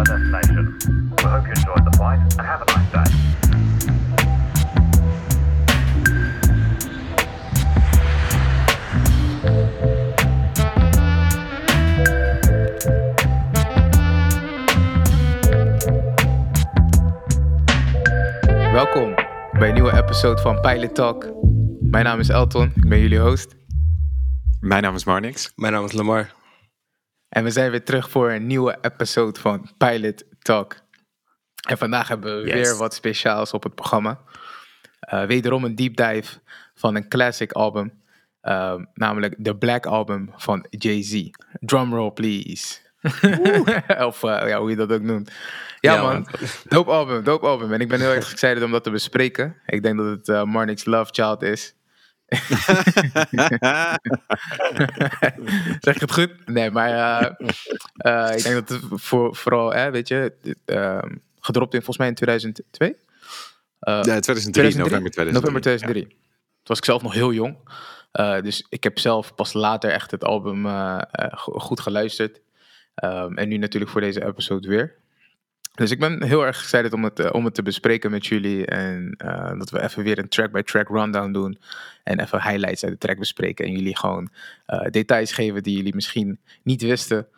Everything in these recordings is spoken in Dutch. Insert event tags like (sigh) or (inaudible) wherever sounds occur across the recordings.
our destination. We hope you enjoyed the flight and have a nice day. Welkom bij een nieuwe episode van Pilot Talk. Mijn naam is Elton, ik ben jullie host. Mijn naam is Marnix. Mijn naam is Lamar. En we zijn weer terug voor een nieuwe episode van Pilot Talk. En vandaag hebben we Yes. weer wat speciaals op het programma. Eh, wederom een deep dive van een classic album. eh, namelijk de Black Album van Jay-Z. Drumroll please. (laughs) of eh, ja, hoe je dat ook noemt. Ja, Ja, man, man. dope album, dope album. En ik ben heel erg excited om dat te bespreken. Ik denk dat het Marnix Love Child is. (laughs) zeg ik het goed? Nee, maar eh, eh, ik denk dat het voor, vooral, hè, weet je, ehm, gedropt in volgens mij in 2002? Eh, Ja, 2003, 2003? november 2003. November 2003. Toen was ik zelf nog heel jong. Dus ik heb zelf pas later echt het album go- goed geluisterd. Ehm, en nu natuurlijk voor deze episode weer. Dus ik ben heel erg excited om het, eh, om het te bespreken met jullie. En eh, dat we even weer een track-by-track rundown doen. En even highlights uit de track bespreken. En jullie gewoon eh, details geven die jullie misschien niet wisten.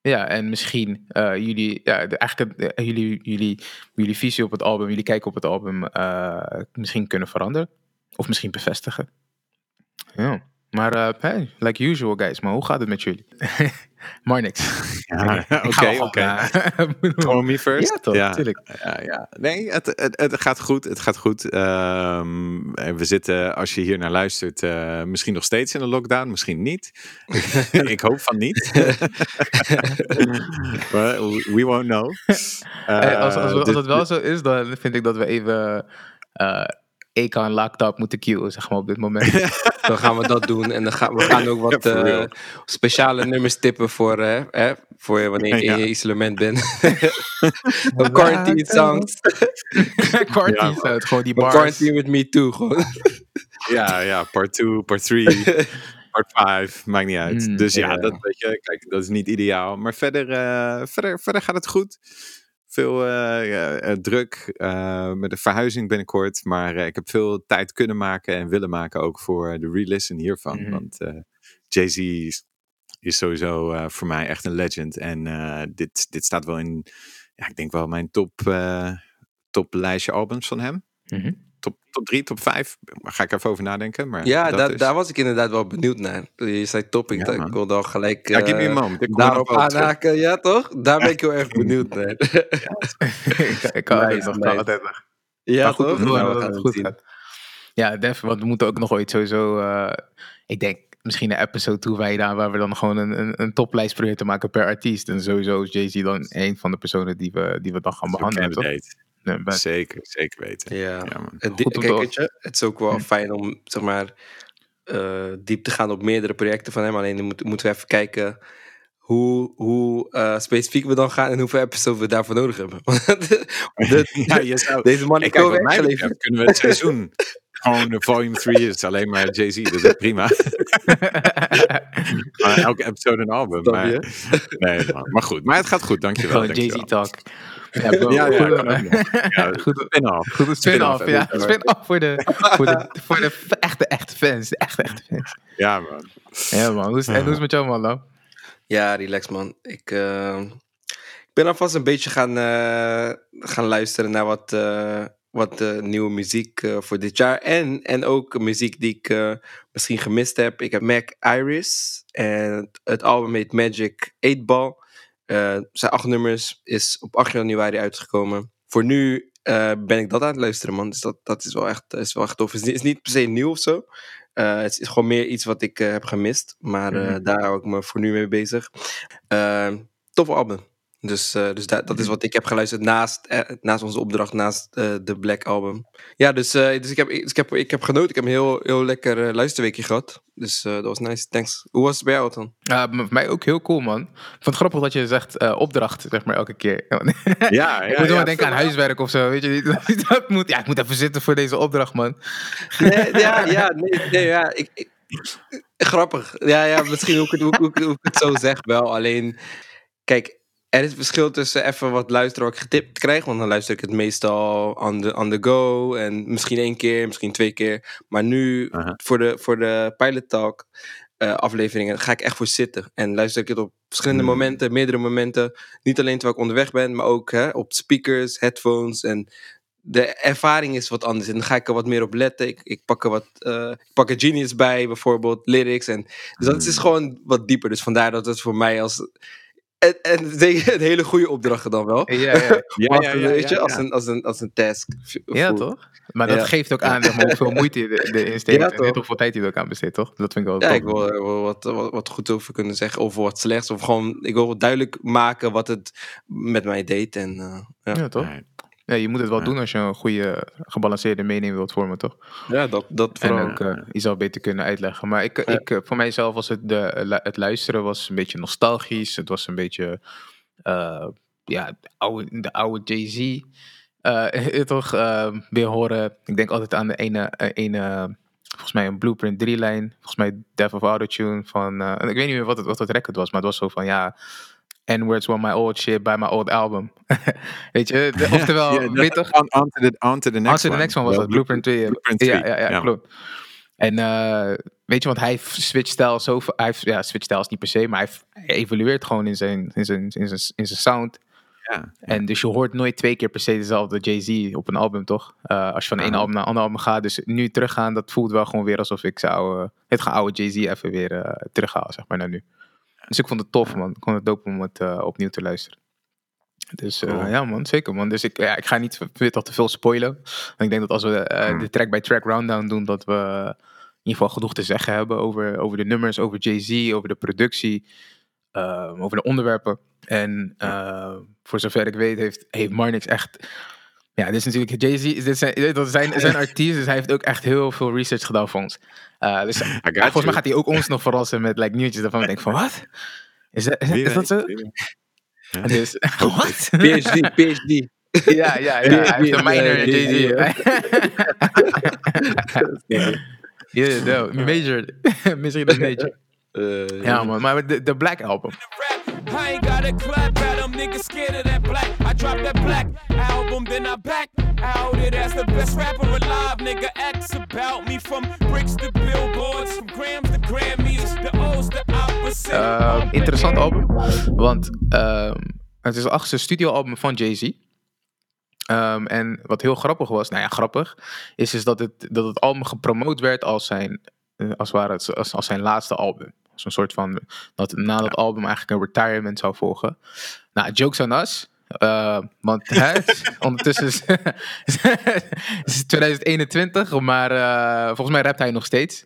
Ja, en misschien jullie, ja, de, eigenlijk jullie, jullie, jullie visie op het album, jullie kijken op het album misschien kunnen veranderen. Of misschien bevestigen. Ja. Maar eh, hey, like usual guys, maar hoe gaat het met jullie? (laughs) maar niks. (laughs) Ja, Oké, oké. (laughs) Me first. Ja, toch, ja. tuurlijk. Ja, ja. Nee, het, het, het gaat goed. Het gaat goed. Ehm, en we zitten, als je hier naar luistert, eh, misschien nog steeds in de lockdown, misschien niet. ik hoop van niet. We won't know. Hey, als, als, als, Eh, dus- het wel zo is, dan vind ik dat we even eh Econ Locked Up moeten queuen, zeg maar, op dit moment. (laughs) Dan gaan we dat doen. En dan gaan we gaan ook (laughs) wat eh, real. speciale nummers tippen voor, eh, hè, voor wanneer je in Ja. je isolement bent. (laughs) Een quarantine songs. Quarantine Ja, gewoon die Een bars. quarantine with me too. Gewoon. Ja, ja, part 2, part 3, part 5, maakt niet uit. Mm, dus ja, ja. Dat, weet je, kijk, dat is niet ideaal. Maar verder, eh, verder, verder gaat het goed. Veel eh, eh, druk eh, met de verhuizing binnenkort. Maar ik heb veel tijd kunnen maken en willen maken ook voor de re-listen hiervan. Mhm. Want Jay-Z is, sowieso voor mij echt een legend. En dit, dit staat wel in, ja, ik denk wel mijn top, top lijstje albums van hem. Mhm. Top, top 3, top 5. Daar ga ik even over nadenken. Maar Ja, dat daar, is- daar was ik inderdaad wel benieuwd naar. Je zei top, ik, Ja, wilde al gelijk Ja, give me eh, moment. Ik daarop wel terug. aanhaken. Ja, toch? Daar ben ik heel erg benieuwd naar. (laughs) ik ik kan Nice, nog, nice. altijd nog. ja, Maar goed, toch? Nou, we het gaan goed het gaat. Ja, def, want we moeten ook nog ooit sowieso, eh, ik denk misschien een episode toewijden waar we dan gewoon een, een, een toplijst proberen te maken per artiest. En sowieso is Jay-Z dan een van de personen die we, die we dan gaan behandelen, toch? Nee. Zeker, zeker weten. Ja. Ja, man. Het, Goed om kijk, te- weet je, het is ook wel fijn om zeg maar, eh, diep te gaan op meerdere projecten van hem. Alleen dan moet, moeten we even kijken hoe, hoe eh, specifiek we dan gaan en hoeveel episodes we daarvoor nodig hebben. (laughs) Want de- (laughs) Ja, je zou... deze man kijk, wat mij betreft geleverd. kunnen we het seizoen (laughs) gewoon de volume 3 is alleen maar Jay-Z. Dat is prima. Elke episode een album. Maar, je? nee, man. maar goed. Maar het gaat goed, dankjewel. Gewoon dankjewel. Jay-Z-talk. Ja, bro, Ja, ja, goed, kan eh, goed, spin-off. goed, spin-off, Spin-off, ja. Spin-off voor de, voor de, voor de echte, echte fans. De echte, echte fans. Ja, man. Ja, man. Hoe is, en hoe is het met jou, man, dan? Ja, relax man. Ik, eh, ik ben alvast een beetje gaan, eh, gaan luisteren naar wat, eh, wat eh, nieuwe muziek eh, voor dit jaar. En, en ook muziek die ik eh, misschien gemist heb. Ik heb Mac Iris en het, het album heet Magic 8 Ball. Eh zijn acht nummers is op 8 januari uitgekomen. Voor nu eh, ben ik dat aan het luisteren, man. Dus dat, dat is, wel echt, is wel echt tof. Het is, niet- is niet per se nieuw of zo. Eh, het is gewoon meer iets wat ik heb gemist. Maar Mhm. daar hou ik me voor nu mee bezig. Uh, tof album. Dus, eh, dus da- dat is wat ik heb geluisterd naast, eh, naast onze opdracht, naast eh, de Black album. Ja, dus, eh, dus ik, heb, dus ik, heb, ik heb genoten. Ik heb een heel, heel lekker luisterweekje gehad. Dus dat was nice. Thanks. Hoe was het bij jou dan? Ja, voor mij ook heel cool, man. Ik vond het grappig dat je zegt opdracht, zeg maar, elke keer. (laughs) Ja, ja, (laughs) ik moet wel ja, denken aan huiswerk of zo, weet je niet? (laughs) Dat moet, ja, ik moet even zitten voor deze opdracht, man. Nee, ja, ja, nee, nee, ja. Ik, ik- grappig. Ja, ja, misschien hoe ik, het, hoe ik het zo zeg wel. Alleen, kijk, er is verschil tussen even wat luisteren wat ik getipt krijg. Want dan luister ik het meestal on the, on the go. En misschien één keer, misschien twee keer. Maar nu voor, de, voor de Pilot Talk eh, afleveringen ga ik echt voor zitten. En luister ik het op verschillende Hmm. momenten, meerdere momenten. Niet alleen terwijl ik onderweg ben, maar ook hè, op speakers, headphones. En de ervaring is wat anders. En dan ga ik er wat meer op letten. Ik, ik pak er wat, eh, ik pak er Genius bij, bijvoorbeeld, lyrics. En, dus dat is Hmm. gewoon wat dieper. Dus vandaar dat het voor mij als... En, en (laughs) zeker een hele goede opdracht dan wel. Ja, ja. Ja, (laughs) ja, ja, weet je, ja, als, een, als, een, als een task. ja, toch? Maar dat Ja. geeft ook aan zeg maar, (laughs) hoeveel moeite je er- erin steekt. Ja, en hoeveel tijd je er ook aan besteedt, toch? Dat vind ik wel Ja, ik wil er wat, wat, wat goed over kunnen zeggen. Over wat slechts. Of gewoon, ik wil duidelijk maken wat het met mij deed. En, ja. Ja, toch? Ja, je moet het wel Ja. doen als je een goede, gebalanceerde mening wilt vormen, toch? ja, dat, dat En vooral. ook eh, je zou beter kunnen uitleggen. Maar ik, Ja. ik, eh, voor mijzelf was het, de, eh, het luisteren was een beetje nostalgisch. Het was een beetje, eh, ja, de oude, de oude Jay-Z. Eh, (laughs) toch eh, weer horen. Ik denk altijd aan de ene, eh, ene volgens mij een Blueprint 3 lijn. Volgens mij Death of Autotune van, eh, ik weet niet meer wat het, wat het record was, maar het was zo van, ja, N-words were my old shit by my old album. (laughs) weet je, de- oftewel, (laughs) weet toch? On, on, to the, on to the next On to the next one was dat, Blueprint 2. ja. Blueprint Ja, 3, ja, ja, ja. klopt. En eh, weet je, want hij switcht stijl zo... Hij ja, switcht stijl is niet per se, maar hij, evolueert gewoon in zijn, in zijn, in zijn, in zijn sound. Ja. En dus je hoort nooit twee keer per se dezelfde Jay-Z op een album, toch? Eh, als je van Aha. album naar een ander album gaat. Dus nu teruggaan, dat voelt wel gewoon weer alsof ik zou eh, het oude Jay-Z even weer eh terughaal, zeg maar, naar nu. Dus ik vond het tof, man. Ik vond het dope om het eh, opnieuw te luisteren. Dus eh, Cool. ja, man, zeker, man. Dus ik, ja, ik ga niet weer te veel spoilen. Want ik denk dat als we eh, Hmm. de track by track rundown doen, dat we in ieder geval genoeg te zeggen hebben over, over de nummers, over Jay-Z, over de productie, over de onderwerpen. En voor zover ik weet, heeft, heeft Marnix echt. Ja, dit is natuurlijk Jay-Z. Dit zijn, dit zijn, zijn (laughs) artiest, dus hij heeft ook echt heel veel research gedaan voor ons. Eh, dus volgens mij gaat hij ook ons nog verrassen met like, nieuwtjes daarvan. Ik denk van, wat? Is dat, is, is dat zo? weet. Ja. Dus, (laughs) wat? (laughs) PhD, PhD. Ja, ja, ja. Hij heeft een minor in Ja, Jay-Z. Ja, no, major. Misschien een major. Eh, Ja, man. Maar de, de Black Album. rap. I ain't gotta clap at them, niggas scared of that black. I dropped that black album, then I back out it as the best rapper alive. Nigga, acts about me from bricks to billboards, from grams to Grammys, the O's the opposite. Ehm, interessant album. Want ehm, het is het achtste studioalbum van Jay-Z. Ehm, en wat heel grappig was, nou ja, grappig, is, is dat, het, dat het album gepromoot werd als zijn, eh, als, ware het, als, als zijn laatste album. Als een soort van, dat na dat album eigenlijk een retirement zou volgen. Nou, jokes on us. Eh, want (laughs) hè, ondertussen is, (laughs) is het 2021, maar eh, volgens mij rapt hij nog steeds.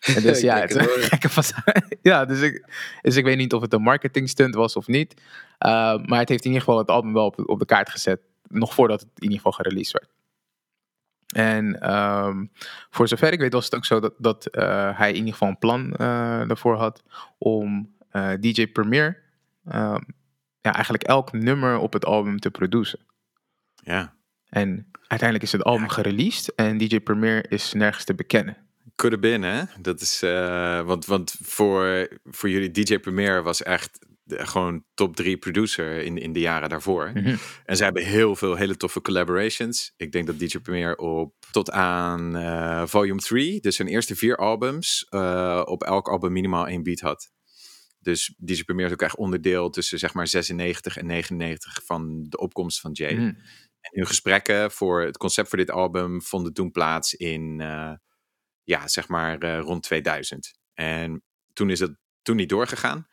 En dus (laughs) ja, het, ja. gekke fasa- ja dus, ik, dus ik weet niet of het een marketing stunt was of niet. Eh, maar het heeft in ieder geval het album wel op, op de kaart gezet. Nog voordat het in ieder geval gereleased werd. En ehm, voor zover ik weet was het ook zo dat, dat hij in ieder geval een plan daarvoor had om DJ Premier ehm, ja, eigenlijk elk nummer op het album te produceren. Ja. En uiteindelijk is het album gereleased en DJ Premier is nergens te bekennen. Could have been, hè? Dat is, eh, want, want voor, voor jullie, DJ Premier was echt de, gewoon top drie producer in, in de jaren daarvoor. Mhm. En ze hebben heel veel hele toffe collaborations. Ik denk dat DJ Premier op tot aan eh, volume 3, dus zijn eerste vier albums, eh, op elk album minimaal één beat had. Dus DJ Premier is ook echt onderdeel tussen zeg maar 96 en 99 van de opkomst van Jay. Mhm. En hun gesprekken voor het concept voor dit album vonden toen plaats in, eh, ja, zeg maar eh, rond 2000. En toen is het toen niet doorgegaan.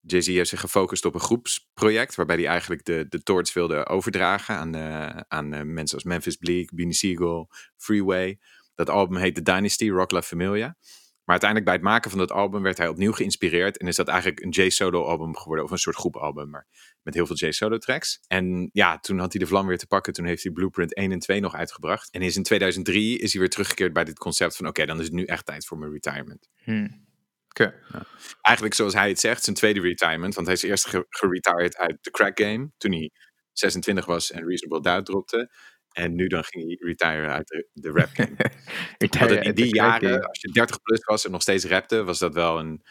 Jay-Z heeft zich gefocust op een groepsproject, waarbij hij eigenlijk de, de torch wilde overdragen aan, eh, aan mensen als Memphis Bleak, Beanie Siegel, Freeway. Dat album heet The Dynasty, Rock La Familia. Maar uiteindelijk bij het maken van dat album werd hij opnieuw geïnspireerd en is dat eigenlijk een J-solo album geworden, of een soort groepalbum, maar met heel veel J-solo tracks. En ja, toen had hij de vlam weer te pakken, toen heeft hij Blueprint 1 en 2 nog uitgebracht. En is in 2003 is hij weer teruggekeerd bij dit concept van oké, dan is het nu echt tijd voor mijn retirement. Hmm. Oké. Eigenlijk zoals hij het zegt, zijn tweede retirement, want hij is eerst ge- geretired uit de crack game, toen hij 26 was en Reasonable Doubt dropte. En nu dan ging hij retiren uit de, de rap game. (laughs) In die jaren, eh, als je 30 plus was en nog steeds rapte, was dat wel een,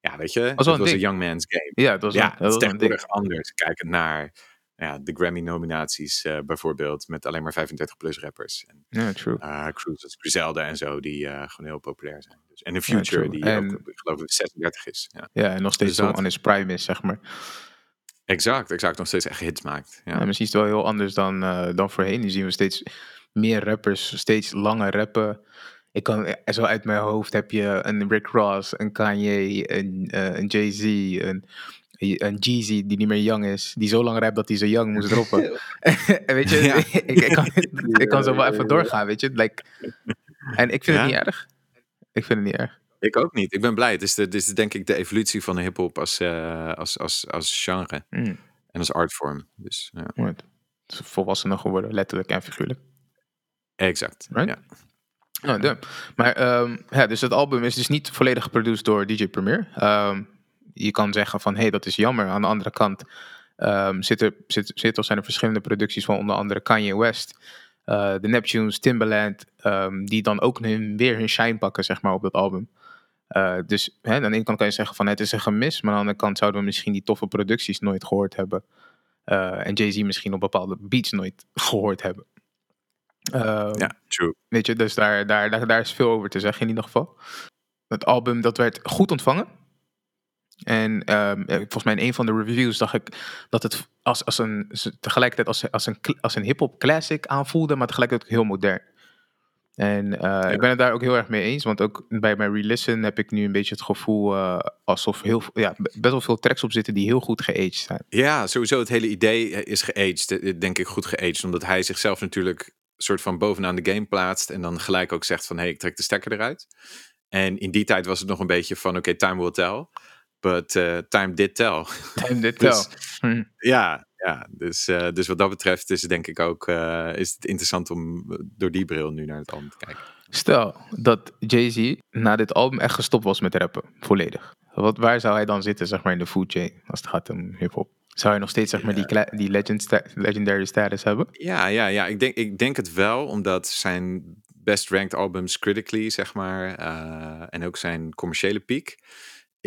ja, weet je, het was een young man's game. Ja, dat was, Ja, een, het dat was anders. Kijkend naar ja, de Grammy-nominaties eh, bijvoorbeeld, met alleen maar 35-plus rappers. En Ja, true. uh, crews als Griselda en zo, die eh, gewoon heel populair zijn. Dus, en in Future, die En- ook, ik geloof ik, 36 is. Ja. Ja, en nog steeds Dus zo aan his prime is, zeg maar. Exact, exact. Nog steeds echt hits maakt. Ja. Ja. misschien is het wel heel anders dan, eh, dan voorheen. Nu zien we steeds meer rappers, steeds langer rappen. Ik kan, eh, zo uit mijn hoofd heb je een Rick Ross, een Kanye, een, eh, een Jay-Z, een, een Jeezy die niet meer young is. Die zo lang rapt dat hij zo young moest droppen. en (laughs) (laughs) weet je, Ja. (laughs) ik, ik, kan, ik kan zo wel even doorgaan, weet je. Like, en ik vind Ja. het niet erg. Ik vind het niet erg. Ik ook niet. Ik ben blij. Het is, de, het is denk ik de evolutie van de hip-hop als, eh, als, als, als genre Mm, en als artvorm. Dus ja. Het is volwassener geworden, letterlijk en figuurlijk. exact. Right? Ja. De- maar ehm, ja, dus het album is dus niet volledig geproduceerd door DJ Premier. Ehm, je kan zeggen van, hé, hey, dat is jammer. Aan de andere kant ehm zitten, zit, zit, of zijn er verschillende producties van onder andere Kanye West, eh, de Neptunes, Timbaland, die dan ook hun, weer hun shine pakken, zeg maar, op dat album. Eh, dus hè, aan de ene kant kan je zeggen van, het is een gemis, maar aan de andere kant zouden we misschien die toffe producties nooit gehoord hebben. Eh, en Jay-Z misschien op bepaalde beats nooit (laughs) gehoord hebben. Ehm, ja, true. Weet je, dus daar, daar, daar, daar is veel over te zeggen in ieder geval. Het album dat werd goed ontvangen. En ehm, eh, volgens mij in een van de reviews dacht ik dat het als, als een, tegelijkertijd als, als een, als een hip-hop classic aanvoelde, maar tegelijkertijd ook heel modern. En eh, ik ben het daar ook heel erg mee eens, want ook bij mijn re-listen heb ik nu een beetje het gevoel eh, alsof heel, ja, best wel veel tracks op zitten die heel goed geaged zijn. Ja, sowieso het hele idee eh, is geaged. Denk ik goed geaged. Omdat hij zichzelf natuurlijk soort van bovenaan de game plaatst. En dan gelijk ook zegt van, hé, hey, ik trek de stekker eruit. En in die tijd was het nog een beetje van, oké, time will tell. But time did tell. Time dit (laughs) Dus- wel. Hm. ja, ja dus, eh, dus wat dat betreft is het denk ik ook eh, is het interessant om eh, door die bril nu naar het album te kijken. Stel dat Jay-Z na dit album echt gestopt was met rappen, volledig. Wat, waar zou hij dan zitten, zeg maar, in de food chain, als het gaat om hip-hop? Zou hij nog steeds, zeg maar, die, die legend sta- legendary status hebben? Ja, ja, ja. Ik, denk, ik denk het wel, omdat zijn best ranked albums critically, zeg maar, en ook zijn commerciële piek,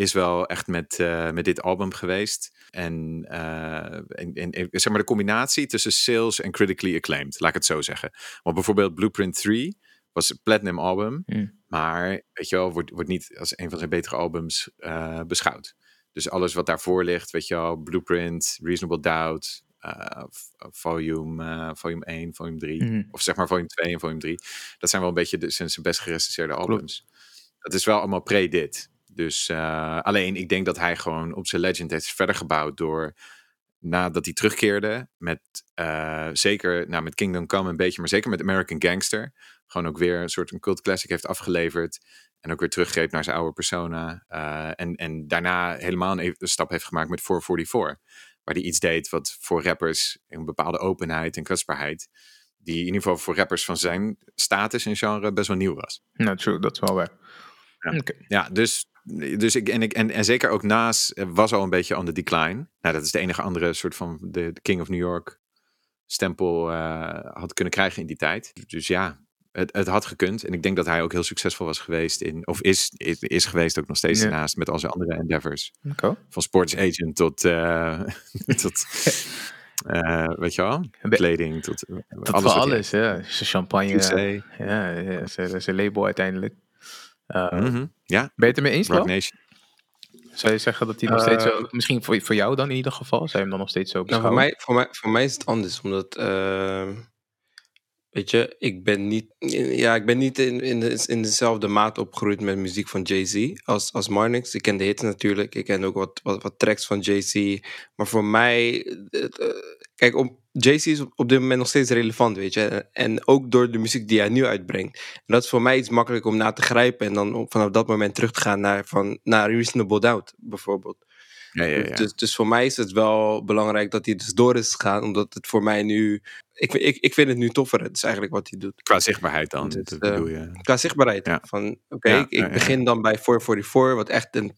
is wel echt met, eh, met dit album geweest. En, eh, en, zeg maar de combinatie tussen sales en critically acclaimed, laat ik het zo zeggen. Want bijvoorbeeld Blueprint 3 was een platinum album, Hmm. maar weet je wel, wordt, wordt niet als een van zijn betere albums eh, beschouwd. Dus alles wat daarvoor ligt, weet je wel, Blueprint, Reasonable Doubt, volume, volume 1, volume 3, Mhm. of zeg maar volume 2 en volume 3. Dat zijn wel een beetje de, zijn zijn best gerecenseerde albums. Dat is wel allemaal pre dit. Dus eh, alleen, ik denk dat hij gewoon op zijn legend heeft verder gebouwd door nadat hij terugkeerde met eh, zeker nou, met Kingdom Come een beetje, maar zeker met American Gangster, gewoon ook weer een soort een cult classic heeft afgeleverd en ook weer teruggreep naar zijn oude persona eh, en, en daarna helemaal een, een stap heeft gemaakt met 444, waar hij iets deed wat voor rappers een bepaalde openheid en kwetsbaarheid, die in ieder geval voor rappers van zijn status en genre best wel nieuw was. Nou, true, dat is wel waar. Ja. Ja, dus, dus ik, en, ik, en, en zeker ook naast eh, was al een beetje on the decline. Nou, dat is de enige andere soort van de, de King of New York stempel eh, had kunnen krijgen in die tijd. Dus ja, het, het had gekund. En ik denk dat hij ook heel succesvol was geweest in, of is, is, is geweest ook nog steeds Ja. daarnaast met al zijn andere endeavors. Van sports agent tot, eh, (laughs) tot weet je wel, kleding tot Dat alles. alles, ja. Zijn champagne. Ja, ja, ja zijn, zijn label uiteindelijk. Uh. Ja, Ben je het ermee eens, Rock? Nation. Zou je zeggen dat hij nog steeds zo... Eh, Misschien voor, voor jou dan in ieder geval? Zou je hem dan nog steeds zo Nou, beschouwen? voor, mij, voor, mij, voor mij is het anders, omdat, eh, weet je, ik ben niet, ja, ik ben niet in, in, de, in dezelfde maat opgegroeid met muziek van Jay-Z als, als Marnix. Ik ken de hits natuurlijk, ik ken ook wat, wat, wat tracks van Jay-Z. Maar voor mij, eh, kijk, op, Jay-Z is op, op dit moment nog steeds relevant, weet je. En ook door de muziek die hij nu uitbrengt. En dat is voor mij iets makkelijk om na te grijpen en dan vanaf dat moment terug te gaan naar, van, naar Reasonable Doubt, bijvoorbeeld. Ja, ja, ja. Dus, dus voor mij is het wel belangrijk dat hij dus door is gegaan, omdat het voor mij nu. Ik, ik, ik vind het nu toffer, het is eigenlijk wat hij doet. Qua zichtbaarheid dan, Dus, dat eh, bedoel je. Qua zichtbaarheid. Van oké, ik, ik begin dan bij 444, wat echt een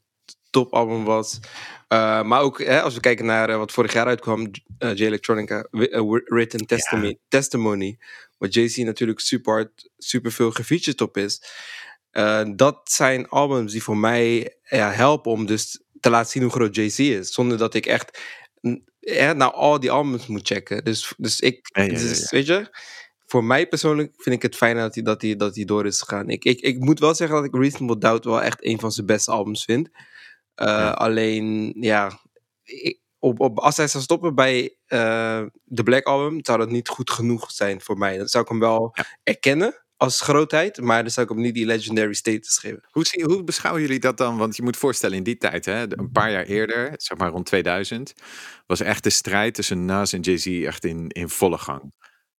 topalbum was. Uh, maar ook hè, als we kijken naar uh, wat vorig jaar uitkwam, J Electronica, uh, Written Testimony, ja. Testimony wat Jay-Z natuurlijk super hard, super veel gefeatured op is. Eh, dat zijn albums die voor mij ja, helpen om dus te laten zien hoe groot Jay-Z is. Zonder dat ik echt ja, nou al die albums moet checken. Dus, dus ik, Ja, ja, ja, dus, weet je, voor mij persoonlijk vind ik het fijn dat hij, dat dat door is gegaan. Ik, ik, ik moet wel zeggen dat ik Reasonable Doubt wel echt een van zijn beste albums vind. Ja. Alleen, ja, ik- op, op, als hij zou stoppen bij eh, de Black Album, zou dat niet goed genoeg zijn voor mij. Dan zou ik hem wel Ja. erkennen als grootheid, maar dan zou ik hem niet die legendary status geven. Hoe, zie, hoe beschouwen jullie dat dan? Want je moet voorstellen, in die tijd, hè, een paar jaar eerder, zeg maar rond 2000, was echt de strijd tussen Nas en Jay-Z echt in, in volle gang.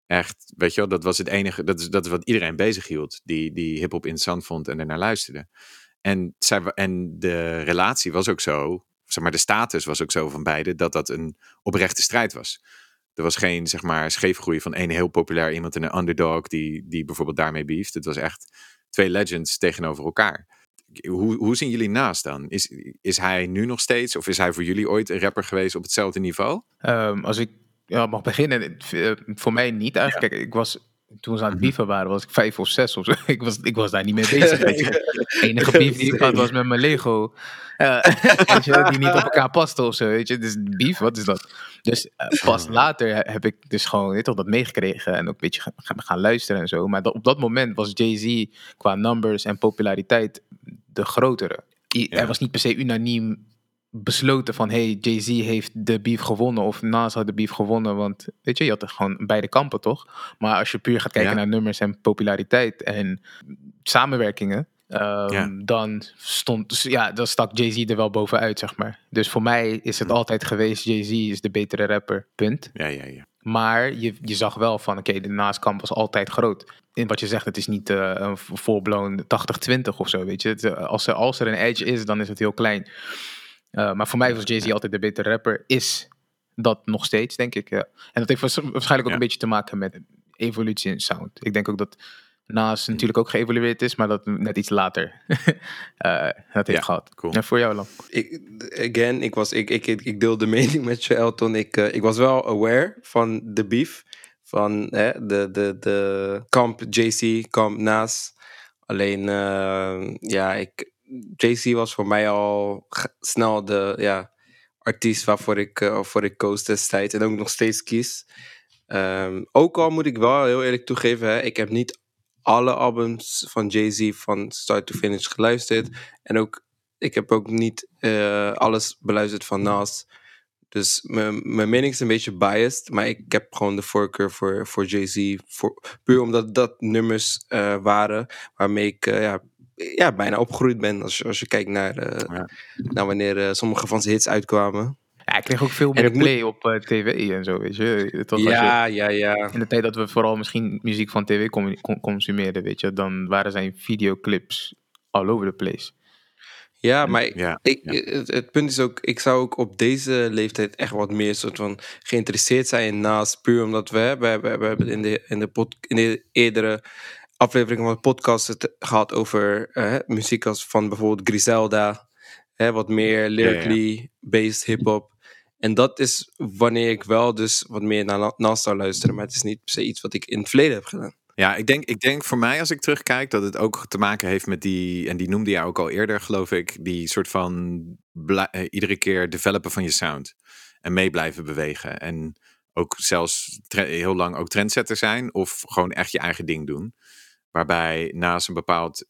Echt, weet je wel, dat was het enige, dat is, dat is wat iedereen bezig hield, die, die hip-hop interessant vond en ernaar luisterde. En, zij, en de relatie was ook zo, zeg maar, de status was ook zo van beide, dat dat een oprechte strijd was. Er was geen, zeg maar, scheefgroei van één heel populair iemand en een underdog die, die bijvoorbeeld daarmee beeft. Het was echt twee legends tegenover elkaar. Hoe, hoe zien jullie naast dan? Is, is hij nu nog steeds, of is hij voor jullie ooit een rapper geweest op hetzelfde niveau? Ehm, als ik ja, mag beginnen, eh, voor mij niet eigenlijk. Kijk, ik was, toen ze aan het Mhm. beefen waren, was ik vijf of zes of zo. (laughs) Ik was, ik was daar niet mee bezig. Weet je. (laughs) De enige beef die ik had was met mijn Lego. Eh, (laughs) weet je, die niet op elkaar paste of zo. Weet je. Dus beef, wat is dat? Dus eh, pas later he- heb ik dus gewoon weet toch, dat meegekregen en ook een beetje gaan, luisteren en zo. Maar dat- op dat moment was Jay-Z qua numbers en populariteit de grotere. I- Ja. Er was niet per se unaniem besloten van hey, Jay-Z heeft de beef gewonnen of Nas had de beef gewonnen. Want weet je, je had er gewoon beide kampen toch? Maar als je puur gaat kijken Ja. naar nummers en populariteit en samenwerkingen, ehm, Ja. dan stond, dus ja, dan stak Jay-Z er wel bovenuit, zeg maar. Dus voor mij is het Hm. altijd geweest, Jay-Z is de betere rapper, punt. Ja, ja, ja. Maar je, je zag wel van, oké, de naaskamp was altijd groot. In wat je zegt, het is niet eh, een full-blown 80-20 of zo, weet je. Het, eh, als, er, als er een edge is, dan is het heel klein. Eh, maar voor mij was Jay-Z altijd de betere rapper. Is dat nog steeds, denk ik. ja. En dat heeft waars- waarschijnlijk ook Ja. een beetje te maken met evolutie in sound. Ik denk ook dat Naas natuurlijk ook geëvolueerd is, maar dat net iets later (laughs) eh, dat heeft Ja, gehad. cool. En voor jou, Lam? Ik, again, ik, was, ik, ik, ik, deel de mening met je, Elton. Ik, eh, ik was wel aware van de beef. Van hè, de, de, de kamp JC, kamp Naas. Alleen, eh, ja, ik, JC was voor mij al snel de ja, artiest waarvoor ik, eh, voor ik koos destijds. En ook nog steeds kies. Ehm, ook al moet ik wel heel eerlijk toegeven, hè, ik heb niet alle albums van Jay-Z van start to finish geluisterd. En ook, ik heb ook niet eh, alles beluisterd van Nas. Dus mijn mening is een beetje biased, maar ik heb gewoon de voorkeur voor, voor Jay-Z. voor- Puur omdat dat nummers eh, waren waarmee ik ja, ja, bijna opgegroeid ben. Als je, als je kijkt naar, eh, Ja. naar wanneer eh, sommige van zijn hits uitkwamen. Ja, ik kreeg ook veel meer moet- play op eh, tv en zo, weet je. Ja, ja, ja. in de tijd dat we vooral misschien muziek van tv con- con- consumeerden, weet je, dan waren zijn videoclips all over the place. Ja, maar Ja, ik, ja. het, het punt is ook, ik zou ook op deze leeftijd echt wat meer soort van geïnteresseerd zijn naast puur omdat we, we, hebben- we hebben in de, in, de pod, in de eerdere afleveringen van de podcast het gehad over eh, muziek als van bijvoorbeeld Griselda, hè, wat meer lyrically based hip-hop. En dat is wanneer ik wel dus wat meer naar Na- Nas zou luisteren, maar het is niet per se iets wat ik in het verleden heb gedaan. Ja, ik denk, ik denk voor mij als ik terugkijk dat het ook te maken heeft met die, en die noemde jij ook al eerder, geloof ik, die soort van eh, iedere keer developen van je sound. En mee blijven bewegen. En ook zelfs heel lang ook trendsetter zijn of gewoon echt je eigen ding doen. Waarbij naast een bepaald,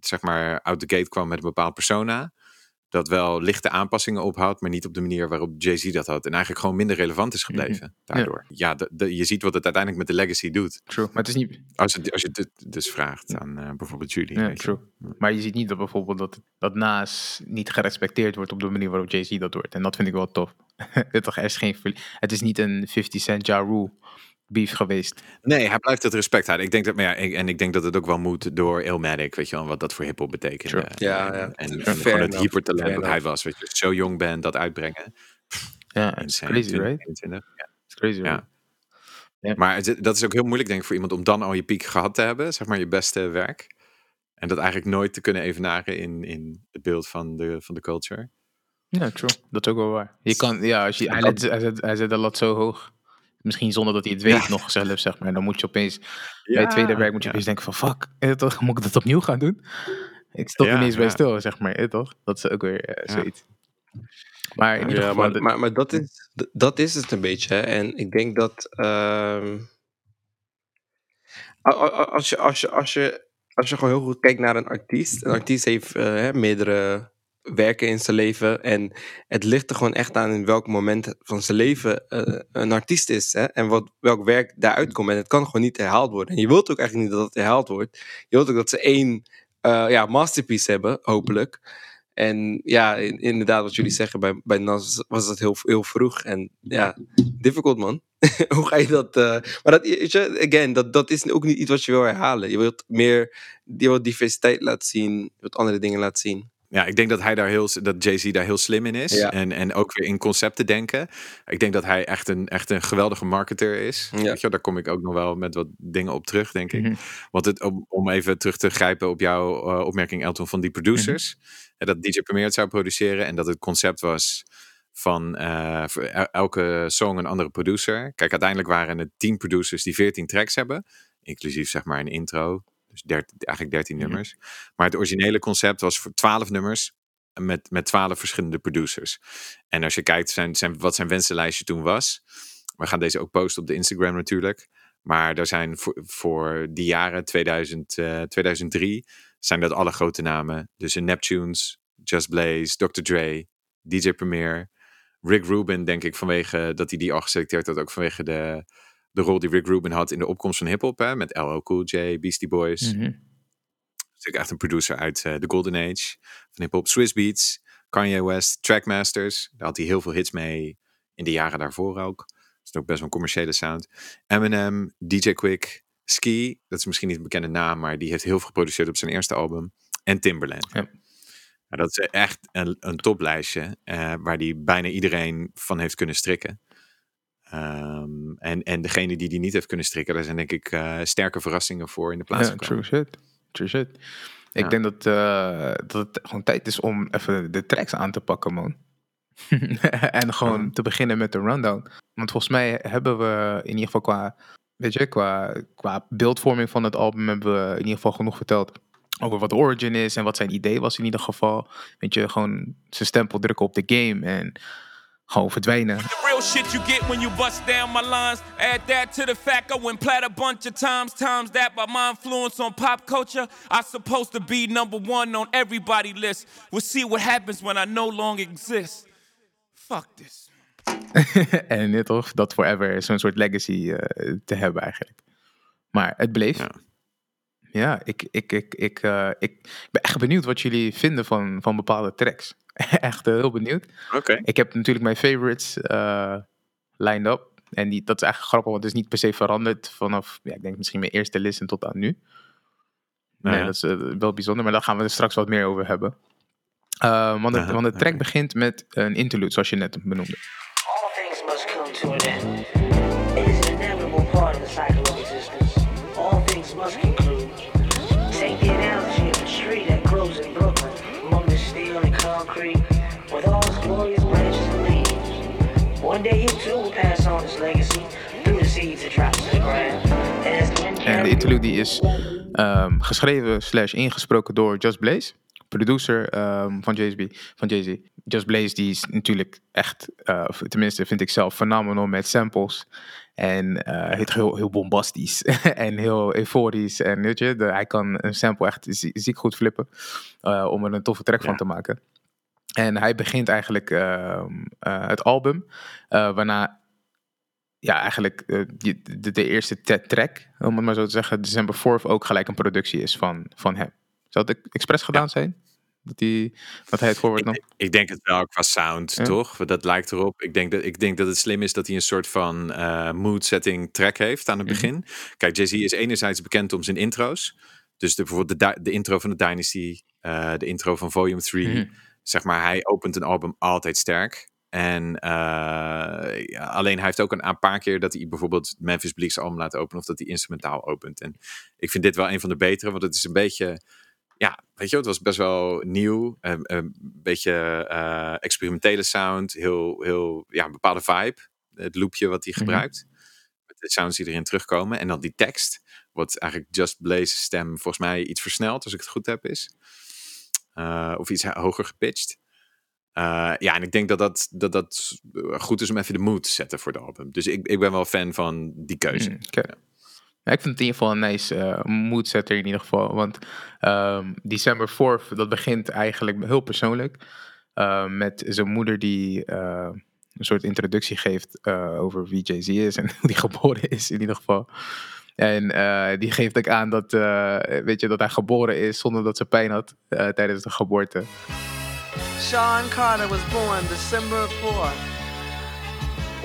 zeg maar, out the gate kwam met een bepaald persona. Dat wel lichte aanpassingen ophoudt, maar niet op de manier waarop Jay-Z dat had. En eigenlijk gewoon minder relevant is gebleven daardoor. Ja, de- de- je ziet wat het uiteindelijk met de legacy doet. True. Maar het is niet, Als, het, als je het dus vraagt aan eh, bijvoorbeeld Julie. ja, je. true. Maar je ziet niet dat bijvoorbeeld dat, dat Naas niet gerespecteerd wordt op de manier waarop Jay-Z dat wordt. En dat vind ik wel tof. (laughs) het, toch, is geen, het is niet een 50 Cent Ja Rule beef geweest. Nee, hij blijft het respect houden. Ik denk dat, maar ja, ik- en ik denk dat het ook wel moet door Illmatic, weet je wel, wat dat voor hiphop betekent. Sure. Ja, ja. En, en gewoon het hypertalent dat hij was, weet je, zo jong bent, dat uitbrengen. Ja, Insane, crazy, 20, right? 21. It's crazy, Ja. right? Ja. Maar het- dat is ook heel moeilijk, denk ik, voor iemand om dan al je piek gehad te hebben, zeg maar je beste werk. En dat eigenlijk nooit te kunnen evenaren in, in het beeld van de, van de culture. Ja, true. Dat is ook wel waar. Je kan, ja, als je, hij, hij, zet, hij zet de lat zo hoog. Misschien zonder dat hij het weet nog zelf, zeg maar. Dan moet je opeens, bij het tweede werk moet je ja. opeens denken van, fuck, eh, toch, moet ik dat opnieuw gaan doen? Ik stop Ja, ineens bij ja. stil, zeg maar, eh, toch? Dat is ook weer eh, Ja. zoiets. Maar in ieder Ja, geval, maar, maar, maar dat, is, dat is het een beetje. Hè? En ik denk dat. ehm, als, je, als, je, als, je, als je gewoon heel goed kijkt naar een artiest. Een artiest heeft hè, meerdere werken in zijn leven. En het ligt er gewoon echt aan in welk moment van zijn leven eh, een artiest is. Hè? En wat, welk werk daaruit komt. En het kan gewoon niet herhaald worden. En je wilt ook eigenlijk niet dat het herhaald wordt. Je wilt ook dat ze één eh, ja, masterpiece hebben, hopelijk. En ja, in- inderdaad, wat jullie zeggen, bij, bij Nas was dat heel, heel vroeg. En ja, difficult man. (laughs) Hoe ga je dat... eh, maar dat, again, dat, dat is ook niet iets wat je wil herhalen. Je wilt meer, je wilt diversiteit laten zien. Je wilt andere dingen laten zien. Ja, ik denk dat hij daar heel, dat Jay-Z daar heel slim in is. Ja. En, en ook weer in concepten denken. Ik denk dat hij echt een, echt een geweldige marketer is. Ja. Weet je, daar kom ik ook nog wel met wat dingen op terug, denk ik. Mhm. Want het, om, om even terug te grijpen op jouw eh, opmerking, Elton, van die producers. eh, dat DJ Premier het zou produceren en dat het concept was van eh, voor elke song een andere producer. Kijk, uiteindelijk waren het 10 producers die 14 tracks hebben. Inclusief zeg maar een intro. Dus dert- eigenlijk 13 Mhm. nummers. Maar het originele concept was voor 12 nummers met, met 12 verschillende producers. En als je kijkt zijn, zijn, wat zijn wensenlijstje toen was. We gaan deze ook posten op de Instagram natuurlijk. Maar daar zijn voor, voor die jaren 2000, eh, 2003 zijn dat alle grote namen. Dus in Neptunes, Just Blaze, Dr. Dre, DJ Premier, Rick Rubin, denk ik vanwege dat hij die al geselecteerd had, ook vanwege de, de rol die Rick Rubin had in de opkomst van hip-hop, hè, met LL Cool J, Beastie Boys. Mhm. natuurlijk echt een producer uit eh, de Golden Age van hip-hop. Swiss Beats, Kanye West, Trackmasters. Daar had hij heel veel hits mee in de jaren daarvoor ook. Dat is ook best wel een commerciële sound. Eminem, DJ Quick, Ski, dat is misschien niet een bekende naam, maar die heeft heel veel geproduceerd op zijn eerste album. En Timberland. Ja. Nou, dat is echt een, een toplijstje eh, waar die bijna iedereen van heeft kunnen strikken. Ehm, en, en degene die die niet heeft kunnen strikken, daar zijn denk ik eh, sterke verrassingen voor in de plaats Ja, gekomen. true shit. True shit. Ik Ja. denk dat, eh, dat het gewoon tijd is om even de tracks aan te pakken, man. (laughs) en gewoon Ja. te beginnen met de rundown. Want volgens mij hebben we in ieder geval qua, weet je, qua, qua beeldvorming van het album hebben we in ieder geval genoeg verteld. Over wat de origin is en wat zijn idee was in ieder geval. Weet je, gewoon zijn stempel drukken op de game en gewoon verdwijnen. The real shit you get when you bust down my lines. Add that to the fact I went plat a bunch of times. Times that by my influence on pop culture. I supposed to be number one on everybody list. We'll see what happens when I no longer exist. Fuck this. (laughs) en dit toch, dat forever zo'n soort legacy eh, te hebben eigenlijk. Maar het bleef. Ja, Ja. ik, ik, ik, ik, eh, ik, ik ben echt benieuwd wat jullie vinden van, van bepaalde tracks. (laughs) echt eh, heel benieuwd. Oké. Ik heb natuurlijk mijn favorites eh lined up. En die, dat is eigenlijk grappig, want het is niet per se veranderd vanaf, ja, ik denk misschien mijn eerste listen tot aan nu. Nou Nee, ja. dat is eh, wel bijzonder, maar daar gaan we er straks wat meer over hebben. Eh, want, Aha, want de track begint met een interlude, zoals je net benoemde. All things must come to an end. One day you too will pass on legacy through the seeds to ground. En de interlude die is ehm, geschreven slash ingesproken door Just Blaze. Producer ehm, van Jay-Z. Van Jay-Z. Just Blaze die is natuurlijk echt, eh, of tenminste vind ik zelf, phenomenal met samples. En eh het heel, heel bombastisch (laughs) en heel euforisch. En weet je, de, hij kan een sample echt zie- ziek goed flippen eh, om er een toffe track van te maken. En hij begint eigenlijk ehm, eh, het album, eh, waarna ja, eigenlijk eh, de, de eerste te- track, om het maar zo te zeggen, December 4th ook gelijk een productie is van, van hem. Zou het expres gedaan zijn? Dat, die, dat hij het voorwoord nam? Ik, ik denk het wel qua sound, Ja. toch? Dat lijkt erop. Ik denk dat, ik denk dat het slim is dat hij een soort van mood-setting track heeft aan het Mhm. begin. Kijk, Jay-Z is enerzijds bekend om zijn intro's. Dus de, bijvoorbeeld de, de intro van de Dynasty, de intro van Volume 3. Mhm. Zeg maar, hij opent een album altijd sterk. En eh, alleen hij heeft ook een, een paar keer dat hij bijvoorbeeld Memphis Bleek's album laat openen of dat hij instrumentaal opent. En ik vind dit wel een van de betere, want het is een beetje ja, weet je, het was best wel nieuw. Een, een beetje eh, experimentele sound. Heel, heel, ja, een bepaalde vibe. Het loopje wat hij Mhm. gebruikt. de sounds die erin terugkomen. En dan die tekst, wat eigenlijk Just Blaze's stem volgens mij iets versneld, als ik het goed heb, is. Eh, of iets hoger gepitcht. Eh, ja, en ik denk dat dat, dat dat goed is om even de mood te zetten voor de album. Dus ik, ik ben wel fan van die keuze. Mm, oké. Ja, ik vind het in ieder geval een nice eh moodsetter in ieder geval. Want ehm December 4th, dat begint eigenlijk heel persoonlijk. eh, met zijn moeder die een soort introductie geeft over wie Jay-Z is en (laughs) hoe die geboren is in ieder geval. En eh, die geeft ook aan dat, eh, weet je, dat hij geboren is zonder dat ze pijn had eh, tijdens de geboorte. Sean Carter was born December 4th,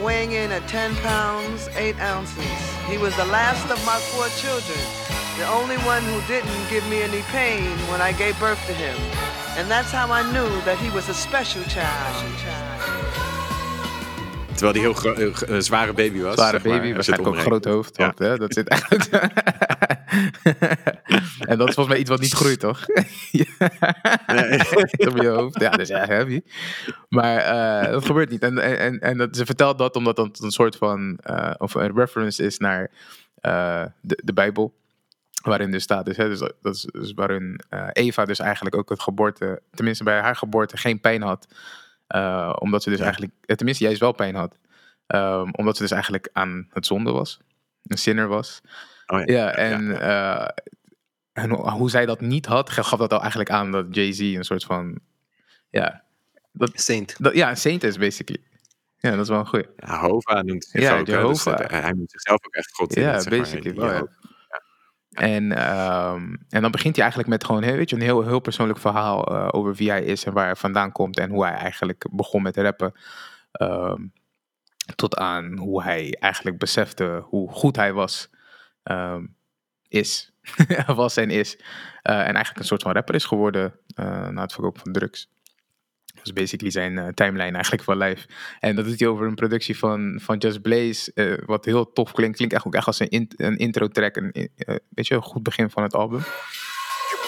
weighing in at 10 pounds, 8 ounces. He was the last of my four children, the only one who didn't give me any pain when I gave birth to him. And that's how I knew that he was a special child. Terwijl die heel gro- g- een zware baby was. Zware zeg baby, waarschijnlijk ook een groot hoofd. Ja. want, hè, dat zit eigenlijk. (laughs) en dat is volgens mij iets wat niet groeit, toch? (laughs) (laughs) Op je hoofd. Ja, dat is echt heavy. Maar eh, dat gebeurt niet. En, en, en- dat, ze vertelt dat omdat dat een soort van. eh, of een reference is naar eh, de, de Bijbel. Waarin dus staat, dus, hè, dus, dat is dus waarin Eva dus eigenlijk ook het geboorte, tenminste bij haar geboorte, geen pijn had. Eh, omdat ze dus eigenlijk, eh, tenminste juist wel pijn had. Ehm, omdat ze dus eigenlijk aan het zonde was. Een sinner was. Oh ja. Ja, en, eh, en ho- hoe zij dat niet had, gaf dat al eigenlijk aan dat Jay-Z een soort van. Ja, dat, Saint. dat, ja, een saint is basically. Ja, dat is wel een goeie. Jehovah noemt zich Ja, ook. dus hij noemt zichzelf ook echt God in Ja, het, zeg maar, basically. En, ehm, en dan begint hij eigenlijk met gewoon weet je, een heel, heel persoonlijk verhaal eh, over wie hij is en waar hij vandaan komt en hoe hij eigenlijk begon met rappen. Ehm, tot aan hoe hij eigenlijk besefte hoe goed hij was. ehm, is. (laughs) was en is. Eh, en eigenlijk een soort van rapper is geworden eh, na het verkopen van drugs. Is basically zijn eh, timeline eigenlijk van live. En dat doet hij over een productie van, van Just Blaze. eh, wat heel tof klinkt. Klinkt echt ook echt als een, in- een intro track. Een, eh, weet je, een goed begin van het album.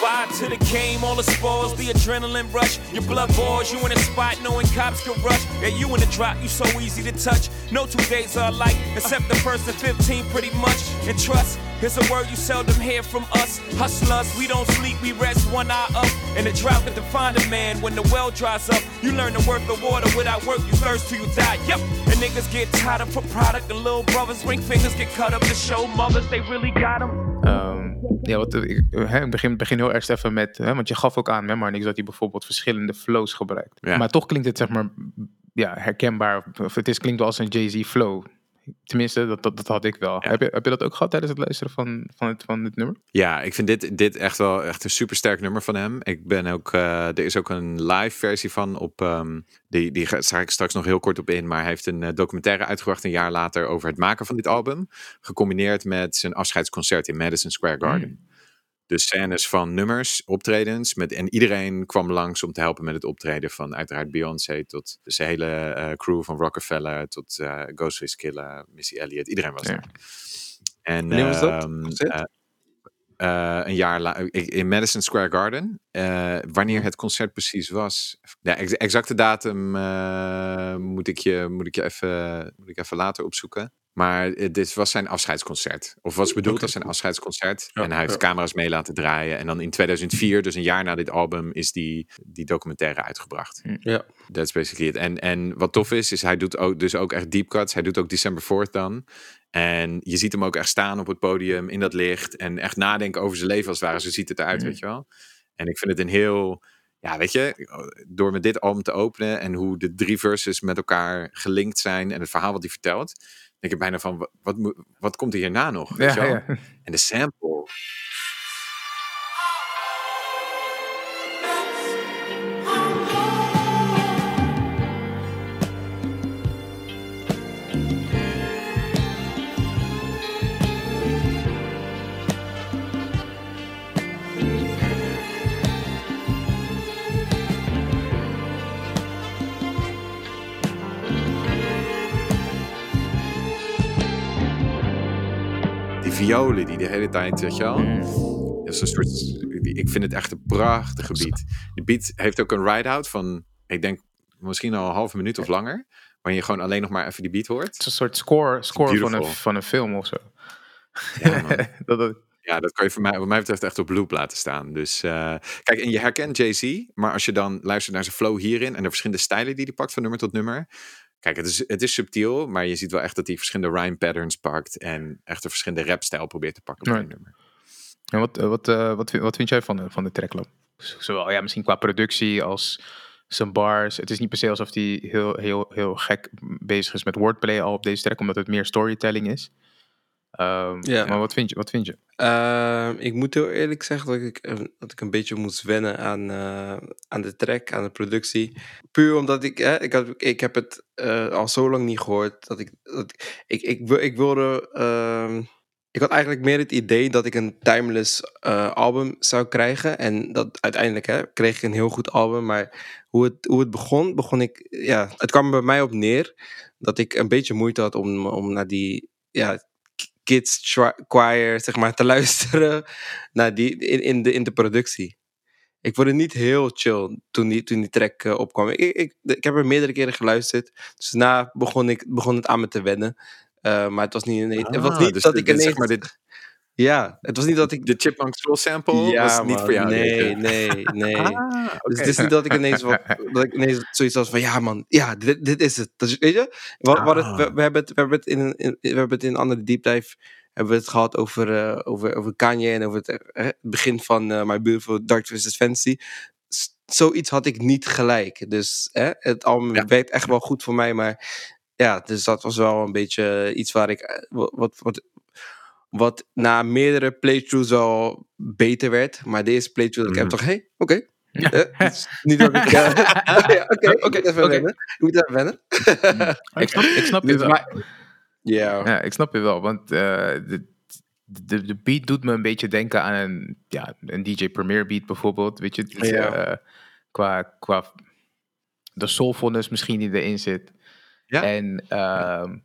Ride to the game, all the spoils, the adrenaline rush. Your blood boils, you in a spot knowing cops can rush. Yeah, you in the drop, you so easy to touch. No two days are alike, except the first and 15 pretty much. And trust, it's a word you seldom hear from us. Hustlers, we don't sleep, we rest one eye up. And the drought can define a man when the well dries up. You learn the worth of water without work, you thirst till you die. Yep, and niggas get tired of for product. And little brothers, ring fingers get cut up to show mothers they really got them. Ehm, ja, wat, ik, hè, ik begin, begin heel erg even met, hè, want je gaf ook aan, hè, Marnix, dat hij bijvoorbeeld verschillende flows gebruikt. Ja. Maar toch klinkt het, zeg maar, ja, herkenbaar. Of het is, klinkt wel als een Jay-Z flow. Tenminste, dat, dat, dat had ik wel. Ja. Heb, je, heb je dat ook gehad tijdens het luisteren van, van, het, van dit nummer? Ja, ik vind dit, dit echt wel echt een supersterk nummer van hem. Ik ben ook, eh, er is ook een live versie van op, ehm, die, die ga ik straks nog heel kort op in, maar hij heeft een eh, documentaire uitgebracht een jaar later over het maken van dit album. Gecombineerd met zijn afscheidsconcert in Madison Square Garden. Dus scènes van nummers, optredens. Met, en iedereen kwam langs om te helpen met het optreden. Van uiteraard Beyoncé tot de hele eh, crew van Rockefeller. Tot eh Ghostface Killer, Missy Elliott. Iedereen was Ja. er. En, Wanneer was dat? ehm, eh, een jaar later in Madison Square Garden. Wanneer het concert precies was. De ex- exacte datum moet, ik je, moet, ik je even, moet ik even later opzoeken. Maar eh, dit was zijn afscheidsconcert. Of was bedoeld als zijn afscheidsconcert. Ja, en hij heeft ja. camera's mee laten draaien. En dan in 2004, dus een jaar na dit album, is die, die documentaire uitgebracht. Ja. That's basically it. En, en wat tof is, is hij doet ook, dus ook echt deep cuts. Hij doet ook December 4th dan. En je ziet hem ook echt staan op het podium in dat licht. En echt nadenken over zijn leven als het ware. Zo ziet het eruit, weet je wel. En ik vind het een heel... Ja, weet je, door met dit album te openen en hoe de drie verses met elkaar gelinkt zijn en het verhaal wat hij vertelt, denk ik bijna van, wat, wat, wat komt er hierna nog? Weet je Ja, wel? ja. En de sample. Violen die de hele tijd, weet je wel. Dat is een soort, ik vind het echt een prachtige beat. Die beat heeft ook een ride-out van, ik denk misschien al een halve minuut of langer. Waar je gewoon alleen nog maar even die beat hoort. Het is een soort score, score van een, van een film of zo. Ja, (laughs) dat- Ja, dat kan je voor mij, wat mij betreft echt op loop laten staan. Dus eh, kijk, en je herkent Jay-Z, maar als je dan luistert naar zijn flow hierin en de verschillende stijlen die hij pakt van nummer tot nummer. Kijk, het is, het is subtiel, maar je ziet wel echt dat hij verschillende rhyme patterns pakt en echt een verschillende rapstijl probeert te pakken Ja. één nummer. En wat, eh, wat, eh, wat, vind- wat vind jij van de, van de tracklab? Zowel ja, misschien qua productie als zijn bars. Het is niet per se alsof hij heel, heel, heel gek bezig is met wordplay al op deze track, omdat het meer storytelling is. Ehm, Ja. Maar wat vind je? Wat vind je? Ehm, ik moet heel eerlijk zeggen dat ik, dat ik een beetje moest wennen aan, eh, aan de track, aan de productie. Puur omdat ik, hè, ik, had, ik heb het eh, al zo lang niet gehoord. Dat ik, dat ik, ik, ik, ik wilde. ehm, ik had eigenlijk meer het idee dat ik een timeless eh, album zou krijgen. En dat uiteindelijk hè, kreeg ik een heel goed album. Maar hoe het, hoe het begon, begon ik. Ja, het kwam bij mij op neer dat ik een beetje moeite had om, om naar die. Ja, kids choi- choir zeg maar te (laughs) luisteren naar die in, in, de, in de productie. Ik vond het niet heel chill toen die, toen die track eh, opkwam. Ik, ik, ik heb er meerdere keren geluisterd. Dus daarna begon, ik, begon het aan me te wennen. Eh, maar het was niet, ineens, het was Ah, niet dus dat dit- ik ineens... zeg maar dit- Ja, het was niet dat ik... De Chipmunk Soul sample was niet voor jou. Nee, nee, (laughs) nee. Ah, Dus het is niet dat ik ineens, wat, dat ik ineens zoiets had van, ja man, ja, dit, dit is het. Is, weet je, we, we, hadden het- we, Ah. we hebben het, we hebben het in, in, we hebben het in een andere deep dive, hebben we het gehad over, eh, over, over Kanye en over het, eh, begin van eh My Beautiful Dark Twisted Fantasy. Zoiets had ik niet gelijk. Dus het album Ja. werkt echt wel goed voor mij, maar ja, dus dat was wel een beetje iets waar ik, wat, wat, wat, wat na meerdere playthroughs al beter werd. Maar de eerste playthrough dat ik heb Mhm. toch, hé, hey, oké. Eh, het is niet dat ik... (laughs) eh, (laughs) ja, Oké, Oké, even wennen. Ik moet even wennen. Ik snap, ik snap je Dus wel. maar- Ja. Ja, ik snap je wel, want eh, de, de, de beat doet me een beetje denken aan een, ja, een DJ Premier beat bijvoorbeeld. Weet je, Ja. eh, qua, qua de soulfulness misschien die erin zit. Ja. En ehm,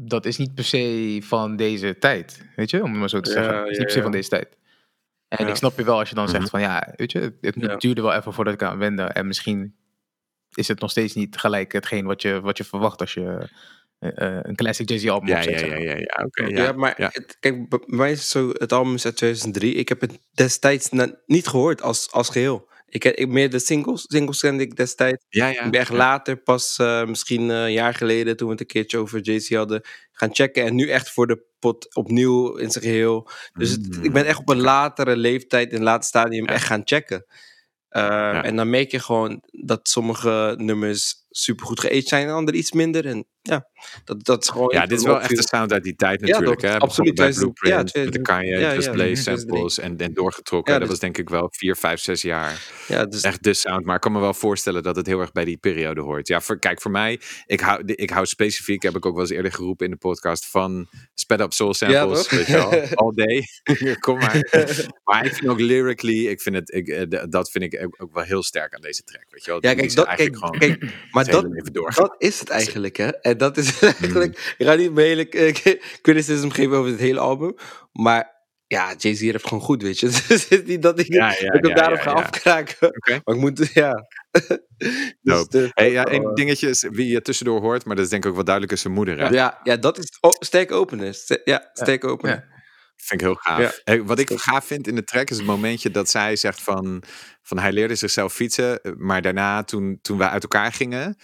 dat is niet per se van deze tijd, weet je, om het maar zo te Ja, zeggen. Het is ja, niet per se ja. van deze tijd. En Ja. ik snap je wel als je dan Mhm. zegt van ja, weet je, het, duurde wel even voordat ik aan wende. En misschien is het nog steeds niet gelijk hetgeen wat je, wat je verwacht als je eh, eh, een classic Jay-Z album Ja, opzet. ja, ja, maar. ja, ja, oké. Ja, ja, maar ja. Het, kijk, bij mij is het zo, het album is uit 2003. Ik heb het destijds na- niet gehoord als, als geheel. Ik, heb- ik meer de singles, singles kende ik destijds. Ja, ja. ik ben echt ja. later, pas eh, misschien eh, een jaar geleden, toen we het een keertje over Jay-Z hadden, gaan checken. En nu echt voor de pot opnieuw in zijn geheel. Dus het- Mm, ik ben echt op een latere leeftijd, in een later stadium, Ja. echt gaan checken. Uh, En dan merk je gewoon dat sommige nummers supergoed geaged zijn en andere iets minder. En ja, dat, dat is gewoon... Ja, dit is wel echt de sound uit die tijd Ja, natuurlijk. dat- hè? absoluut, bij 2000 Blueprint, ja, met de 2000 Kanye, ja, Just ja, Blaze 2003. samples en, en doorgetrokken. Ja, dat dus- was denk ik wel vier, vijf, zes jaar. Ja, dus Echt de sound. Maar ik kan me wel voorstellen dat het heel erg bij die periode hoort. Ja, voor, kijk, voor mij, ik hou, ik hou specifiek, heb ik ook wel eens eerder geroepen in de podcast, van sped up soul samples. weet je (laughs) all day. (laughs) Kom maar. (laughs) maar ik vind ook lyrically, ik vind het, ik, eh, dat vind ik ook wel heel sterk aan deze track. Weet je wel. Ja, kijk, dat, kijk, gewoon kijk maar dat, leven doorgaan. dat is het eigenlijk, hè. En dat is (laughs) eigenlijk... Ik ga niet mijn hele eh, (laughs) criticism geven over het hele album, maar ja, Jay-Z heeft gewoon goed, weet je. (laughs) Dus het is niet dat ik, Ja, ik hem ja, daarop ja, ga ja. afkraken. Oké. Maar ik moet, ja. dus de- Hey, ja, oh, één dingetje is wie je tussendoor hoort, maar dat is denk ik ook wel duidelijk is zijn moeder. Hè? ja, ja, dat is oh, sterk openen. Ja, sterk openen. Ja. Vind ik heel gaaf. Ja. Wat ik gaaf vind in de track is het momentje dat zij zegt van, van hij leerde zichzelf fietsen, eh, maar daarna toen, toen wij uit elkaar gingen,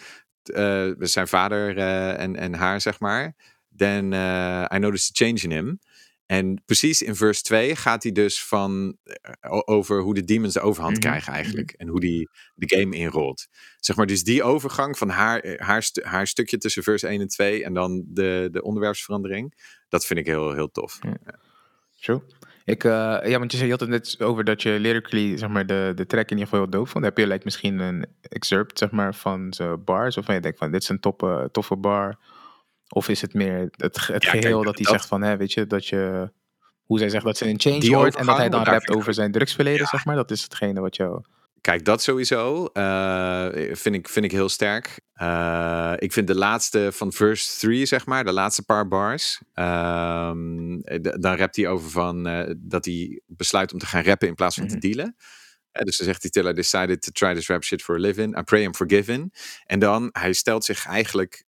eh, zijn vader eh, en, en haar zeg maar, then eh, I noticed a change in him. En precies in verse 2 gaat hij dus van over hoe de demons de overhand Mhm, krijgen eigenlijk. En hoe die de game inrolt. Zeg maar, dus die overgang van haar, haar, stu- haar stukje tussen verse 1 en 2 en dan de, de onderwerpsverandering. Dat vind ik heel, heel tof. Zo. Ik, eh, ja, want je zei je had het net over dat je lyrically, zeg maar, de, de track in ieder geval heel doof vond. Heb je like, misschien een excerpt, zeg maar, van zijn bars? Of van je denkt van, dit is een toffe, toffe bar. Of is het meer het, het Ja, kijk, geheel dat hij dat- zegt van, hè, weet je, dat je... Hoe zij zegt dat ze een change Die hoort en dat hij dan rapt over zijn drugsverleden, zeg maar. Dat is hetgene wat jou... Kijk, dat sowieso eh, vind, ik, vind ik heel sterk. Eh, ik vind de laatste van verse 3, zeg maar, de laatste paar bars. d- dan rapt hij over van eh, dat hij besluit om te gaan rappen in plaats van te Mhm. dealen. Dus dan zegt hij, till I decided to try this rap shit for a living. I pray I'm forgiven. En dan, hij stelt zich eigenlijk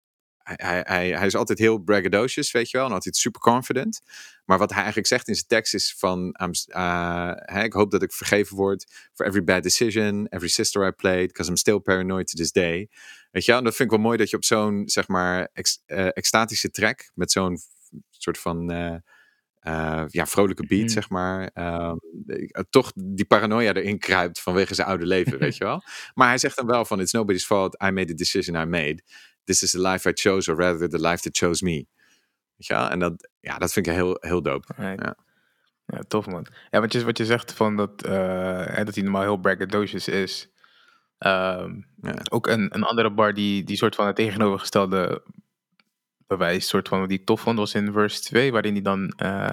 hij, hij, hij, is altijd heel braggadocious, weet je wel. En altijd super confident. Maar wat hij eigenlijk zegt in zijn tekst is van... Uh, hè, ik hoop dat ik vergeven word for every bad decision, every sister I played, because I'm still paranoid to this day. Weet je wel, en dat vind ik wel mooi dat je op zo'n, zeg maar, ex, eh, extatische track, met zo'n soort van... eh, eh, ja, vrolijke beat, Mhm. zeg maar. ehm, eh, toch die paranoia erin kruipt vanwege zijn oude leven, weet (laughs) je wel. Maar hij zegt dan wel van, it's nobody's fault, I made the decision I made. This is the life I chose, or rather the life that chose me. Weet je wel? En dat, ja, dat vind ik heel, heel dope. Right. Ja. Ja, tof man. Ja, want je, wat je zegt van dat, eh, dat hij normaal heel braggadocious is. Ehm, Ja. Ook een, een andere bar die, die soort van het tegenovergestelde bewijs, soort van die tof vond, was in verse 2, waarin hij dan eh,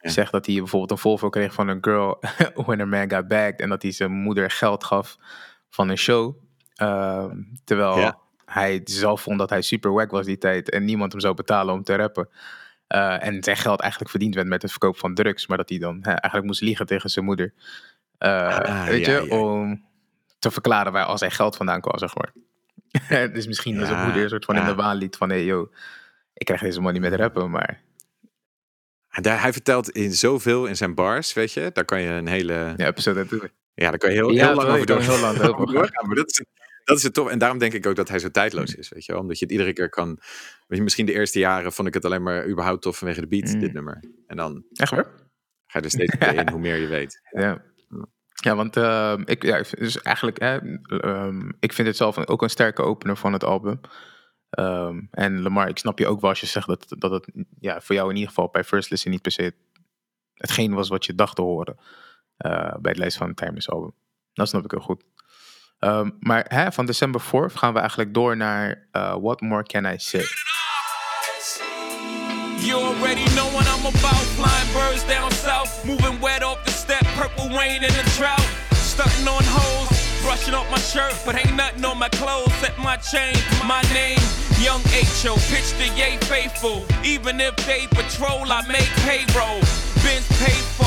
zegt dat hij bijvoorbeeld een Volvo kreeg van een girl (laughs) when her man got bagged en dat hij zijn moeder geld gaf van een show. Ehm, terwijl Ja. Hij zelf vond dat hij super wack was die tijd en niemand hem zou betalen om te rappen. Eh, en zijn geld eigenlijk verdiend werd met het verkoop van drugs, maar dat hij dan hè, eigenlijk moest liegen tegen zijn moeder. Eh, Ah, weet ja, je, ja, om te verklaren waar al zijn geld vandaan kwam, zeg maar. (laughs) dus misschien dat zijn moeder een soort van in de waan liet van, hey yo, ik krijg deze money met rappen, maar En daar, hij vertelt in zoveel in zijn bars, weet je. Daar kan je een hele... ja, episode naartoe. Ja, daar kan je heel, lang over heel lang over gaan. doorgaan. Maar dat is, (laughs) dat is het toch. En daarom denk ik ook dat hij zo tijdloos is, weet je wel. Omdat je het iedere keer kan... Weet je, misschien de eerste jaren vond ik het alleen maar überhaupt tof vanwege de beat, Mm. dit nummer. En dan Echt ga je er steeds meer in hoe meer je weet. (laughs) Ja. Ja, want ehm, ik, ja, dus eigenlijk, hè, ehm, ik vind het zelf ook een sterke opener van het album. Ehm, en Lamar, ik snap je ook wel als je zegt dat, dat het ja, voor jou in ieder geval bij First Listen niet per se hetgeen was wat je dacht te horen eh, bij het lijst van het Timeless album. Dat snap ik heel goed. Ehm, maar hè, van December 4 gaan we eigenlijk door naar eh, What More Can I Say? You already know what I'm about. Flying birds down south, moving wet off the step, purple rain in the drought. Stunting on hoes, brushing off my shirt, but ain't nothing on my clothes. Set my chain, my name, Young H.O. Pitch the yay faithful. Even if they patrol, I make payroll. Benz paid for,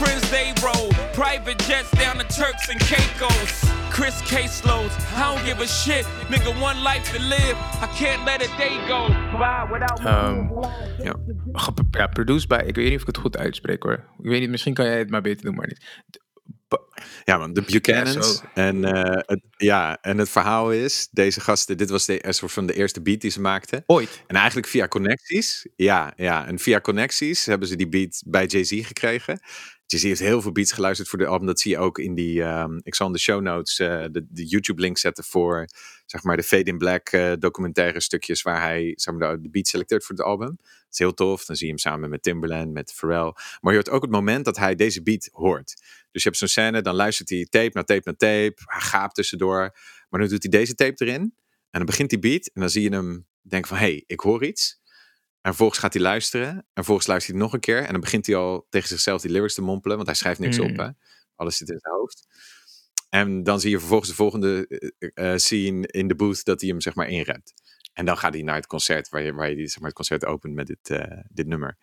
friends they roll. Private jets down to Turks and Caicos. Chris caseloads, I don't give a shit. Nigga, one life to live. I can't let a day go by without Ehm, Ja. Ja, produced bij, ik weet niet of ik het goed uitspreek hoor. Ik weet niet, misschien kan jij het maar beter doen, maar niet. Ja, man, de Buchanans. en, eh, het, ja, en het verhaal is, deze gasten, dit was de, een soort van de eerste beat die ze maakten. Ooit. En eigenlijk via connecties, ja, ja. En via connecties hebben ze die beat bij Jay-Z gekregen. Jay-Z heeft heel veel beats geluisterd voor de album. Dat zie je ook in die, ehm, ik zal in de show notes eh, de, de YouTube link zetten voor, zeg maar, de Fade in Black eh, documentaire stukjes waar hij, zeg maar, de, de beat selecteert voor het album. Dat is heel tof. Dan zie je hem samen met Timberland, met Pharrell. Maar je hoort ook het moment dat hij deze beat hoort. Dus je hebt zo'n scène, dan luistert hij tape na tape na tape. Hij gaapt tussendoor. Maar dan doet hij deze tape erin. En dan begint die beat. En dan zie je hem denken van, hé, hey, ik hoor iets. En vervolgens gaat hij luisteren. En vervolgens luistert hij nog een keer. En dan begint hij al tegen zichzelf die lyrics te mompelen. Want hij schrijft niks Mm. op, hè. Alles zit in zijn hoofd. En dan zie je vervolgens de volgende eh, eh, scene in de booth dat hij hem zeg maar inrept. En dan gaat hij naar het concert waar je, waar je die, zeg maar, het concert opent met dit, eh, dit nummer.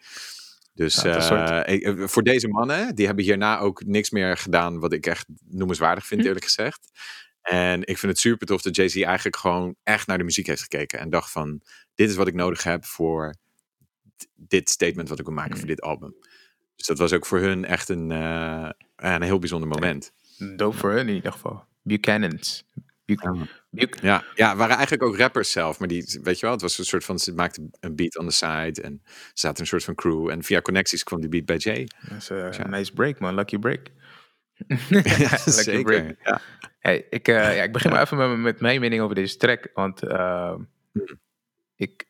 Dus Ja, soort- voor deze mannen, die hebben hierna ook niks meer gedaan wat ik echt noemenswaardig vind, Hm. eerlijk gezegd. En ik vind het super tof dat Jay-Z eigenlijk gewoon echt naar de muziek heeft gekeken. En dacht van, dit is wat ik nodig heb voor dit statement wat ik wil maken voor dit album. Dus dat was ook voor hun echt een, eh, een heel bijzonder moment. Dope voor hun in ieder geval. Buchanans. Buch- Buch- Ja, ja, waren eigenlijk ook rappers zelf. Maar die, weet je wel, het was een soort van, ze maakten een beat on the side. En ze zaten een soort van crew. En via connecties kwam die beat bij Jay. Dat is eh, Ja. een nice break, man. Lucky break. Ja, (laughs) (laughs) Lucky zeker. break. Ja. Hey, ik, eh, ja, ik begin maar even met, met mijn mening over deze track. Want ehm, Hmm. ik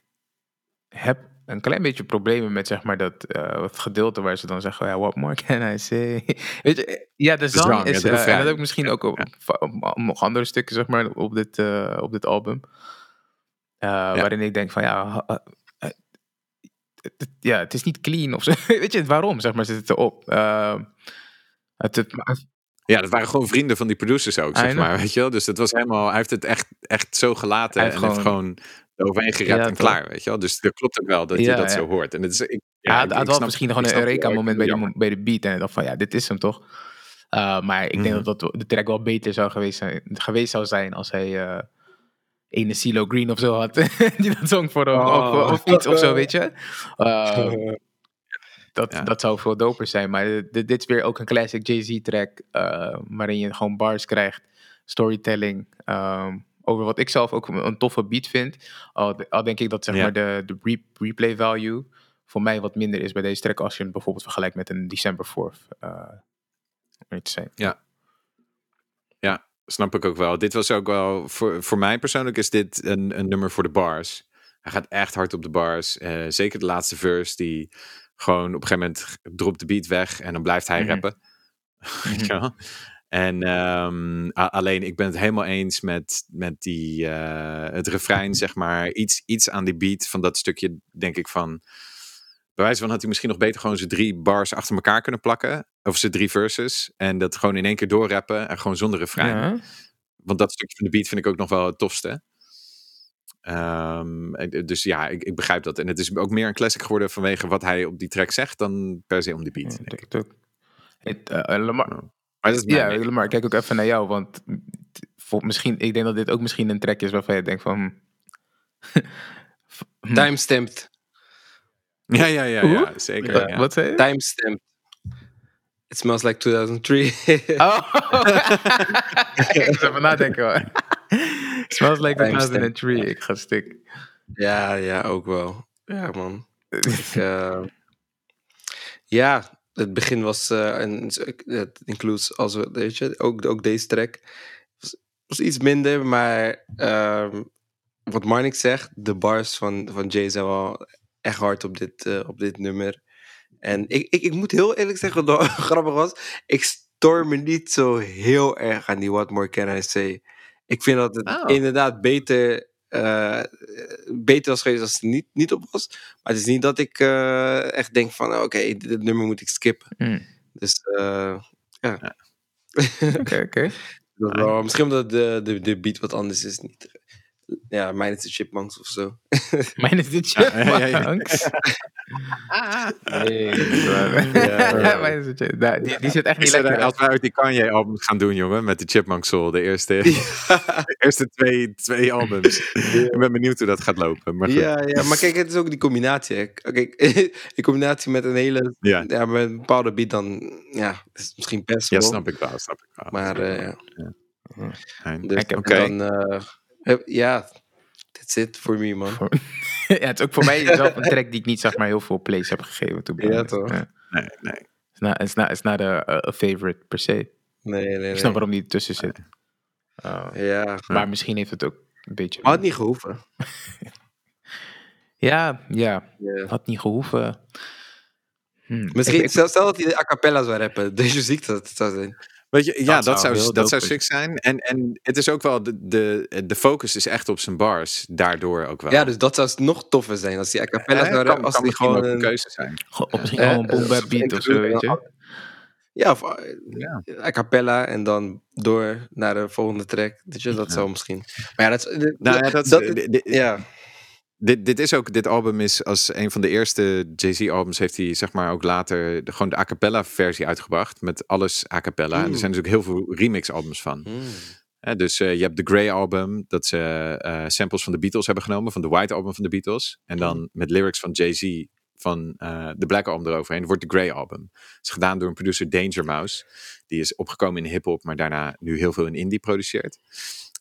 heb een klein beetje problemen met zeg maar dat eh, het gedeelte waar ze dan zeggen, ja, what more can I say? (laughs) Weet je, ja, de zang zang, ja, is, eh, en refrein. dat ook misschien ook op, nog andere stukken zeg maar op dit, eh, op dit album. Eh, Waarin ik denk van ja, eh, ja, het is niet clean of zo. (laughs) Weet je, waarom zeg maar zit het erop? Ehm, het, het, ja, dat waren gewoon vrienden van die producers ook, zeg maar. Weet je wel? Dus dat was helemaal, hij heeft het echt, echt zo gelaten. Hij en heeft gewoon overheen gerept Ja, en klaar, weet je wel. Dus dat klopt ook wel dat je dat zo hoort. En het is, ik, Ja, het ik- had wel misschien gewoon een Eureka-moment bij, mo- bij de beat. En ik dacht van, ja, dit is hem toch? Uh, maar ik denk Mhm. dat, dat de track wel beter zou geweest, zijn, geweest zou zijn als hij... eh, ene CeeLo Green of zo had. (laughs) die dat zong voor hem. Oh. Of, of iets of zo, weet je. Eh, (laughs) dat, Ja. dat zou veel doper zijn. Maar dit, dit is weer ook een classic Jay-Z track. eh, waarin je gewoon bars krijgt. Storytelling. ehm, over wat ik zelf ook een toffe beat vind. Al, al denk ik dat zeg Ja. maar de, de re- replay value voor mij wat minder is bij deze track. Als je hem bijvoorbeeld vergelijkt met een December 4th. eh zijn. Ja, snap ik ook wel. Dit was ook wel, voor, voor mij persoonlijk is dit een, een nummer voor de bars. Hij gaat echt hard op de bars. Eh, zeker de laatste verse, die gewoon op een gegeven moment dropt de beat weg en dan blijft hij Mhm. rappen. (laughs) En ehm, alleen, ik ben het helemaal eens met, met die, eh, het refrein, zeg maar. Iets, iets aan die beat van dat stukje, denk ik van... Bij wijze van had hij misschien nog beter gewoon zijn drie bars achter elkaar kunnen plakken. Of zijn drie verses. En dat gewoon in één keer doorrappen en gewoon zonder refrein. Ja. Want dat stukje van de beat vind ik ook nog wel het tofste. Ehm, en- dus ja, ik, ik begrijp dat. En het is ook meer een classic geworden vanwege wat hij op die track zegt dan per se om die beat. Ja, denk ik. Het, eh, Lamar, Maar dat is mijn ja, mening. Lamar, ik kijk ook even naar jou, want voor, misschien, ik denk dat dit ook misschien een track is waarvan je denkt van... hm, (laughs) Timestamped. Ja, ja, ja, ja zeker. Wat, ja. wat zei je? Timestamped. It smells like 2003. (laughs) Oh! (laughs) ik moest even nadenken hoor. Smells like Timestamp. 2003, ik ga stuk. ja, ja, ook wel. Ja, man. Ik, eh, ja, het begin was, eh, en het includes, als we, weet je, ook, ook deze track, was, was iets minder, maar ehm, wat Marnik zegt, de bars van, van Jay zijn wel echt hard op dit, eh, op dit nummer. En ik, ik, ik moet heel eerlijk zeggen, wat wel (laughs) grappig was, ik stoor me niet zo heel erg aan die What More Can I Say. Ik vind dat het Oh. inderdaad beter, eh, beter was geweest als het niet, niet op was. Maar het is niet dat ik eh, echt denk van, oké, dit, dit nummer moet ik skippen. Hmm. Dus eh, ja. Oké, oké. (laughs) Misschien omdat de, de, de beat wat anders is. Niet, ja, mijn is de Chipmunks of zo. (laughs) Mijn is dit Ja, ja, ja, ja. Chipmunks. (laughs) Nee, Ja. ja, die, die zit echt niet lekker. als wij uit die Kanye-albums gaan doen, jongen, met de Chipmunk Soul, de eerste, de (laughs) eerste twee, twee albums. Ik ben benieuwd hoe dat gaat lopen. Maar. Ja, ja, maar kijk, het is ook die combinatie. Hè. Kijk, die combinatie met een hele, Ja. ja. met een bepaalde beat, dan, ja, is misschien best Ja, wel. snap ik wel, snap ik wel. Maar, eh, ja. Dus Ik heb- Oké. dan, eh, ja, that's it for me, man. (laughs) ja, het is ook voor mij zelf een (laughs) track die ik niet zeg maar heel veel plays heb gegeven. Ja, toch? Ja. Nee, nee. It's not, it's not, it's not a, favorite per se. Nee, nee, nee. Ik snap waarom die ertussen zit. Uh, Ja, Maar misschien heeft het ook een beetje... had niet gehoeven. (laughs) Ja, ja. Had niet gehoeven. Hm. Misschien, Ik- ik- stel, stel dat hij de a cappella zou rappen. Deze ziek dat het zou zijn. Weet je, ja, dat, zou heel dat zou sick zijn. En, en het is ook wel, de, de, de focus is echt op zijn bars. Daardoor ook wel. Ja, dus dat zou nog toffer zijn. Als hij a cappella Eh, kan. Als kan hij misschien gewoon een keuze zijn. Of misschien Eh, gewoon een eh, beat of zo, weet je. Ja, of eh, Ja. a cappella en dan door naar de volgende track. Je, dat zou misschien. Maar ja, dat Nou ja, dat, ja. Dit, dit is ook, dit album is als een van de eerste Jay-Z albums heeft hij zeg maar ook later de, gewoon de a cappella versie uitgebracht. Met alles a cappella. En er Mm. zijn dus ook heel veel remix albums van. Hmm. Dus eh, je hebt de Grey album, dat ze eh, samples van de Beatles hebben genomen, van de White album van de Beatles. En dan met lyrics van Jay-Z van eh, de Black album eroverheen, wordt de Grey album. Het is gedaan door een producer Danger Mouse. Die is opgekomen in hip-hop, maar daarna nu heel veel in indie produceert.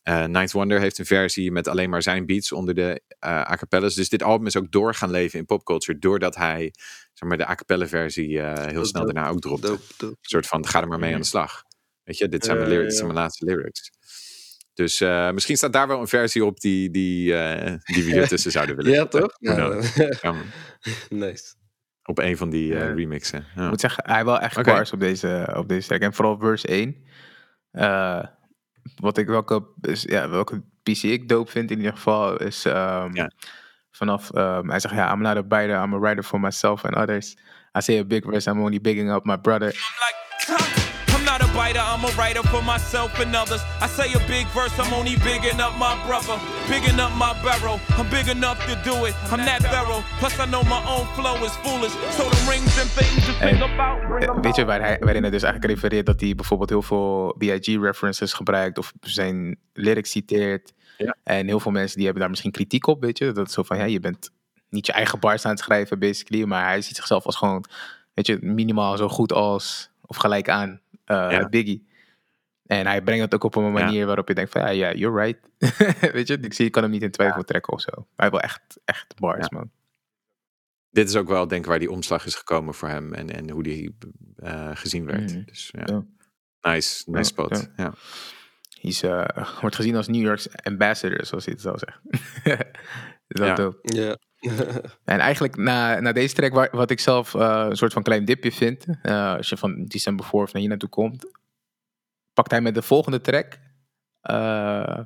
Eh Ninth Wonder heeft een versie met alleen maar zijn beats onder de eh a cappellas. Dus dit album is ook door gaan leven in popculture, doordat hij zeg maar, de a cappella versie eh, heel snel dope. daarna ook dropte. Dope, dope. Een soort van, ga er maar mee aan de slag. Weet je, dit zijn, mijn, Ja, lyrics, dit zijn mijn laatste lyrics. Dus eh, misschien staat daar wel een versie op die, die, eh, die we hier tussen zouden willen (laughs) Ja, toch? Ja, (laughs) nice. op een van die eh, remixen. Ja. Ik moet zeggen, hij wel echt Oké. bars op deze, op deze track. En vooral verse 1. Eh, wat ik welke, is, ja, welke PC ik dope vind in ieder geval is ehm, Ja. vanaf, ehm, hij zegt ja, I'm not a biter, I'm a writer for myself and others. I say a big verse, I'm only bigging up my brother. I'm like, biter, I'm a writer for myself and others. I say a big verse, I'm only bigging up my brother, bigging up my barrel. I'm big enough to do it, I'm that thorough. Plus, I know my own flow is foolish. So the rings and things to think about. Eh, Weet je waar hij, waarin hij dus eigenlijk refereert dat hij bijvoorbeeld heel veel BIG-references gebruikt of zijn lyrics citeert. Ja. En heel veel mensen die hebben daar misschien kritiek op, weet je. Dat is zo van, ja, je bent niet je eigen bars aan het schrijven, basically. Maar hij ziet zichzelf als gewoon, weet je, minimaal zo goed als, of gelijk aan eh, Ja. Biggie. En hij brengt het ook op een manier waarop je denkt van, ja, ja, you're right. (laughs) weet je, ik zie, ik kan hem niet in twijfel trekken of zo. Maar hij wil echt, echt bars, Ja. man. Dit is ook wel, denk ik, waar die omslag is gekomen voor hem en, en hoe die eh, gezien werd. Mhm. Dus ja, Ja. nice, nice Ja, spot. ja. Ja. Hij is, eh, wordt gezien als New York's ambassador, zoals hij het zou zeggen. (laughs) dat is Ja. dope. Ja. (laughs) En eigenlijk na, na deze track, wat ik zelf eh, een soort van klein dipje vind, eh, als je van December 4 of naar hier naartoe komt, pakt hij met de volgende track, eh,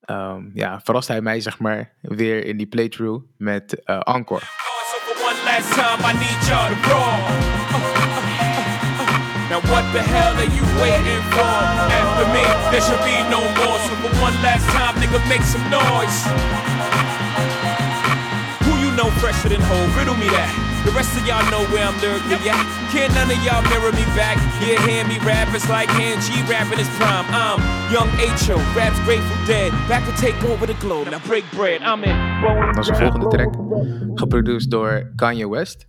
ehm, ja, verrast hij mij zeg maar weer in die playthrough met Encore. Now what the hell are you waiting for? After me, there should be no more. So for one last time, nigga, make some noise. Know fresher than whole? Riddle me that. The rest of y'all know where I'm lyrically at. Can't none of y'all mirror me back. Yeah, hear me rap, it's like hand G rapping his prime. I'm young H.O., raps Grateful Dead. Back to take over the globe. Now break bread, I'm in. Dat is de volgende track, geproduceerd door Kanye West.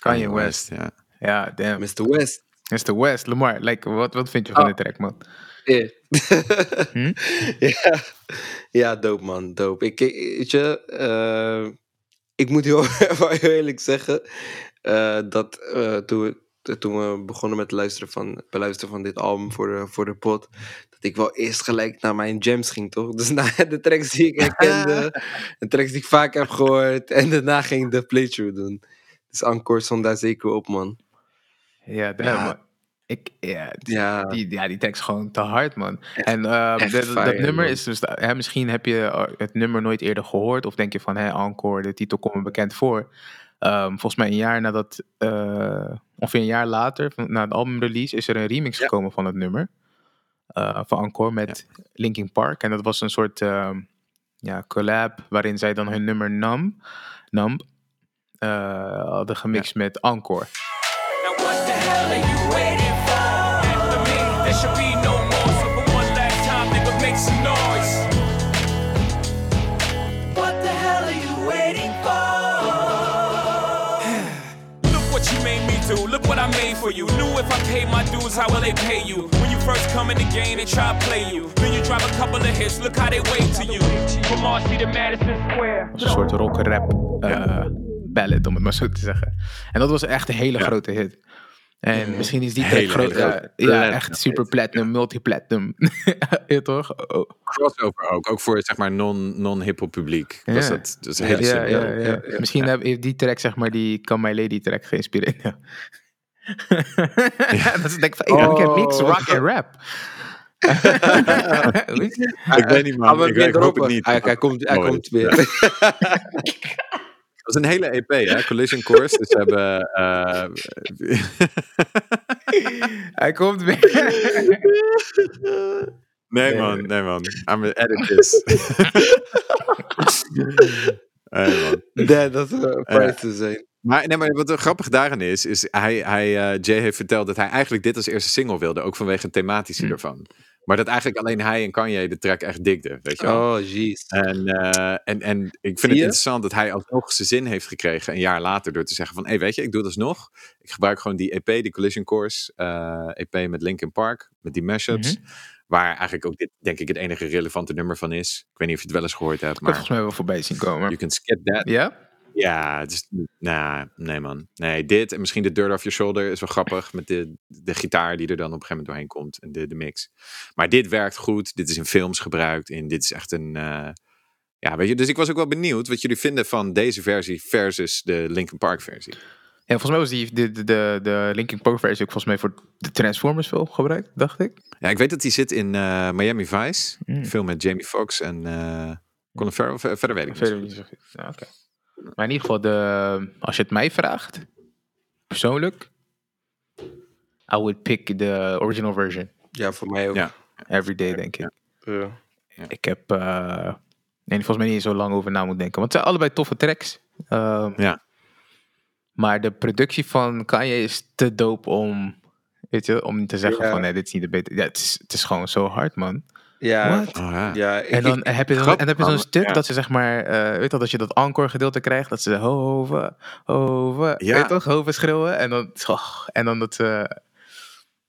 Kanye West, ja. ja, damn. Mr. West. Mr. West, Lamar, like, wat, wat vind je van Oh. de track, man? Yeah. Hm? (laughs) ja. ja, dope man, dope. Ik, ik- weet je, eh, ik moet heel, (laughs) eerlijk zeggen eh, dat eh, toen, we, toen we begonnen met luisteren van, beluisteren van dit album voor de, voor de pot, dat ik wel eerst gelijk naar mijn jams ging, toch? Dus na (laughs) de tracks die ik herkende, (laughs) de tracks die ik vaak heb gehoord, en daarna ging ik de playthrough doen. Dus Encore stond daar zeker op, man. Ja, Ja. Ik, ja. Die, ja, die is gewoon te hard, man. En eh, echt dat- nummer man. is dus... Hè, misschien heb je eh, het nummer nooit eerder gehoord. Of denk je van, hé, Encore, de titel komt me bekend voor. Ehm, volgens mij een jaar nadat... eh ongeveer een jaar later, na het albumrelease... is er een remix Ja. gekomen van het nummer. eh, van Encore met Linkin Park. En dat was een soort ehm, ja, collab... waarin zij dan hun nummer Numb, Numb eh, hadden gemixt met Encore. There should be no more. So for one last time, nigga, make some noise. What the hell are you waiting for? (sighs) Look what you made me do. Look what I made for you. Knew if I paid my dues, how will they pay you? When you first come in the game, they try to play you. Then you drive a couple of hits. Look how they wait to you. From Marcy to Madison Square. was een soort rock-rap eh, ballad, om het maar zo te zeggen. En dat was echt een hele Ja. grote hit. En misschien is die track groot. ja, grote. ja, echt super platinum, multi-platinum. (laughs) ja, toch? Oh, Crossover ook, ook voor zeg maar non- non-hip-hop publiek. Was Ja. dat, dat is een hele ja, simpele. ja, ja, ja, Misschien heeft die track, zeg maar, die Come My Lady track geïnspireerd. (laughs) Ja. (laughs) dat is denk ik van, ik heb mix Oh. rock en rap. Ik weet niet man, we ik, ik hoop het niet. Hij, hij komt, hij komt weer. Dat is een hele EP hè, Collision Course. Dus ze hebben... eh, Hij komt weer. (laughs) nee man, nee man. I'm gonna edit this. nee man. Nee, dat is een prijs te zijn. Maar, nee, maar wat er grappig daarin is, is hij, hij, eh, Jay heeft verteld dat hij eigenlijk dit als eerste single wilde. Ook vanwege het thematische Hm. ervan. Maar dat eigenlijk alleen hij en Kanye de track echt digden, weet je wel. Oh, jeez. En, eh, en, en ik vind het interessant dat hij alsnog zijn zin heeft gekregen een jaar later door te zeggen van, hé weet je, ik doe het alsnog. Ik gebruik gewoon die EP, die Collision Course eh, EP met Linkin Park, met die mashups. Mhm. Waar eigenlijk ook dit, denk ik, het enige relevante nummer van is. Ik weet niet of je het wel eens gehoord hebt, Ik heb maar volgens mij wel voorbij zien komen. you can skip that. Ja? Ja, het is, nou, nee man. Nee, dit en misschien de Dirt Off Your Shoulder is wel grappig met de, de gitaar die er dan op een gegeven moment doorheen komt en de, de mix. Maar dit werkt goed, dit is in films gebruikt en dit is echt een, eh, ja weet je, dus ik was ook wel benieuwd wat jullie vinden van deze versie versus de Linkin Park versie. Ja, volgens mij was die, de, de, de, de Linkin Park versie ook volgens mij voor de Transformers film gebruikt, dacht ik. Ja, ik weet dat die zit in eh, Miami Vice, Mm. een film met Jamie Foxx en eh Colin Farrell, Ver- verder weet ik Verder niet. niet zo goed. Ja, oké. Maar in ieder geval, de, als je het mij vraagt, persoonlijk, I would pick the original version. Ja, voor mij ook. Ja. Every day, denk ik. Ja. Ik heb... eh nee, volgens mij niet zo lang over na moet denken. Want het zijn allebei toffe tracks. Ehm, Ja. Maar de productie van Kanye is te dope om... Weet je, om te zeggen Ja. van nee, dit is niet de beter. Ja, het is, het is gewoon zo hard, man. Ja? Oh, ja. ja ik, En dan ik- heb je, dan, en dan heb je zo'n man, stuk ja. dat ze zeg maar, eh, weet je, dat je dat encore gedeelte krijgt, dat ze hoven, hoven, Ja. weet toch, hoven schreeuwen. En dan, oh, en dan dat, ze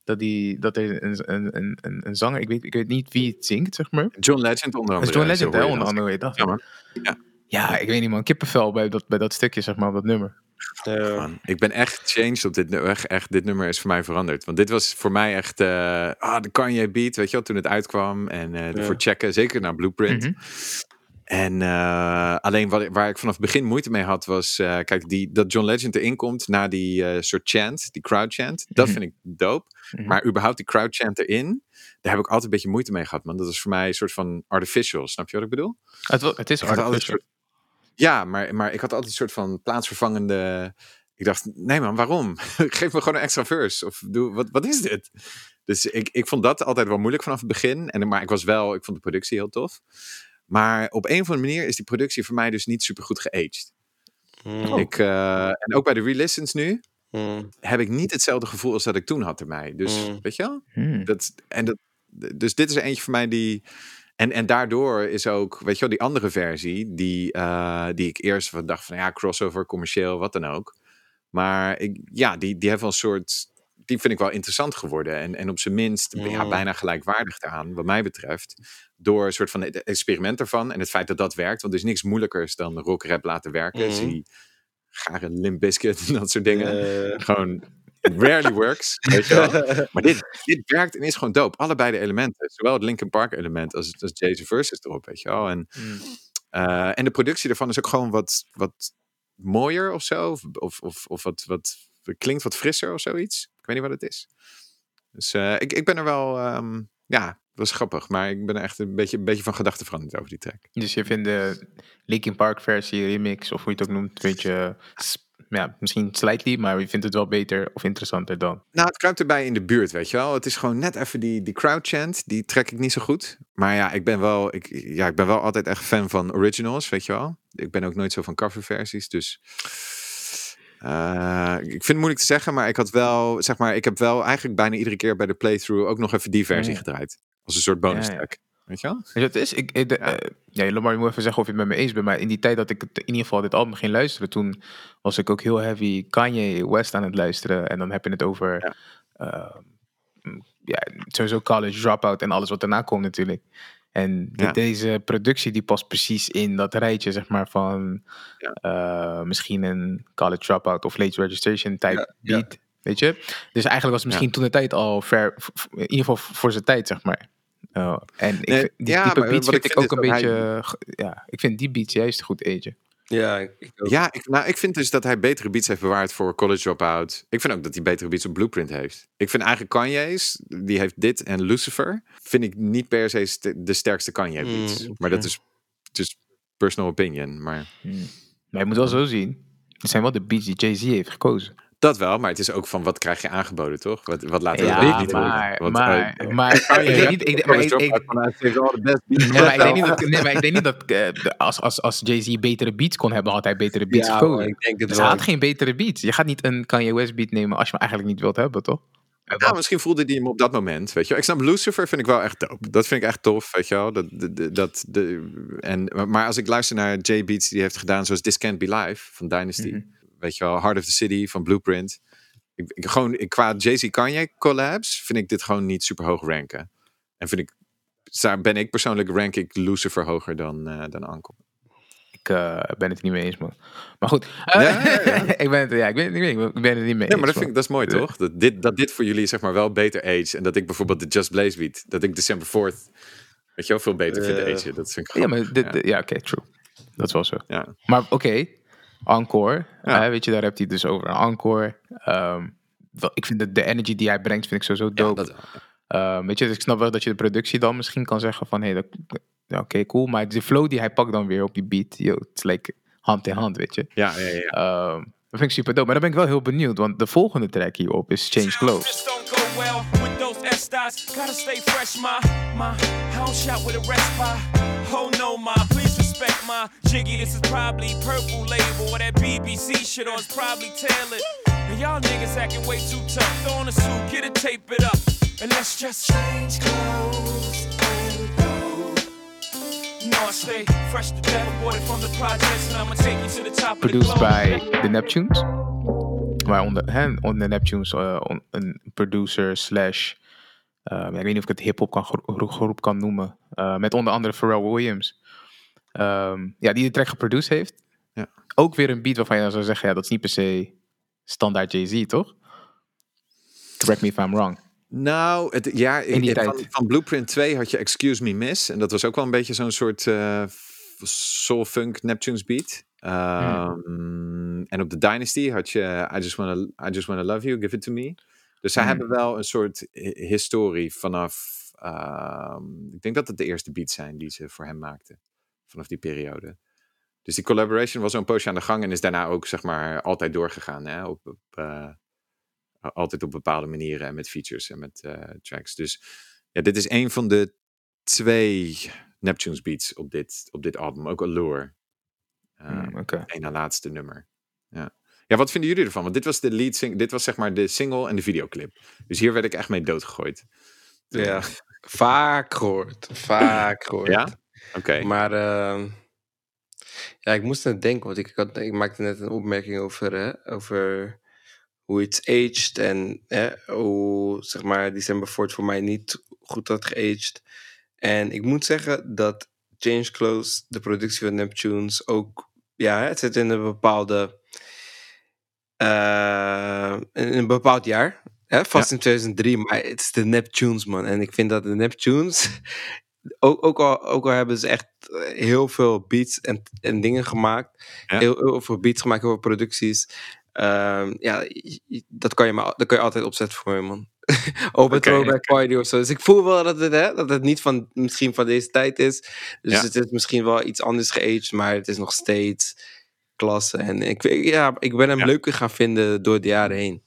dat, die, dat er een, een, een, een, een zanger, ik weet, ik weet niet wie het zingt, zeg maar. John Legend onder andere. John Legend, hè, onder andere, weet je dat. Ja, man. Ja. Ja, ik weet niet man, kippenvel bij dat, bij dat stukje, zeg maar, op dat nummer. Ja. Man, ik ben echt changed op dit nummer. Echt, echt, dit nummer is voor mij veranderd. Want dit was voor mij echt... eh ah, de Kanye beat, weet je wel, toen het uitkwam. En eh Ja. voor checken, zeker naar Blueprint. Mhm. En eh, alleen wat, waar ik vanaf het begin moeite mee had, was... eh, kijk, die, dat John Legend erin komt na die eh, soort chant, die crowd chant. Dat Mhm. vind ik dope. Mhm. Maar überhaupt die crowd chant erin, daar heb ik altijd een beetje moeite mee gehad, man. Dat is voor mij een soort van artificial, snap je wat ik bedoel? Het, het is artificial. Ja, maar, maar ik had altijd een soort van plaatsvervangende. Ik dacht, nee man, waarom? (laughs) Geef me gewoon een extra verse. Of doe, wat, wat is dit? Dus ik, ik vond dat altijd wel moeilijk vanaf het begin. En, maar ik was wel, ik vond de productie heel tof. Maar op een of andere manier is die productie voor mij dus niet super goed geaged. Mm, Ik, eh, en ook bij de re-listens nu mm, heb ik niet hetzelfde gevoel als dat ik toen had ermee. Dus Mm. weet je wel? Hmm. Dat, en dat, dus dit is er eentje voor mij die. En, en daardoor is ook, weet je wel, die andere versie, die, eh, die ik eerst van dacht van ja, crossover, commercieel, wat dan ook. Maar ik, ja, die, die wel een soort. Die vind ik wel interessant geworden. En, en op zijn minst ja, Mm. bijna gelijkwaardig daaraan, wat mij betreft. Door een soort van het experiment ervan. En het feit dat dat werkt. Want er is niks moeilijkers dan rock rap laten werken. Zie graag een Limp Bizkit en dat soort dingen. eh, Gewoon, rarely works. Weet je wel? (laughs) Maar dit, dit werkt en is gewoon dope. Allebei de elementen. Zowel het Linkin Park element als, als Jay's versus erop, weet je wel. En, Hmm. eh, en de productie ervan is ook gewoon wat, wat mooier of zo. Of, of, of, of wat, wat klinkt wat frisser of zoiets. Ik weet niet wat het is. Dus eh, ik, ik ben er wel, ehm, ja, dat was grappig. Maar ik ben echt een beetje, een beetje van gedachten veranderd over die track. Dus je vindt de Linkin Park versie, remix, of hoe je het ook noemt, een beetje, ja, misschien slightly, maar je vindt het wel beter of interessanter dan. Nou, het kruipt erbij in de buurt, weet je wel. Het is gewoon net even die, die crowd chant, die trek ik niet zo goed. Maar ja, ik ben wel, ik, ja, ik ben wel altijd echt fan van originals, weet je wel. Ik ben ook nooit zo van coverversies, dus... eh, ik vind het moeilijk te zeggen, maar ik had wel, zeg maar, ik heb wel eigenlijk bijna iedere keer bij de playthrough ook nog even die versie Ja. gedraaid. Als een soort bonus track. Weet je wel? Weet je wat het is? Ik, ik, de, eh, ja, Lamar, je moet even zeggen of je het met me eens bent, maar in die tijd dat ik het, in ieder geval dit album ging luisteren, toen was ik ook heel heavy Kanye West aan het luisteren. En dan heb je het over, Ja. ja, ja sowieso college dropout en alles wat daarna komt natuurlijk. En de- Ja. deze productie die past precies in dat rijtje, zeg maar, van Ja. eh, misschien een college dropout of late registration type Ja, ja. beat. Weet je? Dus eigenlijk was het misschien toen de tijd al ver, in ieder geval voor zijn tijd, zeg maar. Uh, en ik, Nee, die ja, type maar beats wat vind ik ik ook een beetje... Ja, ik vind die beats juist goed agen. ja, ik ook. Ja, ik, nou, ik vind dus dat hij betere beats heeft bewaard voor College Dropout. Ik vind ook dat hij betere beats op Blueprint heeft. Ik vind eigenlijk Kanye's, die heeft dit en Lucifer, vind ik niet per se st- de sterkste Kanye beats. Mm, Maar dat is just personal opinion. Maar Maar je moet wel zo zien. Het zijn wel de beats die Jay-Z heeft gekozen. Dat wel, maar het is ook van wat krijg je aangeboden, toch? Wat, wat laten we Ja, niet maar, horen. Want, maar, eh, maar, ik denk niet... Ik, maar ik, maar ik denk niet dat, nee, maar ik denk niet dat eh, als, als, als Jay-Z betere beats kon hebben, had hij betere beats Ja, gekozen. maar ik denk het Dus wel. hij had geen betere beats. Je gaat niet een Kanye West beat nemen als je hem eigenlijk niet wilt hebben, toch? Ja, misschien voelde hij hem op dat moment, weet je wel. Ik snap Lucifer vind ik wel echt dope. Dat vind ik echt tof, weet je wel. Dat, de- dat, de, en, maar als ik luister naar J Beats die hij heeft gedaan, zoals This Can't Be Live van Dynasty. Mhm. Weet je wel, Heart of the City van Blueprint. Ik, ik, gewoon, ik, qua Jay-Z Kanye collabs vind ik dit gewoon niet super hoog ranken. En vind ik, daar ben ik persoonlijk, rank ik Lucifer hoger dan, eh dan Ankel. Ik eh, ben het er niet mee eens, man. Maar goed. eh, Ja, ja, ja. (laughs) ik ben het, ja, ik ben, ik ben, ik ben het er niet mee Ja, maar dat, vind ik, dat is mooi, toch? Dat dit, dat dit voor jullie zeg maar wel beter age. En dat ik bijvoorbeeld de Just Blaze beat, dat ik December 4th, weet je wel, veel beter vind Eh, age. Dat vind ik Ja, grappig. maar dit, ja, oké, true. Dat is wel zo. Ja. Maar oké, Encore. Ja. eh, weet je, daar hebt hij dus over. Encore. Ehm, wel, ik vind de, de energy die hij brengt, vind ik sowieso Ja, dope. dat wel. Ehm, weet je, dus ik snap wel dat je de productie dan misschien kan zeggen van... Hey, dat- ja, oké, cool. Maar de flow die hij pakt dan weer op die beat... Yo, het is like hand in hand, weet je. Ja, ja, ja. Ehm, dat vind ik super dope. Maar dan ben ik wel heel benieuwd. Want de volgende track hierop is Change Clothes. well with those Estes. Gotta stay fresh, ma. Ma, I don't shout with a rest by. Oh no, ma, please respect my jiggy. This is probably purple label or that BBC shit, or it's probably tailored. And y'all niggas acting way too tough. Throw on a suit, get it, tape it up, and let's just change clothes and go. You I stay fresh to death, aborted from the projects, and I'ma take you to the top of the Produced by The Neptunes. Waaronder hè, onder Neptunes eh, on- een producer slash... ja, ik weet niet of ik het hip-hop groep kan noemen. eh, met onder andere Pharrell Williams. Ehm, ja, die de track geproduced heeft. Ja. Ook weer een beat waarvan je dan zou zeggen... Ja, dat is niet per se standaard Jay-Z, toch? Correct me if I'm wrong. Nou, het, ja, In die van, tijd. van Blueprint 2 had je Excuse Me Miss. En dat was ook wel een beetje zo'n soort eh, soul funk Neptunes beat. Ehm, En op de Dynasty had je I Just Wanna, I Just Wanna Love You, Give It To Me. Dus zij Hmm. hebben wel een soort hi- historie vanaf... ehm, ik denk dat het de eerste beats zijn die ze voor hem maakten. Vanaf die periode. Dus die collaboration was zo'n poosje aan de gang en is daarna ook zeg maar altijd doorgegaan. Hè? Op, op, eh, altijd op bepaalde manieren en met features en met eh, tracks. Dus ja, dit is een van de twee Neptunes beats op dit, op dit album. Ook Allure. Uh, Hmm, Oké. Een na laatste nummer. Ja. ja, wat vinden jullie ervan? Want dit was de lead sing dit was zeg maar de single en de videoclip. Dus hier werd ik echt mee doodgegooid. Ja, (laughs) vaak gehoord. Vaak gehoord. Ja? Oké. Maar ehm, ja, ik moest aan het denken, want ik, had, ik maakte net een opmerking over, hè, over hoe iets aged en hè, hoe zeg maar December Fort voor mij niet goed had geaged. En ik moet zeggen dat Change Clothes, de productie van Neptunes, ook ja, het zit in een bepaalde eh, in een bepaald jaar. Hè, vast in 2003, maar het is de Neptunes, man. En ik vind dat de Neptunes, ook, ook, al, ook al hebben ze echt heel veel beats en, en dingen gemaakt, Ja. heel, heel veel beats gemaakt, heel veel producties. Ehm, ja, je- je- dat kan, je maar, dat kan je altijd opzetten voor me, man. (laughs) Op een Oké, throwback party of zo. Dus ik voel wel dat het, hè, dat het niet van, misschien van deze tijd is. Dus Ja. het is misschien wel iets anders geaged, maar het is nog steeds klasse. En ik, weet- ja, ik ben hem Ja. leuker gaan vinden door de jaren heen.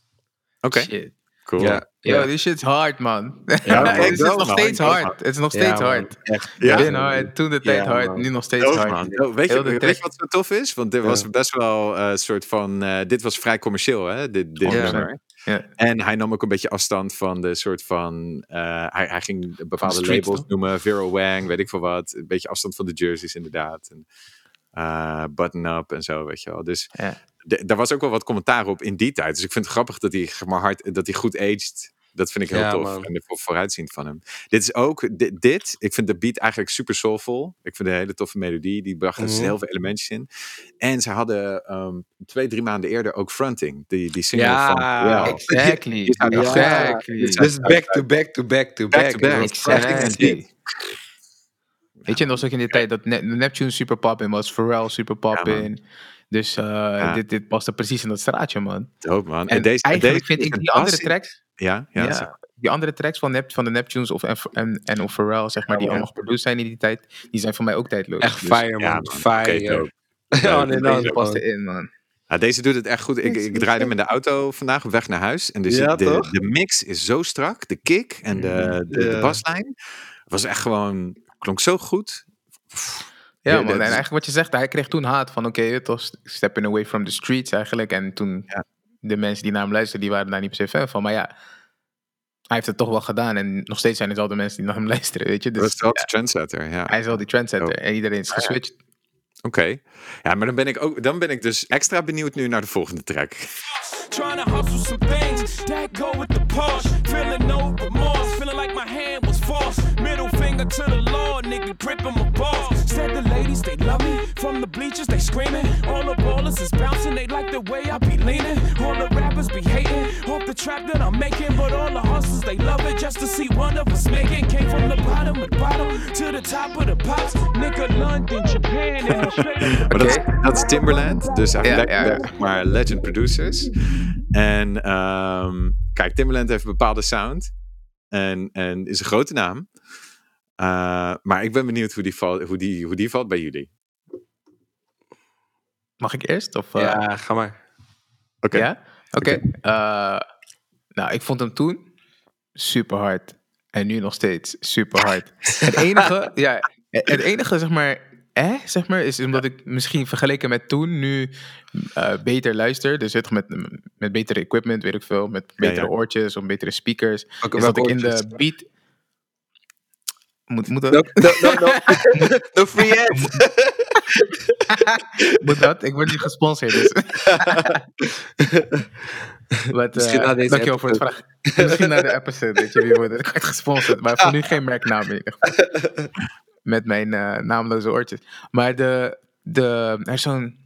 Oké, Shit. Cool. Ja, Yo, ja. this shit's hard, man. Ja, (laughs) het is nog man. steeds hard. man. Het is nog steeds hard. Echt. Ja? Begin hard, toen de tijd Ja, hard, man. nu nog steeds hard. man. Weet, je, weet wat zo tof is? Want dit Ja. was best wel een soort van... eh, dit was vrij commercieel, hè? Dit, dit Ja. nummer. Ja. En hij nam ook een beetje afstand van de soort van... eh, hij, hij ging bepaalde labels noemen. Viral Wang, weet ik veel wat. Een beetje afstand van de jerseys inderdaad. En, eh, button up en zo, weet je wel. Dus Ja. Daar was ook wel wat commentaar op in die tijd. Dus ik vind het grappig dat hij, maar, hard, dat hij goed aged. Dat vind ik heel Ja, tof. man. En de vo- vooruitziend van hem. Dit is ook, dit, dit, ik vind de beat eigenlijk super soulful. Ik vind een hele toffe melodie. Die bracht er Mhm. heel veel elementjes in. En ze hadden ehm, twee, drie maanden eerder ook Fronting. Die, die single Ja, van Pharrell. Exactly. Die Ja. Exactly. Dus back to back to back to back. Back to back. Exactly. Weet je, was ook in de tijd dat Ne- Neptune super poppin was, Pharrell super poppin. Dus eh, dit, dit paste precies in dat straatje, man. Dope, man. En, deze, eigenlijk deze vind ik die andere tracks, Ja, ja. die andere tracks van, Nep, van de Neptunes of, en, en, en of Pharrell, zeg maar, die Ja, allemaal geproduceerd zijn in die tijd, die zijn voor mij ook tijdloos. Echt Dus fire, man. ja, man. Fire. Dope. (laughs) Ja, inderdaad, Deze past man. erin, man. Ja, deze doet het echt goed. Ik, ik draaide hem in de auto vandaag op weg naar huis. En dus Ja, de, de mix is zo strak. De kick en de, de, baslijn. was echt gewoon... Klonk zo goed. Ja, man. dat En is- eigenlijk wat je zegt, hij kreeg toen haat van, oké, het was stepping away from the streets eigenlijk. En toen, Ja. de mensen die naar hem luisterden, die waren daar niet per se fan van. Maar ja, hij heeft het toch wel gedaan. En nog steeds zijn het al de mensen die naar hem (laughs) luisteren, weet je. Dat Dus was wel de trendsetter, ja. hij is wel die trendsetter. Dope. En iedereen is geswitcht. Oké. Ja, maar dan ben, ik ook, dan ben ik dus extra benieuwd nu naar de volgende track. Trying to hustle some things that go with the push. Feeling no remorse, feeling like my hand was forced. Middle finger to the law, nigga, gripping my balls. Said the ladies, they love me. From the bleachers, they screaming. All the ballers is bouncing, they like the way I be leaning. All the rappers be hating, off the trap that I'm making. But all the hustlers, they love it just to see one of us making. Came from the bottom of the bottom to the top of the pops. Nigga, London, Japan, and Australia. Maar dat, is, dat is Timberland. Dus eigenlijk Ja, ja, ja. zeg maar legend producers. En ehm, kijk, Timberland heeft een bepaalde sound. En, en is een grote naam. Uh, maar ik ben benieuwd hoe die, val, hoe, die, hoe die valt bij jullie. Mag ik eerst? Of, eh, Ja, ga maar. Oké. Ja? Oké. Eh, nou, ik vond hem toen super hard. En nu nog steeds super hard. Het (laughs) enige, ja, het enige zeg maar, eh, zeg maar, is omdat ik misschien vergeleken met toen nu eh, beter luister. Dus met, met betere equipment, weet ik veel, met betere ja. oortjes, of betere speakers. Welke- is dat ik in de beat. Moet, moet dat? No, no, no, no. no free ads. Moet dat? Ik word niet gesponsord. Dus. (laughs) Wat, Misschien eh, na deze dankjewel voor het vraag. Misschien na de episode, weet je, wie wordt gesponsord. Maar voor nu geen merknaam in ieder geval. (laughs) Met mijn eh, naamloze oortjes. Maar de, de, er is zo'n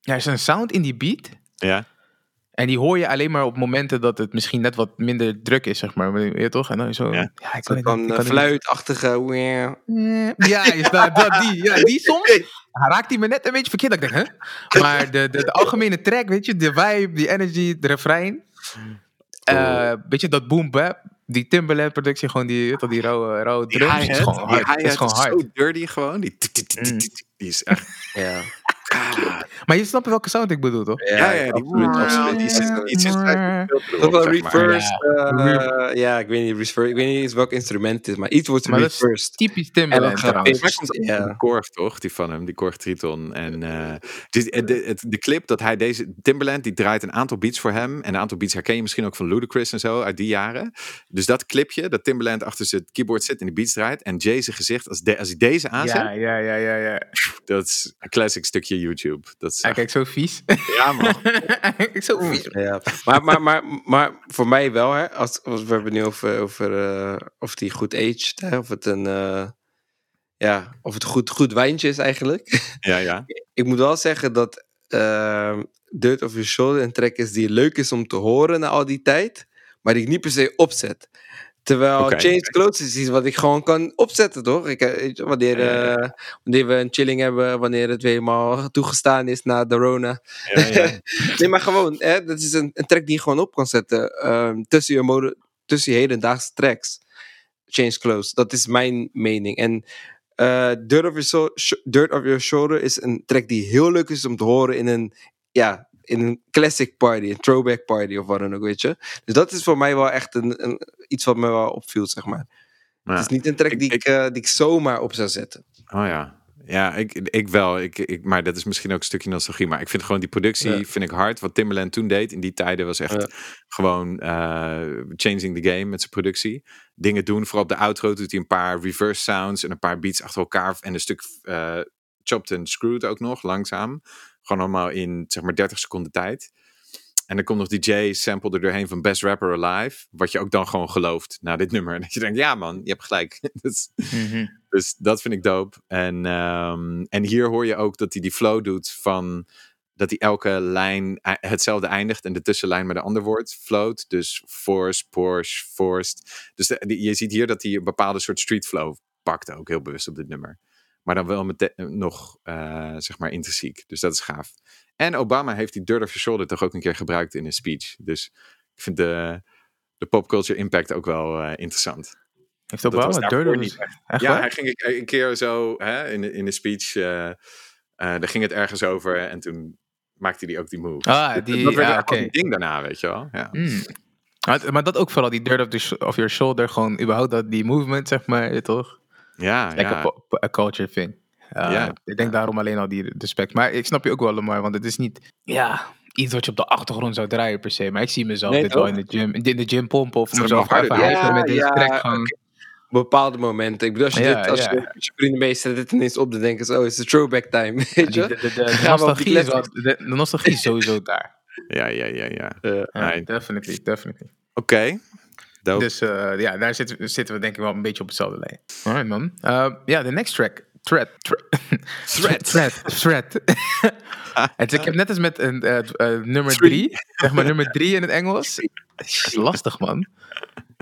ja, er is een sound in die beat. Ja. En die hoor je alleen maar op momenten dat het misschien net wat minder druk is, zeg maar. Weet je toch? En dan zo, Ja. ja, ik kan niet- kan niet- fluitachtige. wee. Ja, is dat, dat, die, ja, die soms (laughs) raakt hij me net een beetje verkeerd. Dat ik denk, hè? Maar de, de, de algemene track, weet je, de vibe, die energy, de refrein. eh weet je, dat boom bap, die Timberland productie, gewoon die, die, die rauwe, rauwe Die drums, is gewoon hard. Is gewoon hard. zo dirty gewoon. Die, tit, (laughs) die is echt... Ja. Ah, Maar je snapt welke sound ik bedoel, toch? ja, ja, die, absoluut, absoluut. die die zit wel zeg maar. reverse. eh, ja, ik weet niet, reverse, ik weet niet eens welk instrument het is, maar iets wordt Maar dat is reversed. typisch Timberland En dan trouwens. komt Ja. ja. Korg, toch? Die van hem, die Korg Triton. En eh, dit- eh, de, het, de clip dat hij deze... Timberland, die draait een aantal beats voor hem. En een aantal beats herken je misschien ook van Ludacris en zo, uit die jaren. Dus dat clipje, dat Timberland achter zijn keyboard zit en die beats draait. En Jay zijn gezicht, als, de, als hij deze aanzet, Ja, ja, ja, ja, ja. dat is een classic stukje YouTube. Dat is echt- kijkt zo vies. ja, man. (laughs) Kijkt zo vies. Ja, maar, maar, maar, maar voor mij wel, hè, als, als we hebben nu over, over uh, of die goed aged, hè, of het een, uh, ja, of het goed, goed wijntje is eigenlijk. (laughs) Ja, ja. Ik moet wel zeggen dat uh, Dirt of Your Shoulder een track is die leuk is om te horen na al die tijd, maar die ik niet per se opzet. Terwijl Oké. Change Clothes is iets wat ik gewoon kan opzetten, toch? Ik, eh, wanneer, uh, wanneer we een chilling hebben, wanneer het weer eenmaal toegestaan is na de Rona. ja, ja. (laughs) nee, maar gewoon, hè, dat is een, een track die je gewoon op kan zetten um, tussen, je mode, tussen je hedendaagse tracks. Change Clothes, dat is mijn mening. En uh, Dirt, of your so Dirt of Your Shoulder is een track die heel leuk is om te horen in een, ja, in een classic party, een throwback party of wat dan ook, weet je. Dus dat is voor mij wel echt een, een iets wat me wel opviel, zeg maar. Ja. Het is niet een track die, ik, ik- uh, die ik zomaar op zou zetten. Oh ja. Ja, ik, ik wel. Ik, ik, maar dat is misschien ook een stukje nostalgie. Maar ik vind gewoon die productie Ja. vind ik hard. Wat Timberland toen deed in die tijden was echt Ja. gewoon eh, changing the game met zijn productie. Dingen doen. Vooral op de outro doet hij een paar reverse sounds en een paar beats achter elkaar. En een stuk eh, chopped and screwed ook nog, langzaam. Gewoon allemaal in zeg maar 30 seconden tijd. En dan komt nog die J-sample er doorheen van Best Rapper Alive. Wat je ook dan gewoon gelooft na dit nummer. En (laughs) dat je denkt, ja man, je hebt gelijk. Is- (laughs) Mhm. dus dat vind ik dope. En, ehm, en hier hoor je ook dat hij die flow doet van dat hij elke lijn hetzelfde eindigt en de tussenlijn met een ander woord float. Dus force, Porsche, forced. Dus de- je ziet hier dat hij een bepaalde soort street flow pakt ook heel bewust op dit nummer. Maar dan wel met nog, eh, zeg maar, intrinsiek. Dus dat is gaaf. En Obama heeft die Dirt of Your Shoulder toch ook een keer gebruikt in een speech. Dus ik vind de, de popculture impact ook wel eh, interessant. Heeft Dat een daarvoor deur niet Echt ja, waar? hij ging een- keer zo hè, in, in de speech. eh eh, daar ging het ergens over en toen maakte hij ook die move. Ah, Dat- die- dat werd ja, oké. een ding daarna, weet je wel. Ja. Mm. Maar, maar dat ook vooral, die dirt of, the of your shoulder, gewoon überhaupt dat, die movement, zeg maar, toch? Ja, Lekker ja. a culture thing. Uh, Ja. Ik denk daarom alleen al die respect. Maar ik snap je ook wel, Lamar, want het is niet, ja, iets wat je op de achtergrond zou draaien per se. Maar ik zie mezelf Nee, dit wel in de gym, in de gym pompen of mezelf even hypen met deze Ja, track. ja, Gewoon. Bepaalde momenten. Ik bedoel, als je, Ja, dit, als ja. je met je vrienden mee zet dit ineens op, dan denken ze, oh, is een throwback time, (laughs) weet Die- je? de, (laughs) nostalgie is wel, classics. de, de nostalgie is sowieso daar. Ja, ja, ja, ja. Eh, Ja, definitely, definitely. Oké. Dope. Dus eh, ja, daar zitten, zitten we denk ik wel een beetje op hetzelfde lijn. Alright man. Uh, Ja, de next track. Threat. (laughs) Threat. Threat. Threat. (laughs) Het- ik heb net als met een, eh, eh, nummer Three. drie. Zeg maar nummer drie in het Engels. is (laughs) lastig man.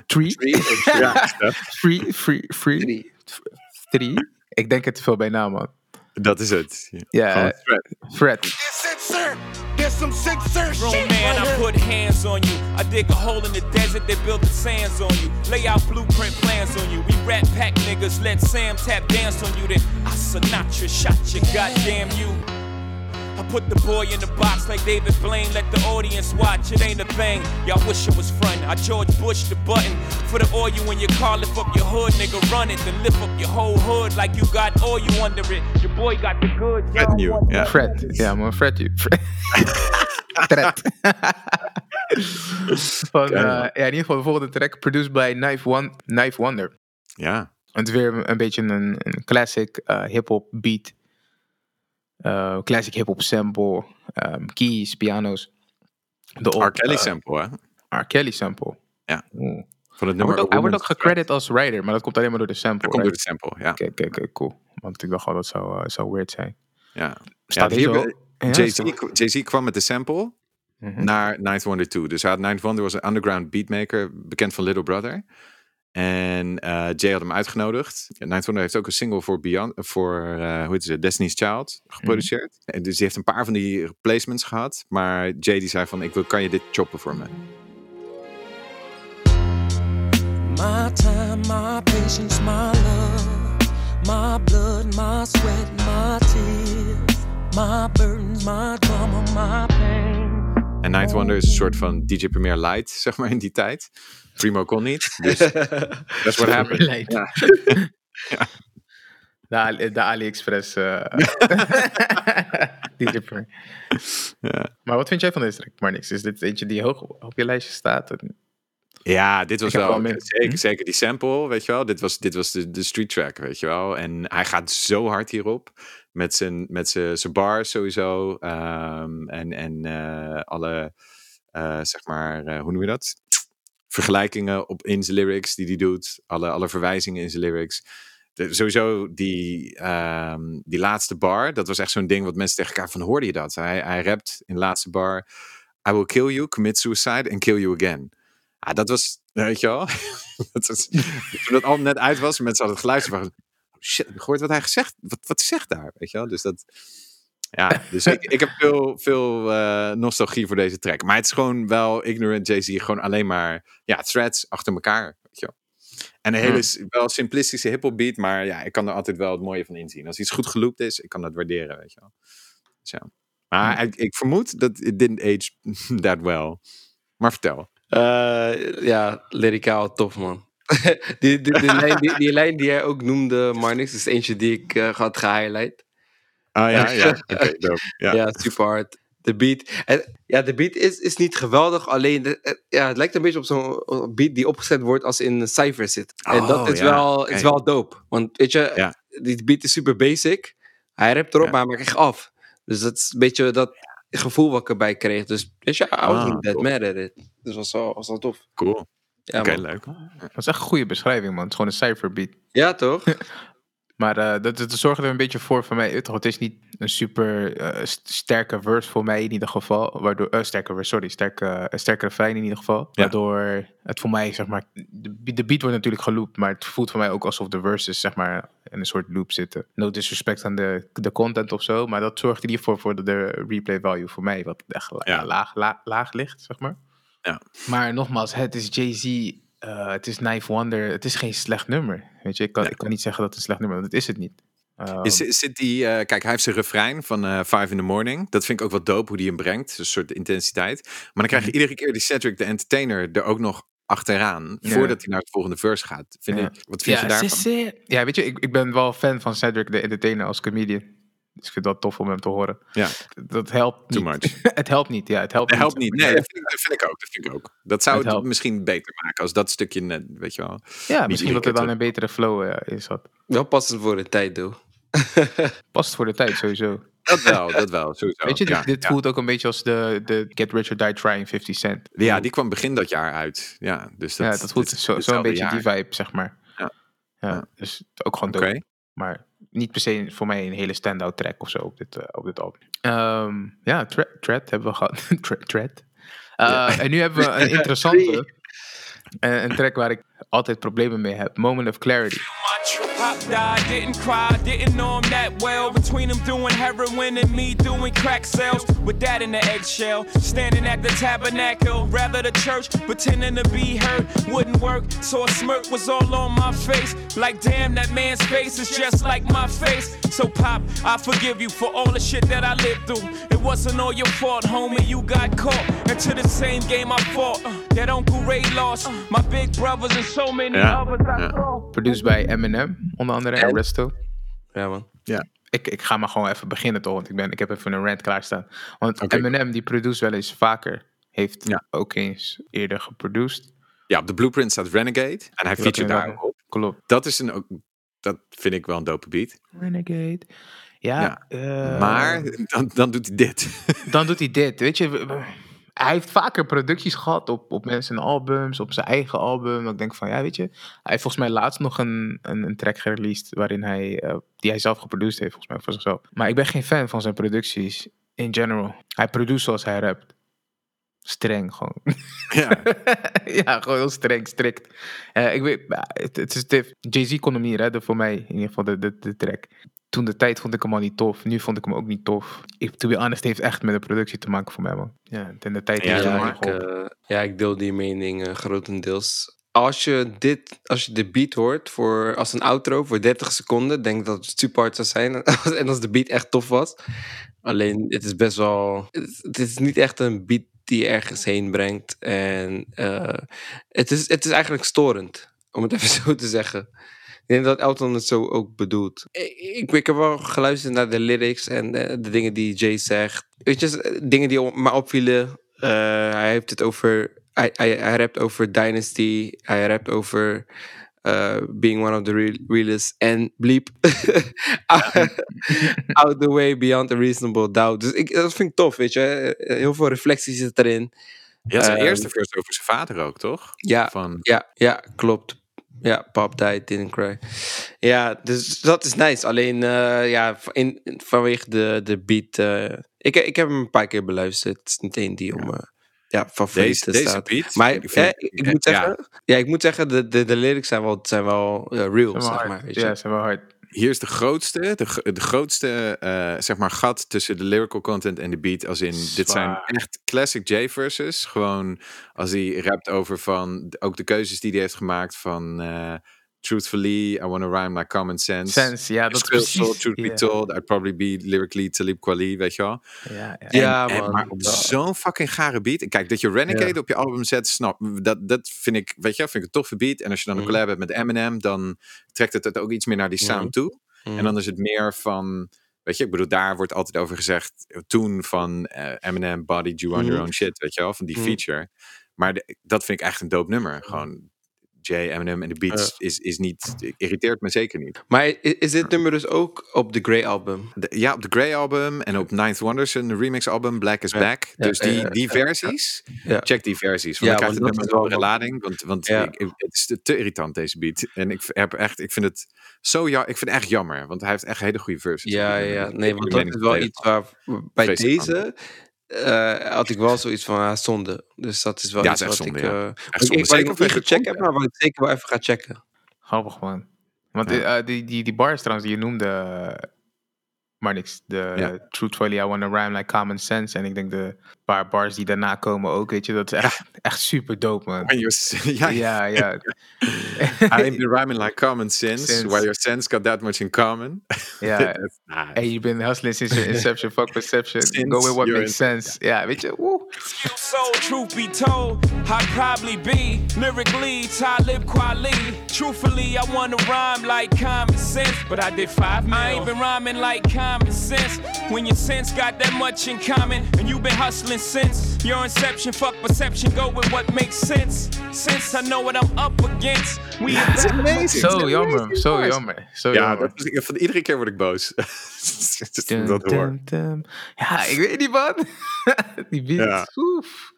Three. ja, Free. Free. Free. Three. Ik denk het te veel bij naam man. Dat is het. Ja, Gewoon eh, threat. Threat. Grown man, I put hands on you. I dig a hole in the desert, they build the sands on you. Lay out blueprint plans on you. We rat pack niggas, let Sam tap dance on you. Then I Sinatra shot you, goddamn you. I put the boy in the box like David Blaine. Let the audience watch. It ain't a thing. Y'all wish it was front. I George Bush the button for the oil in your car. Lift up your hood, nigga. Run it. Then lift up your whole hood like you got oil under it. Your boy got the good. goods. y'all Vet nieuw, want ja. Fred. Ja, maar Fred. Fred. Fred. Van, eh, ja, in ieder geval de volgende track. Produced by Knife, One, Knife Wonder. Ja, Het is weer een beetje een, een classic eh, hip-hop beat. Eh, classic hip-hop sample. ehm, keys, piano's. De R. Kelly eh, sample, hè? R. Kelly sample. Ja. Oeh. Van het Hij nummer wordt, ook, hij wordt ook gecredit als writer, maar dat komt alleen maar door de sample. Dat komt door de sample, ja. Oké, oké, cool. Want ik dacht al dat zou, eh, zou weird zijn. ja. Staat ja, hier zo? Ja, Jay-Z Jay-Z kwam met de sample Mhm. naar Ninth Wonder 2. Dus hij had Ninth Wonder was een underground beatmaker, bekend van Little Brother. En eh, Jay had hem uitgenodigd. Ja, Ninth Wonder heeft ook een single voor, Beyond, voor eh, hoe heet ze, Destiny's Child geproduceerd. En dus die heeft een paar van die placements gehad. Maar Jay die zei van, ik wil, kan je dit choppen voor me? My time, my patience, my love, my blood, my sweat, my tears, my burdens, my drama, my pain. En Ninth Wonder is een soort van DJ Premier Light, (laughs) zeg maar, in die tijd. Primo kon niet, dus (laughs) that's what happened. Leid. (laughs) Ja. De, Ali- de AliExpress. eh DJ Premier. Ja. Maar wat vind jij van deze track, Marnix? Is dit eentje die hoog op je lijstje staat? Ja, dit was Ik heb wel, wel zeker, Hm? zeker die sample, weet je wel. Dit was, dit was de, de street track, weet je wel. En hij gaat zo hard hierop. Met zijn, met zijn, bars sowieso. ehm, en en eh, alle, eh, zeg maar, eh, hoe noem je dat? Vergelijkingen op, in zijn lyrics die hij doet. Alle, alle verwijzingen in zijn lyrics. Sowieso die, ehm, die laatste bar, dat was echt zo'n ding wat mensen tegen elkaar van hoorde je dat? Hij, hij rapt in de laatste bar. I will kill you, commit suicide and kill you again. Ah, dat was, weet je wel. (laughs) dat was, toen dat album net uit was, mensen hadden het geluisterd. Van, shit, heb je gehoord wat hij gezegd? Wat, wat zegt daar? Weet je wel? Dus dat. Ja, (laughs) dus ik, ik heb veel, veel eh, nostalgie voor deze track. Maar het is gewoon wel ignorant Jay-Z. Gewoon alleen maar ja, threads achter elkaar. Weet je wel. En een hele Hmm. wel simplistische hip-hop beat. Maar ja, ik kan er altijd wel het mooie van inzien. Als iets goed geloopt is, ik kan dat waarderen. Weet je wel. Dus ja. Maar ik, ik vermoed dat it didn't age (laughs) that well. Maar vertel. Eh, ja, lyricaal tof, man. (laughs) die, die, die, (laughs) lijn, die, die lijn die jij ook noemde, Marnix, is eentje die ik eh, had gehighlight. Ah ja, (laughs) ja. Dope. Ja, Ja. super hard. De beat. En, ja, de beat is, is niet geweldig, alleen de, eh, ja, het lijkt een beetje op zo'n eh, beat die opgezet wordt als in een cijfer zit. en dat Oh, is, ja. wel, is wel dope. Want weet je, Ja. die beat is super basic. Hij rapt erop, Ja. maar hij maakt echt af. Dus dat is een beetje dat gevoel wat ik erbij kreeg. Dus weet je, I was Ah, niet that cool. mad at it. Dus was wel, was wel tof. Cool. Ja, Oké, leuk. Dat is echt een goede beschrijving, man. Het is gewoon een cijferbeat. ja toch? (laughs) Maar eh, dat, dat zorgt er een beetje voor voor mij. toch, Het is niet een super st- sterke verse voor mij in ieder geval. Waardoor, eh, sterke verse, sorry, sterke, een sterke refrein in ieder geval. Ja. Waardoor het voor mij, zeg maar, de, de beat wordt natuurlijk geloopt. Maar het voelt voor mij ook alsof de verses, zeg maar, in een soort loop zitten. No disrespect aan de, de content of zo. Maar dat zorgt ieder geval voor de, de replay value voor mij. Wat echt la- Ja. laag, la- laag ligt, zeg maar. Ja. Maar nogmaals, het is Jay-Z. eh, het is Knife Wonder. Het is geen slecht nummer. Weet je, ik kan, Nee. ik kan niet zeggen dat het een slecht nummer is, want dat is het niet. Ehm, Is, zit die, eh, kijk, hij heeft zijn refrein van eh Five in the Morning. Dat vind ik ook wel dope hoe die hem brengt. Een soort intensiteit. Maar dan krijg je iedere keer die Cedric, de entertainer, er ook nog achteraan. Mhm. Ja. Voordat hij naar het volgende verse gaat. Vind Ja. ik, wat vind ja, je daarvan? Ja, weet je, ik, ik ben wel fan van Cedric de Entertainer als comedian. Dus ik vind dat tof om hem te horen. Ja, Dat helpt too niet. much. (laughs) het helpt niet, ja. Het helpt, Dat helpt niet. niet. Nee, dat vind, ik, dat vind ik ook. Dat vind ik ook. Dat zou Het het, misschien beter maken als dat stukje net, weet je wel. Ja, misschien dat er dan een betere flow eh, is. Had. Wel passend voor de tijd, doe. (laughs) Past voor de tijd sowieso. Dat wel, dat wel. Sowieso. Weet je, dit, ja, dit ja. voelt ook een beetje als de, de Get Rich or Die Trying 50 Cent. Ja, die kwam begin dat jaar uit. Ja, dus dat, ja, dat voelt zo- hetzelfde beetje jaar. die vibe, zeg maar. Ja. Ja, Ja. Dus ook gewoon Oké. Maar niet per se voor mij een hele standout track of zo op dit, eh, op dit album. Ehm, ja, Thread hebben we gehad. (laughs) Thread. Eh, En nu hebben we een (laughs) interessante. eh, een track waar ik altijd problemen mee heb. Moment of Clarity. Pop died, didn't cry, didn't know him that well. Between him doing heroin and me doing crack sales. With that in the eggshell, standing at the tabernacle. Rather the church, pretending to be hurt. Wouldn't work, so a smirk was all on my face. Like, damn, that man's face is just like my face. So, Pop, I forgive you for all the shit that I lived through. It wasn't all your fault, homie, you got caught. Into the same game I fought. Uh, that Uncle Ray lost. My big brothers and Ja, ja. saw. Produced bij Eminem, onder andere, en? Resto. Ja, man. Ik, ik ga maar gewoon even beginnen toch, want ik, ben, ik heb even een rant klaarstaan. Want Oké. Eminem, die produce wel eens vaker. Heeft Ja. ook eens eerder geproduced. Ja, op de blueprint staat Renegade. En hij featured daarop. Klopt. Dat is een ook. Dat vind ik wel een dope beat. Renegade. Ja, Ja. eh, maar dan, dan doet hij dit. dan doet hij dit. Weet je, hij heeft vaker producties gehad op, op mensen albums, op zijn eigen album. Dat ik denk van, ja, weet je. Hij heeft volgens mij laatst nog een, een, een track gereleased waarin hij, eh, die hij zelf geproduceerd heeft, volgens mij voor zichzelf. Maar ik ben geen fan van zijn producties in general. Hij produceert zoals hij rapt. Streng gewoon. ja. (laughs) ja, gewoon heel streng, strikt. Eh, ik weet, het, het is Jay-Z kon hem niet redden voor mij, in ieder geval de, de, de track. Toen de tijd vond ik hem al niet tof. Nu vond ik hem ook niet tof. Ik, to be honest, heeft echt met de productie te maken voor mij, man. Ja, in de tijd Ja, heeft Ja, ik, eh, ja, ik deel die mening eh, grotendeels. Als je dit, als je de beat hoort voor, als een outro voor 30 seconden, denk ik dat het super hard zou zijn. (laughs) en als de beat echt tof was. Alleen, het is best wel. Het, het is niet echt een beat die ergens heen brengt. En eh, het, is, het is eigenlijk storend, om het (laughs) even zo te zeggen. Ik denk dat Elton het zo ook bedoelt. Ik, ik, heb wel geluisterd naar de lyrics en eh, de dingen die Jay zegt. Weet je, dingen die me opvielen. Eh, hij heeft het over. Hij, hij, hij rapt over Dynasty. Hij rapt over. eh, being one of the real, realest. En bleep. (laughs) (laughs) Out the way beyond a reasonable doubt. Dus ik, dat vind ik tof, weet je. Heel veel reflectie zit erin. Ja, zijn Ehm, eerste verse over zijn vader ook, toch? Ja, Van, ja, ja, klopt. Ja, Pop died, didn't cry. Ja, dus dat is nice. Alleen, eh, ja, in, vanwege de, de beat... eh, ik, ik heb hem een paar keer beluisterd. Het is niet één die om... eh, ja, favoriet deze, staat. beat. Maar ik ik, vind- ik, ik moet zeggen... Ja. ik moet zeggen, de, de, de lyrics zijn wel, zijn wel real, Zijn wel zeg hard. maar. Weet je? Ja, zijn wel hard. Hier is de grootste, de, de grootste eh, zeg maar gat tussen de lyrical content en de beat. Als in, dit zijn echt classic J verses. Gewoon als hij rapt over van, ook de keuzes die hij heeft gemaakt van... eh, Truthfully, I want to rhyme like common sense. Sense, ja, dat is precies. truth be told, I'd probably be lyrically Talib Kweli, weet je wel. Ja, ja. Ja, En- en- maar op zo'n fucking gare beat. Kijk, dat je Renegade op je album zet, snap, dat, dat vind ik, weet je, vind ik een toffe beat. En als je dan een Mhm. collab hebt met Eminem, dan trekt het het ook iets meer naar die sound Mhm. toe. En dan is het meer van, weet je, ik bedoel, daar wordt altijd over gezegd, toen van eh, Eminem, Body, You on Your. Own Shit, weet je wel, van die feature. Maar de- dat vind ik echt een dope nummer. Gewoon Jay, Eminem en de beats is, is niet, irriteert me zeker niet. Maar is dit nummer dus ook op de Grey album? De- ja, op de Grey album en op Ninth Wonders een remix album, Black is Ja, Back. ja, Dus die, die versies, Ja. check die versies. Want Ja, dan krijgt het nummer een wel lading. Want, want Ja. ik, ik- het is te, te irritant deze beat. En ik heb echt, ik vind het zo ja, ik vind het echt jammer. Want hij heeft echt hele goede verses. Ja, ja, nee, want dat is wel iets waar bij deze eh, had ik wel zoiets van ah, zonde. Dus dat is wel Ja, iets wat ik, ja. eh, Echt wat zonde. ik, wat ik nog niet gecheckt heb, maar wat ik zeker wel even ga checken. Grappig, man. Want Ja. eh, die, die, die bars trouwens die je noemde, maar niks. De Ja. Truthfully, I want to rhyme like common sense. En ik denk de paar bars die daarna komen ook, weet je. Dat is echt, echt super dope, man. When you're s- (laughs) ja, Ja, ja. (laughs) I ain't been rhyming like common sense, Sense. while your sense got that much in common. (laughs) ja. That's nice. Hey, you've been hustling since your inception, fuck perception. Since Go with what makes sense. Ja, weet je, woe. So, truth be told, I'd probably be lyrically Talib Kweli. Truthfully, I wanna rhyme like common sense, but I did five mil. I ain't been rhyming like common sense. When your sense got that much in common, and you've been hustling since your inception, fuck perception, go with what makes sense. Since I know what I'm up against, we It's amazing. Zo jammer, zo jammer. Zo Ja, jammer. dat is, ik- van iedere keer word ik boos. (laughs) Dum, dat hoor. dum. Ja, ik weet niet, man. (laughs) Die beat, Ja. oef.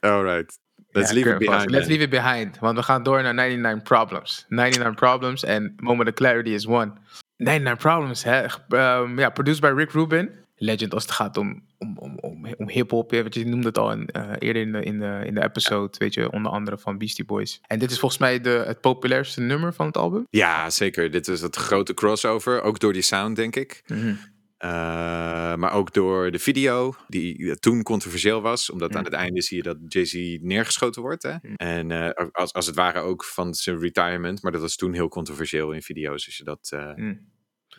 Alright. Let's Ja, leave it behind. Let's leave it behind. Want we gaan door naar 99 Problems. 99 Problems en Moment of Clarity is one. 99 Problems, hè. Ehm, ja, produced by Rick Rubin. Legend als het gaat om, om, om, om, om hip-hop. ja, je noemde het al in, eh, eerder in de, in, de, in de episode, weet je, onder andere van Beastie Boys. En dit is volgens mij de, het populairste nummer van het album. Ja, zeker. Dit is het grote crossover. Ook door die sound, denk ik. Mhm. Eh, maar ook door de video, die toen controversieel was. Omdat Ja. aan het einde zie je dat Jay-Z neergeschoten wordt. Hè? Ja. En eh, als, als het ware ook van zijn retirement. Maar dat was toen heel controversieel in video's. Als je dat eh Mhm.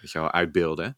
weet je wel, uitbeelden.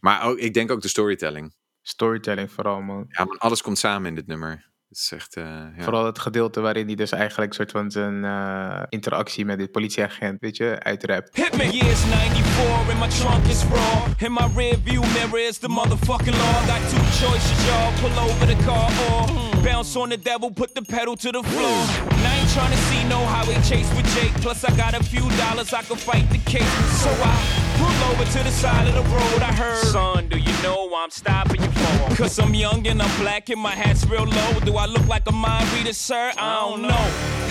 Maar ook, ik denk ook de storytelling. Storytelling vooral, man. Ja, man, alles komt samen in dit nummer. Het is echt, eh, ja. Vooral het gedeelte waarin hij dus eigenlijk een soort van zijn eh, interactie met dit politieagent, weet je, uitrapt. Hit me. Years 94 and my trunk is raw. In my rear view mirror is the motherfucking law. Got two choices, y'all. Pull over the car or bounce on the devil, put the pedal to the floor. And I ain't trying to see no highway chase with Jake. Plus, I got a few dollars I can fight the case. So I pull over to the side of the road. I heard, son, do you know I'm stopping you for? Cause I'm young and I'm black and my hat's real low. Do I look like a mind reader, sir? I don't know.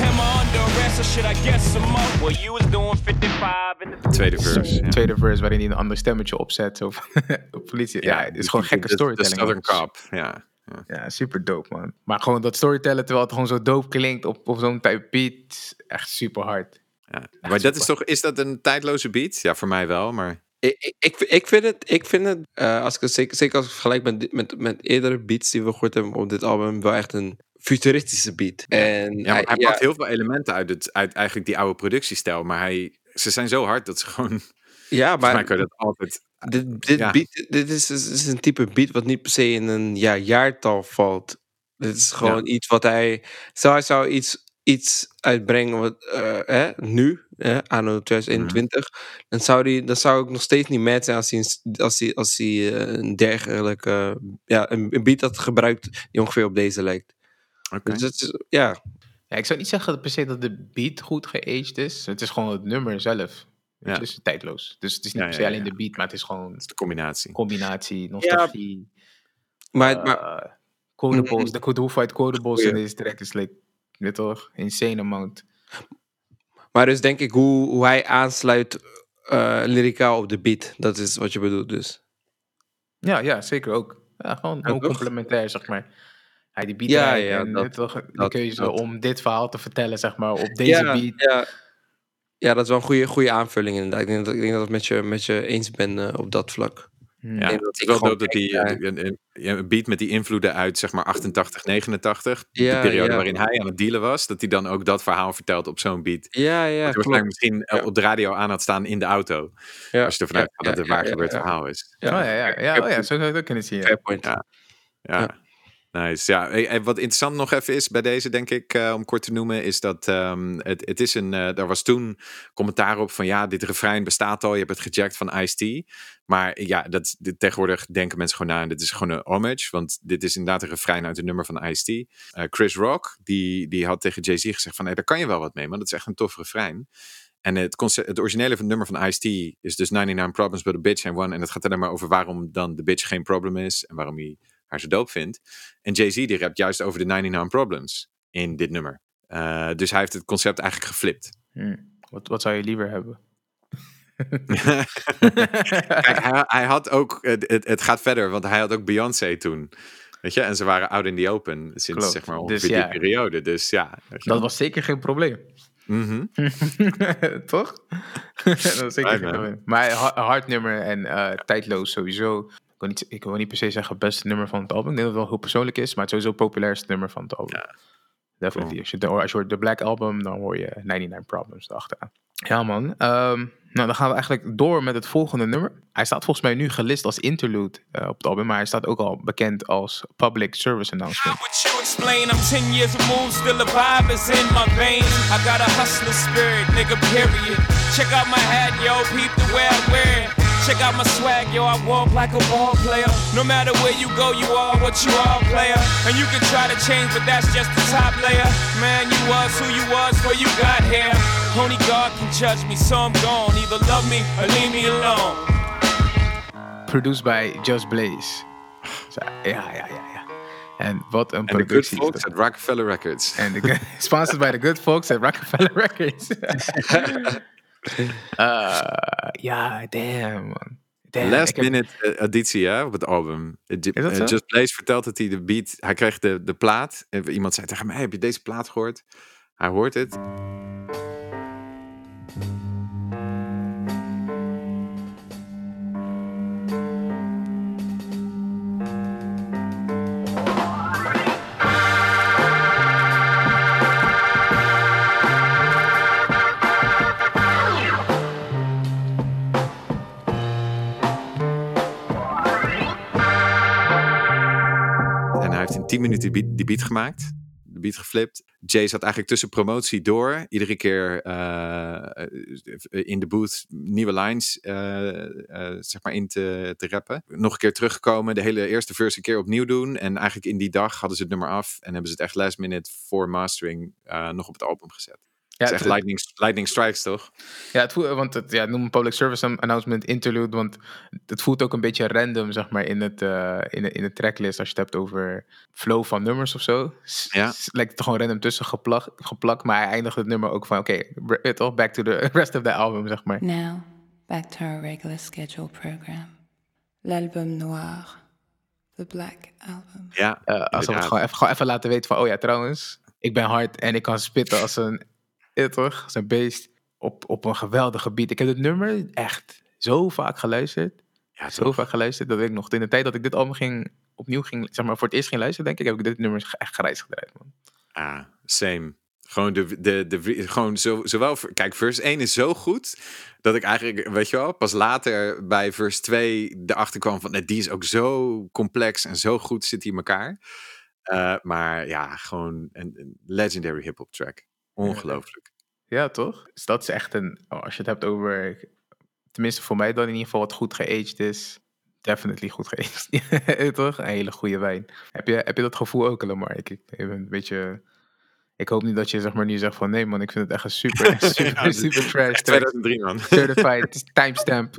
Am I under arrest or should I guess some more? Well, you was doing 55 in the Tweede verse. ja. Tweede verse waarin hij een ander stemmetje opzet. Zo van, (laughs) politie. Ja, het is gewoon gekke de- de storytelling. Southern. Cop, ja. ja. Ja, super dope, man. Maar gewoon dat storytellen terwijl het gewoon zo dope klinkt op, op zo'n type beat. Echt super hard. Ja. Maar dat is toch, is dat een tijdloze beat? Ja, voor mij wel, maar... Ik, ik, vind het, ik vind het eh, als ik het zeker, zeker als ik vergelijk met, dit- met, met eerdere beats die we gehoord hebben op dit album, wel echt een futuristische beat. En Ja, hij ja, pakt heel veel elementen uit, het, uit eigenlijk die oude productiestijl. Maar hij, ze zijn zo hard dat ze gewoon... (laughs) ja, mij maar dat altijd... dit, dit, ja. beat, dit is, is, is een type beat wat niet per se in een ja, jaartal valt. Dit is gewoon iets wat hij... Zou hij zou iets, iets uitbrengen wat, eh, hè, nu, hè, anno 2021, dan, zou die, dan zou ik nog steeds niet mad zijn als hij, als hij, als hij eh, een dergelijke... ja, een, een beat had gebruikt die ongeveer op deze lijkt. Oké. Dus het is, ja, Ja, ik zou niet zeggen dat per se dat de beat goed geaged is. Het is gewoon het nummer zelf. Ja. Het is tijdloos. Dus het is niet Ja, per se ja, alleen ja. de beat, maar het is gewoon Dat is de combinatie. combinatie, nostalgie. maar, eh, maar quotables. De, de hoeveelheid quotables in deze track is like, weet toch, insane amount. Maar dus denk ik hoe, hoe hij aansluit eh lyricaal op de beat. Dat is wat je bedoelt dus. Ja, ja, zeker ook. Ja, gewoon, complementair, zeg maar. Hij die beat Ja, en dat- weet toch, de dat- keuze dat. om dit verhaal te vertellen, zeg maar, op deze ja, beat. Ja, ja, dat is wel een goede, goede aanvulling inderdaad. Ik denk dat ik, denk dat ik het met je, met je eens ben eh, op dat vlak. Hmm. Ja, dat het ik dope dat die eh, een, een, ja, een beat met die invloeden uit zeg maar 88, 89, Ja, de periode ja. waarin hij aan het dealen was, dat hij dan ook dat verhaal vertelt op zo'n beat. Ja, ja, dat waarschijnlijk misschien eh, Ja. op de radio aan had staan in de auto. Ja, Als je ervan uitgaat ja, dat het ja, waar ja, gebeurd ja. verhaal is. Oh ja, ja, ja, oh, ja zo zou je het ook kunnen zien. Ja. Fair point. Ja. Ja. Ja. Nice. Ja, Eh, en wat interessant nog even is bij deze, denk ik, eh, om kort te noemen, is dat ehm, het, het is een. eh daar was toen commentaar op van ja, dit refrein bestaat al, je hebt het gejackt van Ice-T. Maar ja, dat, dit, tegenwoordig denken mensen gewoon na dit is gewoon een homage, want dit is inderdaad een refrein uit het nummer van Ice-T. Eh, Chris Rock, die, die had tegen Jay-Z gezegd van nee, daar kan je wel wat mee, maar dat is echt een tof refrein. En het, concept, het originele van het nummer van Ice-T is dus 99 Problems but a Bitch and One. En het gaat alleen maar over waarom dan de bitch geen probleem is en waarom hij haar zo doop vindt. En Jay-Z die rapt juist over de 99 Problems in dit nummer. Eh, dus hij heeft het concept eigenlijk geflipt. Hmm. Wat, wat zou je liever hebben? (laughs) Kijk, hij, hij had ook, het, het, het gaat verder, want hij had ook Beyoncé toen. Weet je, en ze waren out in the open sinds Klopt. zeg maar Dus ongeveer ja. die periode. Dus ja. Dat was zeker geen probleem. Mhm. (laughs) Toch? (laughs) dat was zeker geen probleem. Maar hard nummer en eh, tijdloos sowieso. Ik wil, niet, ik wil niet per se zeggen beste nummer van het album. Ik denk dat het wel heel persoonlijk is, maar het is sowieso het populairste nummer van het album. Definitely. Cool. Als, je, de- als je hoort de Black Album, dan hoor je 99 Problems erachteraan. Ja man, Ehm, nou dan gaan we eigenlijk door met het volgende nummer. Hij staat volgens mij nu gelist als interlude eh, op het album, maar hij staat ook al bekend als Public Service Announcement. What you explain? I'm 10 years removed, still the vibe is in my veins. I got a hustler spirit, nigga, period. Check out my hat, yo, peep the way I wear it. Check out my swag, yo, I walk like a ball player. No matter where you go, you are what you are, player. And you can try to change, but that's just the top layer. Man, you was who you was before you got here. Only God can judge me, so I'm gone. Either love me or leave me alone. Produced by Just Blaze. Zo, Ja, ja, ja, ja. En wat een En de Good Folks at Rockefeller Records. En de, (laughs) sponsored by the Good Folks at Rockefeller Records. (laughs) (laughs) Eh, ja, damn, man. Damn, Last ik heb- minute eh, editie hè, op het album. Eh? Just Blaze vertelt dat hij de beat... Hij kreeg de, de plaat. En iemand zei tegen mij, heb je deze plaat gehoord? Hij hoort het. 10 minuten die beat, gemaakt. De beat geflipt. Jay zat eigenlijk tussen promotie door. Iedere keer eh, eh, in de booth nieuwe lines eh, zeg maar in te, te rappen. Nog een keer teruggekomen. De hele eerste verse keer opnieuw doen. En eigenlijk in die dag hadden ze het nummer af. En hebben ze het echt last minute voor mastering nog op het album gezet. Ja, het is echt lightning, lightning strikes toch? Ja, het voelt, want het, ja, noem een public service announcement interlude, want het voelt ook een beetje random, zeg maar, in, het, eh, in, de, in de tracklist als je het hebt over flow van nummers of zo. Ja. Lijkt het er gewoon random tussen geplak, geplakt, maar hij eindigt het nummer ook van, oké, okay, toch, back to the (laughs) rest of the album, zeg maar. Now, back to our regular schedule program. L'album noir. The Black Album. Ja, Eh, als we het gewoon even, gewoon even laten weten van, oh ja, trouwens, ik ben hard en ik kan spitten als een, ja, toch, een beest op, op een geweldige beat. Ik heb het nummer echt zo vaak geluisterd. Ja, zo vaak geluisterd dat ik nog in de tijd dat ik dit album ging opnieuw ging, zeg maar voor het eerst ging luisteren, denk ik, heb ik dit nummer echt gereisd gedraaid, man. Ah, same. Gewoon, de, de, de, gewoon zo, zowel... Kijk, verse 1 is zo goed... dat ik eigenlijk, weet je wel... pas later bij verse 2 erachter kwam van... nee, die is ook zo complex en zo goed zit hij in elkaar. Eh, maar ja, gewoon een, een legendary hip-hop track. Ongelooflijk. Ja, toch? Dus dat is echt een, oh, als je het hebt over, tenminste voor mij dan in ieder geval wat goed geaged is, definitely goed geaged. (laughs) toch? Een hele goede wijn. Heb je, heb je dat gevoel ook, Lamar? Ik, ik ben een beetje, ik hoop niet dat je zeg maar nu zegt van nee man, ik vind het echt een super, super, (laughs) Ja, super trash track. 2003, man. Certified (laughs) timestamp.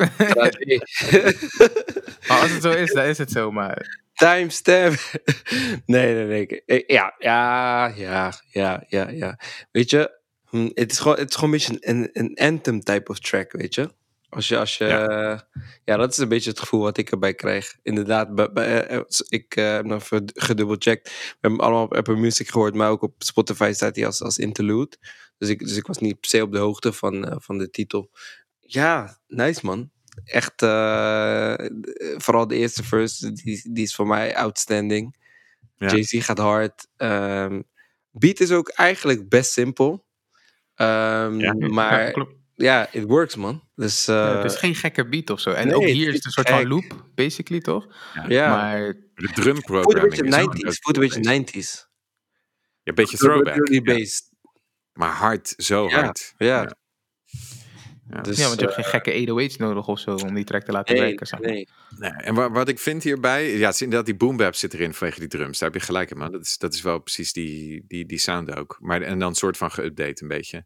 maar als het zo is, dan is het zo, maar Timestamp. (laughs) nee, nee, nee. Ja, ja, ja, ja, ja, ja. Weet je, hm, het is gewoon, het is gewoon een beetje een, een anthem type of track, weet je. Als je, als je, Ja. ja. dat is een beetje het gevoel wat ik erbij krijg. Inderdaad, bij, bij, eh, ik eh, heb nog gedubbelcheckt. We hebben hem allemaal op Apple Music gehoord, maar ook op Spotify staat hij als, als interlude. Dus ik, dus ik was niet per se op de hoogte van, eh, van de titel. Ja, nice man. Echt, eh, vooral de eerste verse, die, die is voor mij outstanding. Ja. Jay-Z gaat hard. Ehm, beat is ook eigenlijk best simpel. Ehm, Ja. maar Ja, ja, it works man. Dus Ja, eh, het is geen gekke beat of zo. En nee, ook het hier is het een soort van loop, basically, toch? ja, Maar De drum voelt een programming beetje is ook 90s. leuk Voelt een beetje geweest. 90s. Ja, een beetje throwback. Really Ja. based. Maar hard, zo Ja, hard. ja. Dus, ja, want je hebt eh, geen gekke 808's nodig of zo om die track te laten nee, werken. Zeg maar. Nee, nee. en wa- wat ik vind hierbij, ja, het is inderdaad die boom bap zit erin vanwege die drums. Daar heb je gelijk in, man. Dat is, dat is wel precies die, die, die sound ook. Maar, en dan een soort van geüpdate een beetje.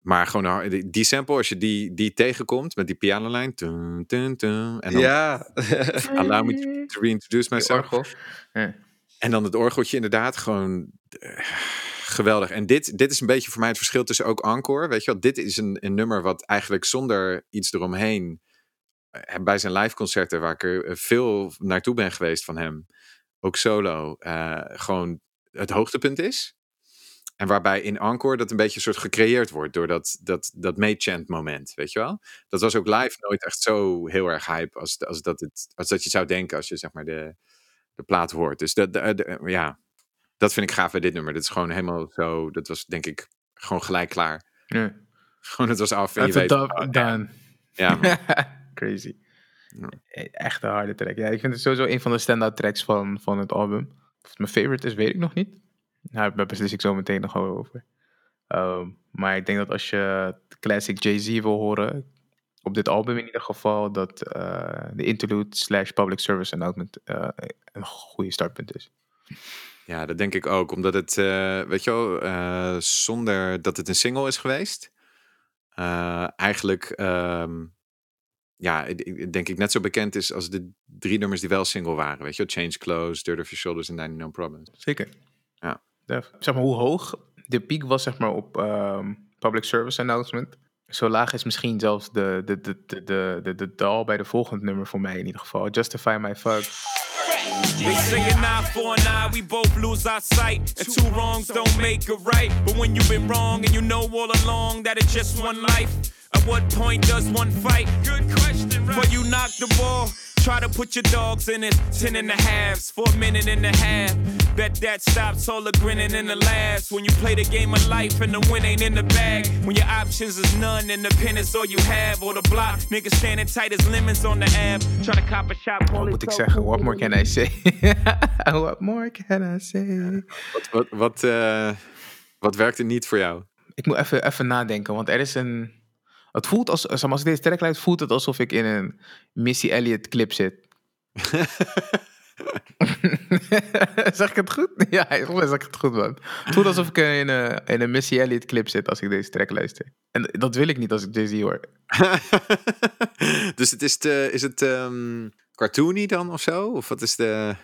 Maar gewoon die, die sample, als je die, die tegenkomt met die pianolijn. Tun, tun, tun, en dan Ja. (laughs) allow me to, reintroduce myself. orgel. Ja. En dan het orgeltje inderdaad gewoon eh, geweldig. En dit, dit is een beetje voor mij het verschil tussen ook Encore. Weet je wel, dit is een, een nummer wat eigenlijk zonder iets eromheen... eh, bij zijn live concerten, waar ik er eh, veel naartoe ben geweest van hem... ook solo, eh, gewoon het hoogtepunt is. En waarbij in Encore dat een beetje soort gecreëerd wordt... door dat, dat, dat May-chant moment, weet je wel? Dat was ook live nooit echt zo heel erg hype... als, als, dat, het, als dat je zou denken als je zeg maar de, de plaat hoort. Dus dat, ja, dat vind ik gaaf bij dit nummer. Dit is gewoon helemaal zo. Dat was denk ik gewoon gelijk klaar. Ja. (laughs) Gewoon, het was af en je That's weet. oh, done. Ja. (laughs) Crazy. Ja. E- Echt een harde track. Ja, ik vind het sowieso een van de stand-out tracks van, van het album. Of het mijn favorite is, weet ik nog niet. Nou, daar beslis ik zo meteen nog wel over. Ehm, maar ik denk dat als je classic Jay-Z wil horen, op dit album in ieder geval, dat eh, de interlude slash public service announcement eh, een goede startpunt is. Ja, dat denk ik ook. Omdat het, eh, weet je wel, eh, zonder dat het een single is geweest. eh, eigenlijk, ehm, ja, denk ik net zo bekend is als de drie nummers die wel single waren. Weet je wel, Change Clothes, Dirt of Your Shoulders en 99 Problems. Zeker. Ja. Zeg maar hoe hoog de piek was zeg maar, op ehm, public service announcement. Zo laag is misschien zelfs de, de, de, de, de, de, de dal bij de volgende nummer voor mij in ieder geval. Justify My Fuck. They an eye for an eye, we both lose our sight. And two wrongs don't make a right. But when you've been wrong and you know all along that it's just one life, at what point does one fight? Good question, right? For you knock the ball, try to put your dogs in it. Ten and a halves for a minute and a half. Bet that stops all the grinning and the laughs. When you play the game of life and the win ain't in the bag. When your options is none and the pen is all you have. Or the block, niggas standing tight as lemons on the app. Try to cop a shot, call Wat it moet ik zeggen? cool. What more can I say? (laughs) What more can I say? Wat, wat, wat, eh, wat werkte niet voor jou? Ik moet even, even nadenken, want er is een... Het voelt als, zeg maar, als ik deze track luister, voelt het alsof ik in een Missy Elliott clip zit. (laughs) zeg ik het goed? (laughs) Ja, volgens zeg ik het goed, man. Het voelt alsof ik in een, in een Missy Elliott clip zit als ik deze track luister. En dat wil ik niet als ik Jay-Z hoor. (laughs) dus het is, te, is het ehm, cartoony dan of zo? Of wat is de...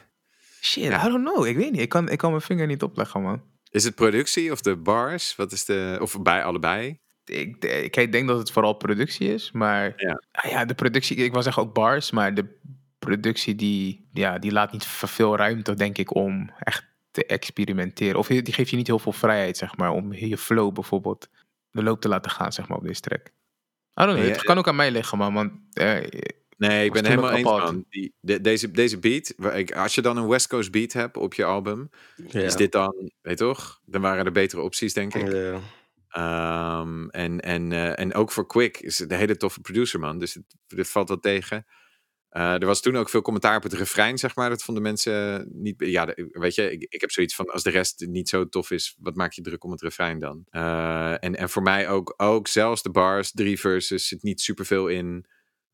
Shit, I don't know. Ik weet niet. Ik kan, ik kan mijn vinger niet opleggen, man. Is het productie of de bars? Wat is de... Of bij allebei? Ik, ik, ik denk dat het vooral productie is, maar Ja. Ah ja, de productie, ik wil zeggen ook bars, maar de productie die, ja, die laat niet veel ruimte, denk ik, om echt te experimenteren. Of die geeft je niet heel veel vrijheid, zeg maar, om je flow bijvoorbeeld de loop te laten gaan, zeg maar, op deze track. I don't know, Ja, het kan ook aan mij liggen, man, want eh, Nee, ik ben Was helemaal eens, man. Die, de- deze, deze beat, waar ik, als je dan een West Coast beat hebt op je album, Ja. is dit dan, weet je toch? Dan waren er betere opties, denk ik. Ja. Ehm, en, en, eh, en ook voor Quick is het een hele toffe producer, man. Dus het, valt wat tegen. Eh, er was toen ook veel commentaar op het refrein, zeg maar. Dat vonden mensen niet... Ja, weet je, ik, ik heb zoiets van... Als de rest niet zo tof is, wat maak je druk om het refrein dan? Eh, en, en voor mij ook, ook zelfs de bars, drie verses, zit niet superveel in...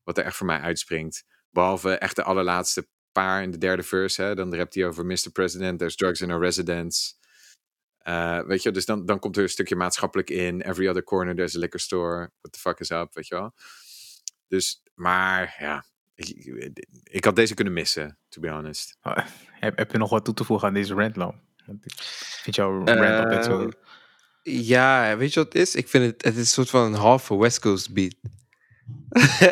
wat er echt voor mij uitspringt. Behalve echt de allerlaatste paar in de derde verse. Hè? Dan rapt hij over Mr. President, there's drugs in our residence. Eh, weet je, dus dan, dan komt er een stukje maatschappelijk in. Every other corner, there's a liquor store. What the fuck is up, weet je wel. Dus, maar ja, ik, ik- ik had deze kunnen missen, to be honest. oh, heb, heb je nog wat toe te voegen aan deze rant, Lam? Want ik vind jouw rant altijd zo... Eh, Ja, weet je wat het is? Ik vind het, het is een soort van een halve West Coast beat. (laughs)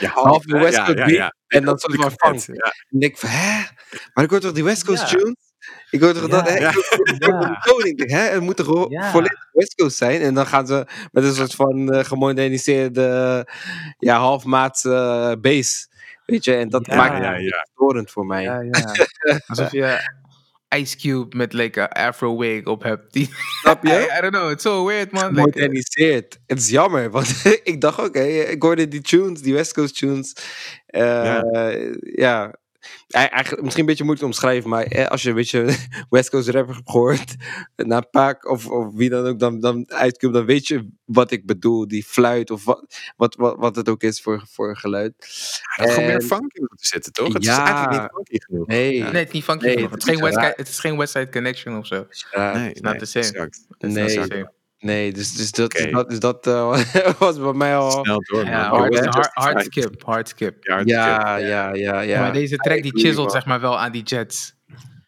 Ja, halve West ja, Coast ja, beat. ja. En dan soort van funk. Ja. En ik denk van, hè? Maar ik hoor toch die West Coast Ja. tunes? Ik hoor toch dat, hè? Ja. Denk, hè? Het moet toch Ja. volledig West Coast zijn? En dan gaan ze met een soort van eh, gemoderniseerde, ja, halfmaatse eh, bass. Weet je, en dat Ja. maakt het storend voor mij. Ja, ja. (laughs) Alsof je Ice Cube met like een afro wig op hebt. Die, Snap je? I, (laughs) I don't know, it's so weird, man. Like, Gemoderniseerd. Het is jammer, want (laughs) ik dacht ook, hè, ik hoorde die tunes, die West Coast tunes. eh, ja. Ei- Eigenlijk, misschien een beetje moeilijk te omschrijven, maar eh, als je een beetje (laughs) West Coast rapper hebt gehoord, naar Paak of, of wie dan ook dan, dan uitkomt, dan weet je wat ik bedoel. Die fluit of wat, wat, wat, wat het ook is voor, voor geluid. Er had gewoon meer En- funk in moeten zitten, toch? Het Ja. is eigenlijk niet funky genoeg. Nee, nee, het is niet funky Nee, genoeg. het Het is, geen is West, raar. het is geen West Side Connection of zo. ja, nee, nee, the same. exact. It's Nee. Nee, dus, dus dat, dus dat, dus dat eh, (laughs) was bij mij al. Snel door, man. Ja, Oh, hard, skip, hard skip. Ja, hard Ja, ja, ja, ja. maar deze track die chiselt zeg maar wel aan die jets.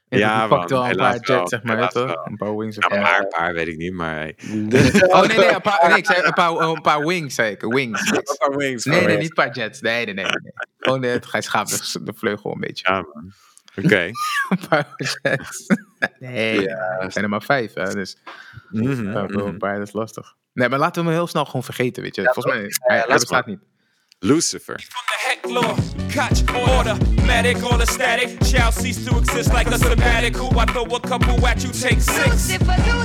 Ja, Ja, die pakt man, wel een paar wel, jets, zeg maar, helaas weet toch? Een paar wings. Een paar weet ik niet, maar... hey. (laughs) Oh nee, nee, een paar, nee, ik zei een paar, een paar wings, zei ik. Wings. (laughs) Een paar wings. Nee, paar nee, niet een paar jets. Nee, nee, nee. nee. Gewoon, eh, hij schaapt de, de vleugel een beetje. Ja, man. Oké. Een paar jets. Nee, er zijn er maar vijf. Hè, dus Mhm, ja, mhm. dat is lastig. Nee, maar laten we hem heel snel gewoon vergeten, weet je. Volgens mij, hij, hij bestaat niet. Lucifer. From the heck law, catch order, medic or the static shall cease to exist like a sabbatical. I throw a couple at you, take six.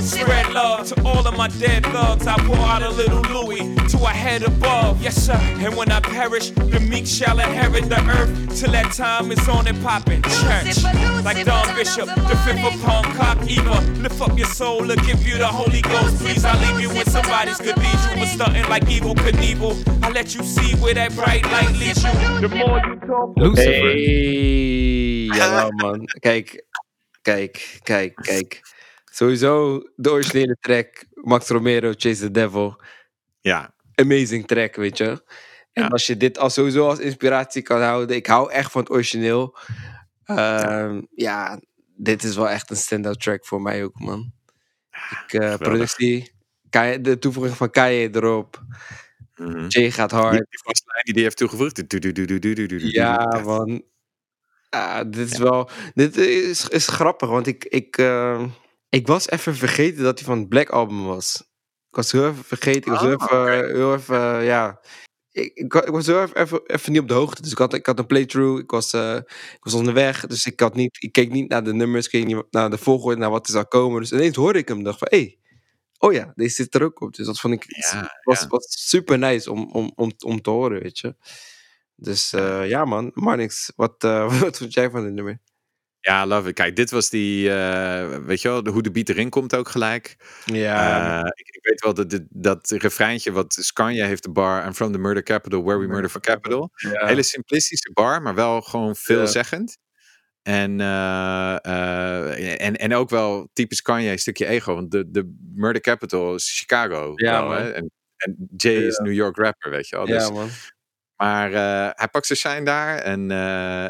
Spread love to all of my dead thugs. I pour out a little Louis to a head above. Yes, sir. And when I perish, the meek shall inherit the earth. Till that time is on and poppin' church. Like Don Bishop, the fifth upon cock Eva. Lift up your soul to give you the Holy Ghost. Please, I leave you in somebody's cathedral. But stunting like evil Knievel. I let you see where that bright light leads you. The more you talk, Lucifer. Hey, jawel man. Kijk, kijk, kijk, kijk. Sowieso de originele track, Max Romero, Chase the Devil. Ja. Amazing track, weet je. En Ja. als je dit als, sowieso als inspiratie kan houden, ik hou echt van het origineel. Ehm, ja, dit is wel echt een stand-out track voor mij ook, man. Ik, eh, productie, Kai- de toevoeging van Kaye erop. Jay gaat hard. die vastlijn die heeft toegevoegd. Du- du- du- Ja, man. Ja, dit is wel. Dit is, is grappig, want ik, ik, eh, ik was even vergeten dat hij van het Black Album was. Ik was heel even vergeten. Ik was heel Ah, even. Heel even ja. Ik, ik, wa- ik was heel even, even, even niet op de hoogte. Dus ik had, ik had een playthrough. Ik was, eh, ik was onderweg. Dus ik, had niet, ik keek niet naar de nummers. Ik keek niet naar de volgorde, naar wat er zou komen. Dus ineens hoorde ik hem. dacht van, hé. Hey, oh ja, deze zit er ook op. Dus dat vond ik Ja, was, ja. was super nice om, om, om, om te horen, weet je. Dus eh, ja, man. Marnix, wat, eh, (laughs) wat vond jij van dit nummer? Ja, love it. Kijk, dit was die, eh, weet je wel, de, hoe de beat erin komt ook gelijk. Ja, Eh, ik, ik weet wel dat, dit- dat refreintje wat Skanje heeft de bar. I'm from the murder capital, where we murder for capital. ja. Hele simplistische bar, maar wel gewoon veelzeggend. En, eh, eh, en, en ook wel typisch Kanye, een stukje ego. Want de, de Murder Capital is Chicago. Ja, wel, hè? En, en Jay is. New York rapper, weet je wel. Dus, ja, man. Maar eh, hij pakt zijn shine daar. En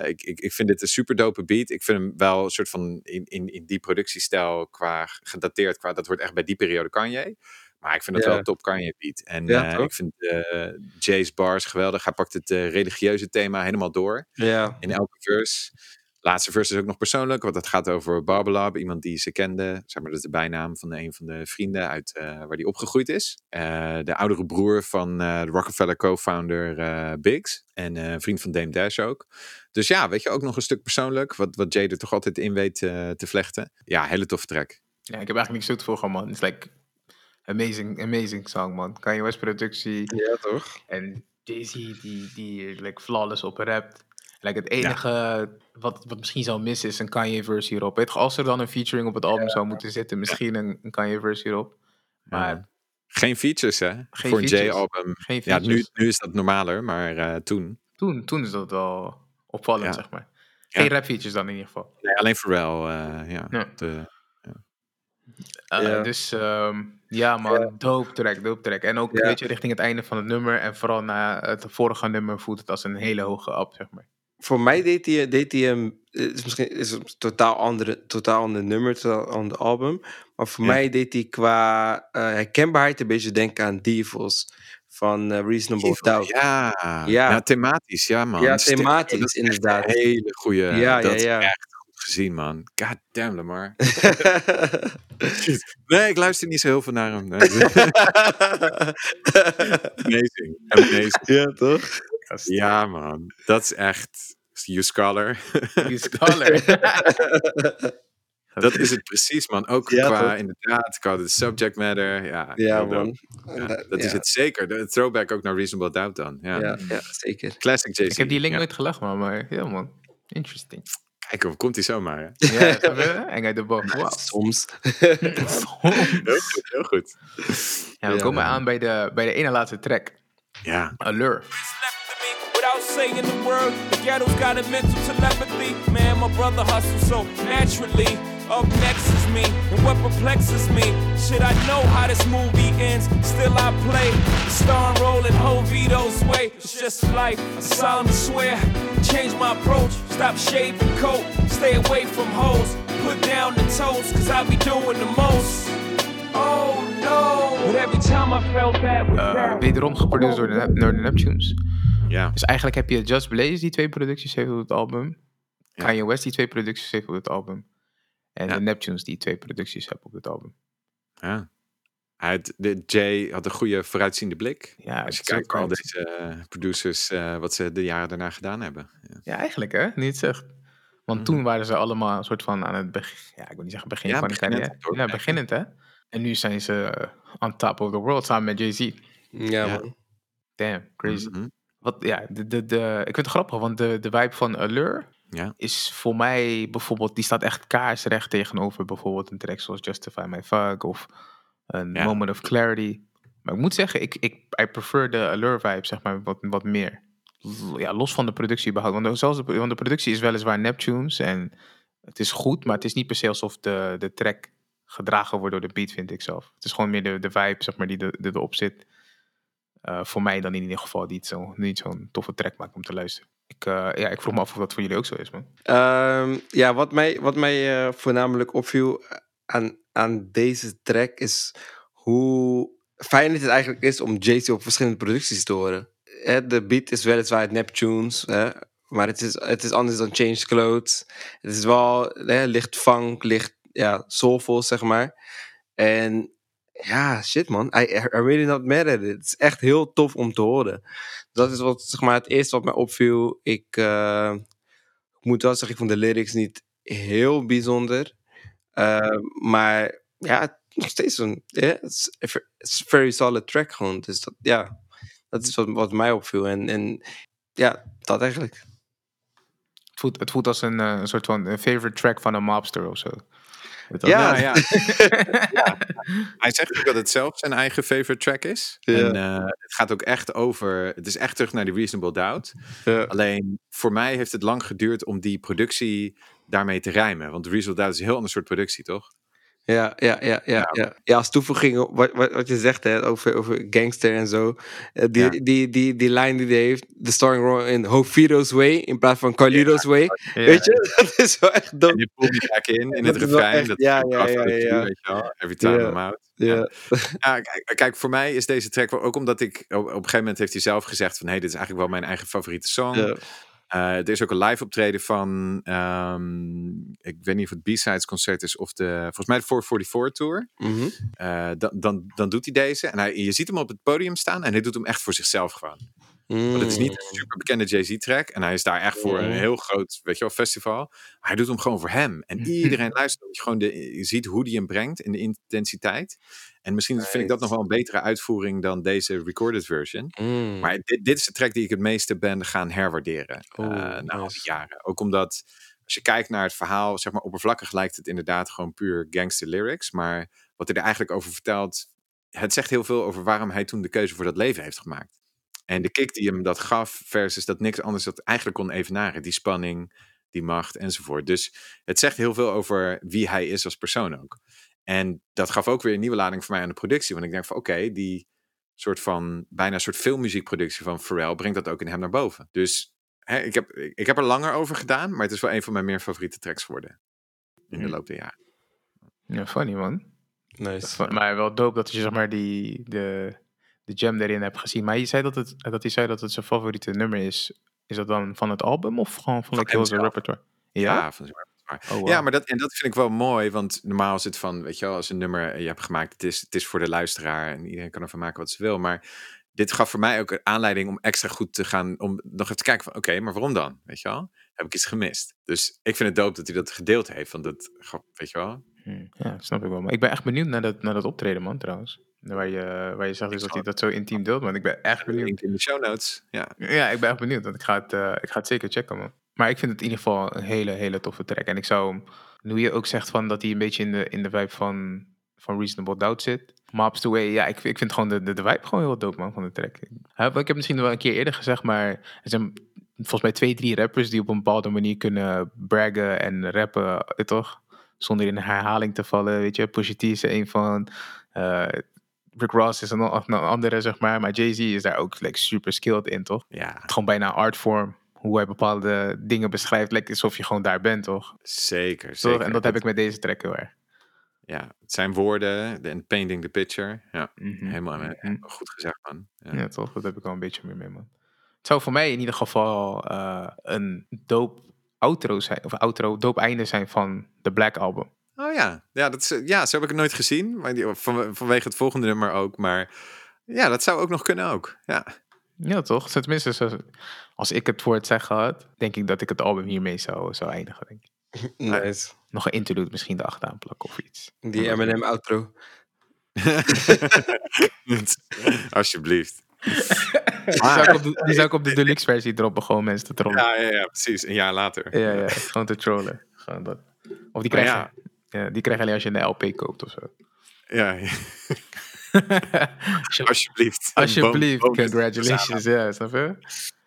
ik, ik, ik vind dit een super dope beat. Ik vind hem wel een soort van in, in, in die productiestijl qua gedateerd. Qua, dat wordt echt bij die periode Kanye. Maar ik vind het Ja. wel top Kanye beat. En Ja, ik vind Jay's bars geweldig. Hij pakt het religieuze thema helemaal door Ja, in elke verse. Laatste verse is ook nog persoonlijk, want het gaat over Barbalab, iemand die ze kende. Zeg maar, dat is de bijnaam van een van de vrienden uit eh, waar die opgegroeid is. Eh, de oudere broer van eh, de Rockefeller co-founder eh, Biggs. En eh, een vriend van Dame Dash ook. Dus ja, weet je, ook nog een stuk persoonlijk, wat, wat Jay er toch altijd in weet te vlechten. Ja, hele toffe track. Ja, ik heb eigenlijk niks toe te voegen, man. Het is like amazing, amazing song, man. Kanye West productie ja toch? en Jay-Z die, die like flawless op rapt. Like het enige wat, wat misschien zou missen is een Kanye verse hierop. Weet je, als er dan een featuring op het album zou moeten zitten, misschien een, een Kanye verse hierop. Maar. Geen features, hè? Geen Voor een features. Jay-album. geen Ja, nu, nu is dat normaler, maar eh, toen. Toen, toen is dat wel opvallend, zeg maar. Geen rap features dan in ieder geval. Nee, alleen Pharrell, eh ja. De, Uh, Ja. Dus ehm, ja, man, dope track, dope track. En ook, weet je, richting het einde van het nummer en vooral na het vorige nummer voelt het als een hele hoge up, zeg maar. Voor mij deed hij, deed hij hem, het is misschien is het een totaal andere, totaal ander nummer, totaal ander album. Maar voor Ja. mij deed hij qua eh, herkenbaarheid een beetje denken aan Devils van eh, Reasonable Doubt. Ja, Ja. ja. thematisch, ja man. Ja, thematisch, dat is echt inderdaad. Een hele goede. Ja, dat ja, is ja. echt goed gezien, man. God damn, Lamar. (laughs) nee, ik luister niet zo heel veel naar hem. Nee. (laughs) Amazing. Amazing. ja, toch? Ja, man. Dat is echt. You scholar. Die scholar. dat is het precies, man. Ook Ja, qua, toch? inderdaad, qua de subject matter. Ja, Ja, heel man. Ja, dat is het zeker. De throwback ook naar Reasonable Doubt dan. Ja. Ja, ja, zeker. Classic JC. ik heb die link ja. nooit gelegd, man, maar ja, man. Interesting. Kijk, hoe komt hij zomaar? Hè? Ja, snap je? en uit de boom. Wow. Soms. Heel goed, heel goed. Ja, we Ja, komen man. aan bij de, bij de ene laatste track. Ja. Allure. Left to me without saying the word. The ghetto's got a mental telepathy. Man, my brother hustles so naturally. Up next is me, and what perplexes me. Shit, I know how this movie ends. Still, I play the star role in Jovito's way. It's just life. I solemnly swear. Change my approach. Stop shaving coat. Stay away from hoes. Put down the toast, cause I be doing the most. Oh no! But every time I felt that with uh, that. wederom geproduceerd door de, door de Neptunes. Ja. Dus eigenlijk heb je Just Blaze die twee producties heeft op het album. Ja. Kanye West die twee producties heeft op het album. En Ja. de Neptunes die twee producties hebben op het album. ja. Hij had, de Jay had een goede vooruitziende blik. Ja, Als je kijkt ook al deze eh, producers, eh, wat ze de jaren daarna gedaan hebben. Ja, Ja, eigenlijk hè, niet zegt. Want Mhm. toen waren ze allemaal een soort van aan het begin, ja, ik wil niet zeggen begin Ja, van de beginnend, carrière. Ja, beginnend hè. En nu zijn ze eh, on top of the world samen met Jay-Z. Ja, Ja. man. Damn, crazy. Mhm. Wat, ja, de, de, de, ik vind het grappig, want de, de vibe van Allure Ja. is voor mij bijvoorbeeld, die staat echt kaarsrecht tegenover bijvoorbeeld een track zoals Justify My Fuck of een Ja. Moment of Clarity. Maar ik moet zeggen, ik, ik I prefer de Allure vibe, zeg maar, wat, wat meer. Ja, los van de productie. Want, de- zelfs de, want de productie is weliswaar Neptunes en het is goed, maar het is niet per se alsof de, de track gedragen wordt door de beat, vind ik zelf. Het is gewoon meer de, de vibe, zeg maar, die, er- die erop zit. Eh, voor mij dan in ieder geval die zo, niet zo'n toffe track maakt om te luisteren. Ik, eh, ja, ik vroeg me af of dat voor jullie ook zo is, man. Ehm, ja, wat mij, wat mij eh, voornamelijk opviel aan, aan deze track is hoe fijn het eigenlijk is om Jay-Z op verschillende producties te horen. Hè, de beat is weliswaar Neptunes, hè, maar het is, het is anders dan Change Clothes. Het is wel hè, licht funk, licht ja, soulful, zeg maar. En ja, shit man, I, I really not mad at it. Het is echt heel tof om te horen. Dat is wat, zeg maar, het eerste wat mij opviel. Ik eh, moet wel zeggen, ik vond de lyrics niet heel bijzonder. Eh, maar ja, nog steeds een een very solid track gewoon. Dus dat, ja, dat is wat, wat mij opviel. En, en ja, dat eigenlijk. Het voelt, het voelt als een, eh, soort van favorite track van een mobster of zo. Ja. Ja, (laughs) ja. Hij zegt ook dat het zelf zijn eigen favorite track is. Ja. En eh, het gaat ook echt over. Het is echt terug naar die Reasonable Doubt. Ja. Alleen voor mij heeft het lang geduurd om die productie daarmee te rijmen. Want Reasonable Doubt is een heel ander soort productie, toch? Ja, ja, ja, ja, ja. ja. als toevoeging op wat, wat, wat je zegt hè, over, over gangster en zo. Eh, die, Ja. die, die, die lijn die hij heeft, de starring role in Hofido's Way in plaats van Carlito's Way. Weet je, (laughs) dat is wel echt En dope. die pull die back in, in (laughs) het refrein. echt- dat ja, ja, ja, ja. Weet je wel? Every time. I'm out. Ja. Ja, kijk, voor mij is deze track ook omdat ik op, op een gegeven moment heeft hij zelf gezegd van hey, dit is eigenlijk wel mijn eigen favoriete song. Eh, er is ook een live optreden van, ehm, ik weet niet of het B-Sides concert is of de, volgens mij de 444 tour. Mhm. Eh, dan, dan, dan doet hij deze en hij, je ziet hem op het podium staan en hij doet hem echt voor zichzelf gewoon. Want het is niet een super bekende Jay-Z track en hij is daar echt voor een heel groot, weet je wel, festival. Maar hij doet hem gewoon voor hem. En (laughs) iedereen luistert, je gewoon de, je ziet hoe die hem brengt in de intensiteit. En misschien vind ik dat nog wel een betere uitvoering dan deze recorded version. Mm. Maar dit, dit is de track die ik het meeste ben gaan herwaarderen eh, Oeh, na al die jaren. Ook omdat, als je kijkt naar het verhaal, zeg maar oppervlakkig lijkt het inderdaad gewoon puur gangster lyrics. Maar wat hij er eigenlijk over vertelt, het zegt heel veel over waarom hij toen de keuze voor dat leven heeft gemaakt. En de kick die hem dat gaf, versus dat niks anders dat eigenlijk kon evenaren. Die spanning, die macht enzovoort. Dus het zegt heel veel over wie hij is als persoon ook. En dat gaf ook weer een nieuwe lading voor mij aan de productie. Want ik denk van oké, die soort van bijna een soort filmmuziekproductie van Pharrell brengt dat ook in hem naar boven. Dus hè, ik, heb, ik heb er langer over gedaan, maar het is wel een van mijn meer favoriete tracks geworden. In de Hmm. loop der jaren. Ja, funny man. Nice. Maar wel dope dat je zeg maar die, de, de jam erin hebt gezien. Maar je zei dat, het, dat hij zei dat het zijn favoriete nummer is. Is dat dan van het album of gewoon van like, heel zijn repertoire? Ja? Ja, van zijn repertoire. Oh, wow. Ja, maar dat, en dat vind ik wel mooi, want normaal is het van, weet je wel, als een nummer eh, je hebt gemaakt, het is, het is voor de luisteraar en iedereen kan ervan maken wat ze wil. Maar dit gaf voor mij ook een aanleiding om extra goed te gaan, om nog even te kijken van, oké, maar waarom dan? Weet je wel? Heb ik iets gemist? Dus ik vind het dope dat hij dat gedeeld heeft, want dat, weet je wel? Hm, Ja, snap ik wel. Maar ik ben echt benieuwd naar dat, naar dat optreden, man, trouwens. Waar je, waar je zegt dus dat hij dat zo intiem deelt, man. Ik ben echt benieuwd. In de show notes. Ja, Ja, ik ben echt benieuwd. Want ik ga het, eh, ik ga het zeker checken, man. Maar ik vind het in ieder geval een hele, hele toffe track. En ik zou hem, nu je ook zegt van dat hij een beetje in de, in de vibe van, van Reasonable Doubt zit. Maps the Way, ja, ik, ik vind gewoon de, de, de vibe gewoon heel dope, man, van de track. Ik heb misschien wel een keer eerder gezegd, maar er zijn volgens mij twee, drie rappers die op een bepaalde manier kunnen braggen en rappen, je toch? Zonder in herhaling te vallen, weet je. Pusha T is er een van. eh, Rick Ross is een, een andere, zeg maar. Maar Jay-Z is daar ook like, super skilled in, toch? ja gewoon bijna artvorm. Hoe hij bepaalde dingen beschrijft. Lijkt alsof je gewoon daar bent, toch? zeker, Toch? zeker. En dat heb ik met deze track heel erg. Ja, het zijn woorden en painting the picture. Ja, Mhm, helemaal eh, goed gezegd, man. Ja. Ja, toch? Dat heb ik wel een beetje meer mee, man. Het zou voor mij in ieder geval eh, een dope outro zijn. Of outro, dope einde zijn van de Black Album. Oh ja, ja, dat is, eh, ja, zo heb ik het nooit gezien. Maar die, van, vanwege het volgende nummer ook. Maar ja, dat zou ook nog kunnen ook. Ja, Ja, toch? Tenminste, als ik het voor het zeggen had, denk ik dat ik het album hiermee zou, zou eindigen. Denk ik. (laughs) Nice. Nog een interlude misschien achteraan plakken of iets. Die Eminem outro. (laughs) alsjeblieft. Die zou, ik op de, die zou ik op de deluxe versie droppen, gewoon mensen te trollen. Ja, ja, ja, precies. Een jaar later. Ja, ja, gewoon te trollen. Gewoon dat. Of die Maar krijg, ja. Ja, die krijg je alleen als je een LP koopt of zo. Ja, (laughs) ja. alsjeblieft. Alsjeblieft, Boom- boom- congratulations. Ja, snap je?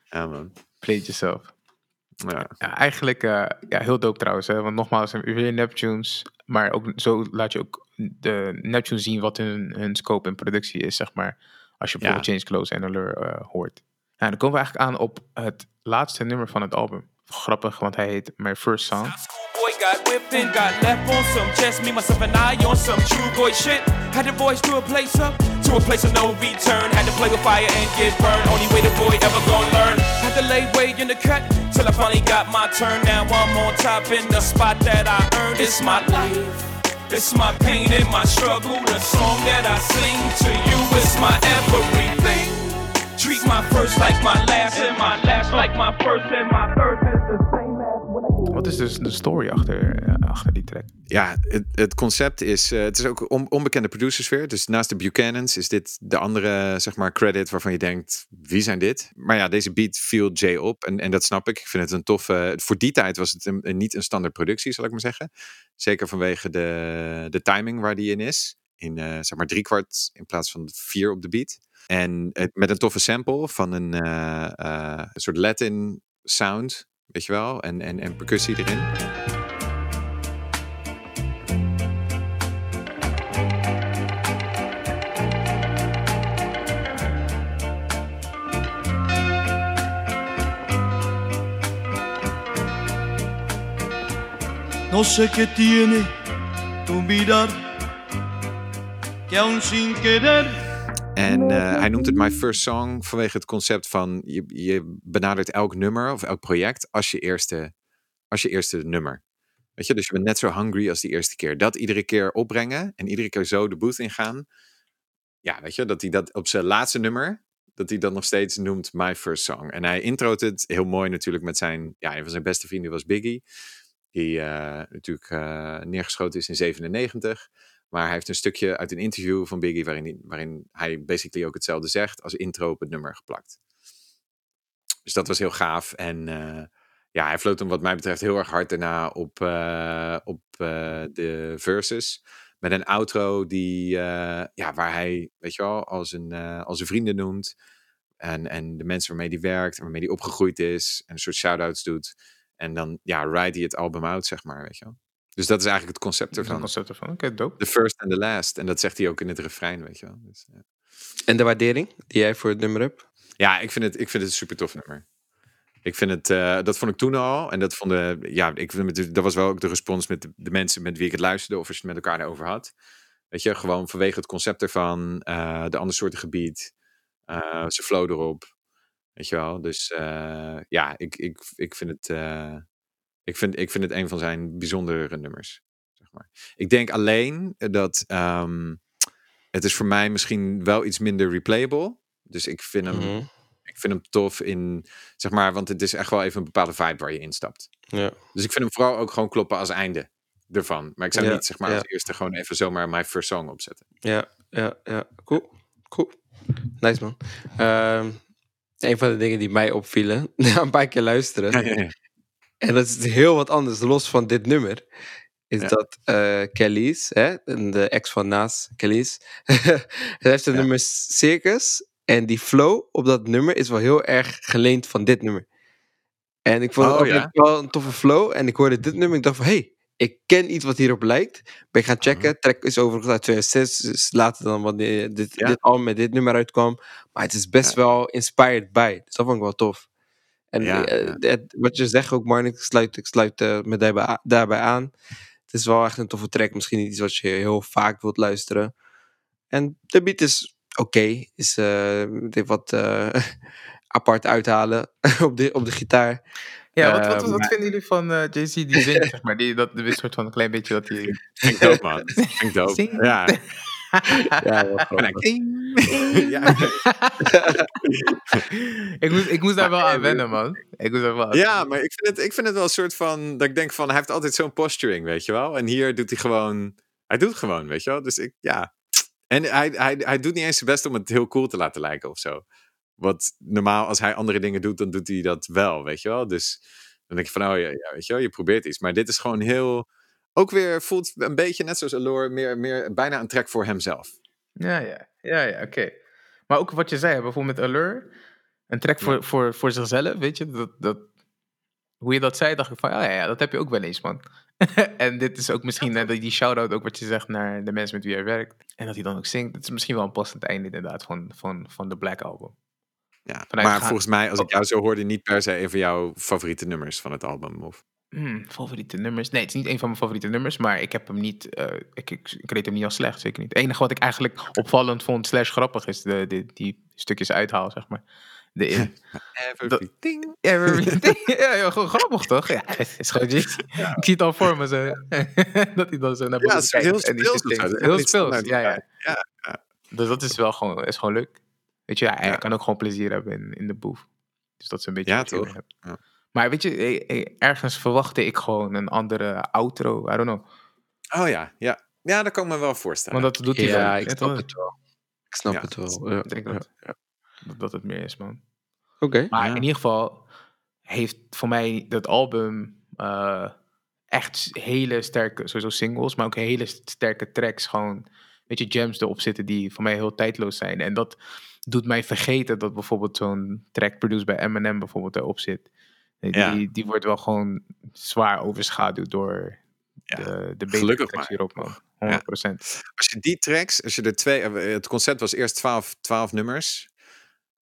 Ja, man. Play it yourself. Ja. Ja, eigenlijk uh, ja, heel dope trouwens. Hè? Want nogmaals, weer Neptunes. Maar ook zo laat je ook de Neptunes zien wat hun, hun scope en productie is, zeg maar. Als je bijvoorbeeld Ja. Change Clothes en Allure uh, hoort. Nou, dan komen we eigenlijk aan op het laatste nummer van het album. Grappig, want hij heet My First Song. Got whipped and got left on some chest. me, myself, and I on some true boy shit. Had the boys to a place up, to a place of no return. Had to play with fire and get burned. Only way the boy ever gonna learn. Had to lay way in the cut till I finally got my turn. Now I'm on top in the spot that I earned. It's my life. It's my pain and my struggle. The song that I sing to you is my everything. Treat my first like my last and my last like my first and my third is the same Wat is dus de story achter, eh, achter die track? Ja, het, het concept is, eh, het is ook on, onbekende producersfeer. Dus naast de Buchanans is dit de andere, zeg maar, credit waarvan je denkt, wie zijn dit? Maar ja, deze beat viel Jay op en, en dat snap ik. Ik vind het een toffe, voor die tijd was het een, niet een standaard productie, zal ik maar zeggen. Zeker vanwege de, de timing waar die in is. In, eh, zeg maar, drie kwart in plaats van vier op de beat. En met een toffe sample van een, een soort Latin sound, weet je wel, en, en, en percussie erin. No sé qué tiene tu mirar que aún sin querer En eh, hij noemt het My First Song vanwege het concept van je, je benadert elk nummer of elk project als je eerste, als je eerste nummer. Weet je, dus je bent net zo hungry als die eerste keer. Dat iedere keer opbrengen en iedere keer zo de booth ingaan. Ja, weet je, dat hij dat op zijn laatste nummer, dat hij dat nog steeds noemt My First Song. En hij introot het heel mooi natuurlijk met zijn, ja, een van zijn beste vrienden was Biggie. Die eh, natuurlijk eh, neergeschoten is in 97. Maar hij heeft een stukje uit een interview van Biggie waarin waarin hij basically ook hetzelfde zegt als intro op het nummer geplakt. Dus dat was heel gaaf. En eh, ja, hij floot hem wat mij betreft heel erg hard daarna op, eh, op eh, de verses. Met een outro die, ja, waar hij, weet je wel, als een, als een vrienden noemt. En, en de mensen waarmee hij werkt en waarmee hij opgegroeid is. En een soort shout-outs doet. En dan, ja, ride hij het album out, zeg maar, weet je wel. Dus dat is eigenlijk het concept Het ervan. concept ervan. Oké, dope. The first and the last. En dat zegt hij ook in het refrein, weet je wel. Dus, ja. En de waardering die jij voor het nummer hebt? Ja, ik vind het, ik vind het een super tof nummer. Ik vind het, eh, dat vond ik toen al. En dat vonden, ja, ik vind het, dat was wel ook de respons met de, de mensen met wie ik het luisterde. Of als je het met elkaar erover had. Weet je, gewoon vanwege het concept ervan. eh, de andere soorten gebied. eh ze flow erop. Weet je wel. Dus eh, ja, ik, ik, ik vind het, eh, ik vind, ik vind het een van zijn bijzondere nummers. Zeg maar. Ik denk alleen dat ehm, het is voor mij misschien wel iets minder replayable. Dus ik vind hem, Mhm. ik vind hem tof in, zeg maar, want het is echt wel even een bepaalde vibe waar je instapt. Ja. Dus ik vind hem vooral ook gewoon kloppen als einde ervan. Maar ik zou Ja, niet, zeg maar, ja. als eerste gewoon even zomaar My First Song opzetten. Ja, ja, ja. Cool. Cool. Nice man. Ehm, een van de dingen die mij opvielen (laughs) na een paar keer luisteren. Ja. En dat is heel wat anders, los van dit nummer. Is Ja. dat eh Kelly's, hè, de ex van Naas, Kelly's. (laughs) Hij heeft een Ja. nummer Circus. En die flow op dat nummer is wel heel erg geleend van dit nummer. En ik vond het Oh, ook ja? echt wel een toffe flow. En ik hoorde dit nummer. Ik dacht van, hey, ik ken iets wat hierop lijkt. Ben ik gaan checken. Track is overigens uit 2006. Dus later dan wanneer dit, Ja. dit album met dit nummer uitkwam. Maar het is best Ja. wel inspired by. Dus dat vond ik wel tof. En Ja, eh, ja. het- wat je zegt ook, Marnik, ik sluit, ik sluit eh, me daarbij, daarbij aan. Het is wel echt een toffe track. Misschien niet iets wat je heel vaak wilt luisteren. En de beat is oké. Is eh, het heeft wat eh, (laughs) apart uithalen (laughs) op, de, op de gitaar. Ja, wat, wat, wat, maar- vinden jullie van eh Jay-Z die zingt, zeg maar? Die, dat een soort van een klein beetje dat (laughs) hij... Ik dope, man. Ik dope. Zing. Ja. Ja, wel ja. (laughs) ik, moest, ik moest daar wel aan wennen, man. Ik moest daar wel Ja, maar ik vind, het, ik vind het wel een soort van. Dat ik denk van. Hij heeft altijd zo'n posturing, weet je wel. En hier doet hij gewoon. Hij doet gewoon, weet je wel. Dus ik. Ja. En hij, hij, hij doet niet eens zijn best om het heel cool te laten lijken of zo. Wat normaal, als hij andere dingen doet, dan doet hij dat wel, weet je wel. Dus dan denk je van, oh ja, ja weet je wel, je probeert iets. Maar dit is gewoon heel. Ook weer voelt een beetje net zoals Allure, meer, meer bijna een track voor hemzelf. Ja, ja, ja, ja oké. Maar ook wat je zei, bijvoorbeeld met Allure, een track voor, voor, voor zichzelf, weet je, dat, dat, hoe je dat zei, dacht ik van, ja, ja, ja, dat heb je ook wel eens, man. (laughs) en dit is ook misschien eh, die shout-out, ook wat je zegt naar de mensen met wie hij werkt. En dat hij dan ook zingt, het is misschien wel een passend einde inderdaad van, van, van de Black Album. Ja. Vanuit Maar volgens mij, als ik Oh. jou zo hoorde, niet per se een van jouw favoriete nummers van het album. Of... Hmm, favoriete nummers? Nee, het is niet een van mijn favoriete nummers, maar ik heb hem niet, eh, ik, ik, ik reed hem niet als slecht, zeker niet. Het enige wat ik eigenlijk opvallend vond, slash grappig, is de, de, die stukjes uithaal, zeg maar. De in. (laughs) Everything. Everything. (laughs) ja, ja, gewoon grappig toch? Ja, het is gewoon. Ik zie het al voor me zo. (laughs) dat hij dan zo naar Ja, boven het is kijkt heel speels Heel speels, ja, ja. Ja, ja. Dus dat is wel gewoon, is gewoon leuk. Weet je, ja, hij Ja. kan ook gewoon plezier hebben in, in de boef. Dus dat is een beetje Ja, toch? Ja. Maar weet je, eh, eh, ergens verwachtte ik gewoon een andere outro. I don't know. Oh ja, ja. Ja, dat kan ik me wel voorstellen. Want dat doet hij wel. Ja, ik Weet snap wel. het wel. Ik snap Ja, het wel. Ja. Ik denk dat, dat dat het meer is, man. Oké. Maar Ja. in ieder geval heeft voor mij dat album eh, echt hele sterke, sowieso singles, maar ook hele sterke tracks. Gewoon, weet je, jams erop zitten die voor mij heel tijdloos zijn. En dat doet mij vergeten dat bijvoorbeeld zo'n track produced bij Eminem bijvoorbeeld erop zit. Die, Ja. die, wordt wel gewoon zwaar overschaduwd door Ja. de, de betere tracks hierop, man. 100%. Als je die tracks, als je er twee, eh, het concept was eerst 12, 12 nummers.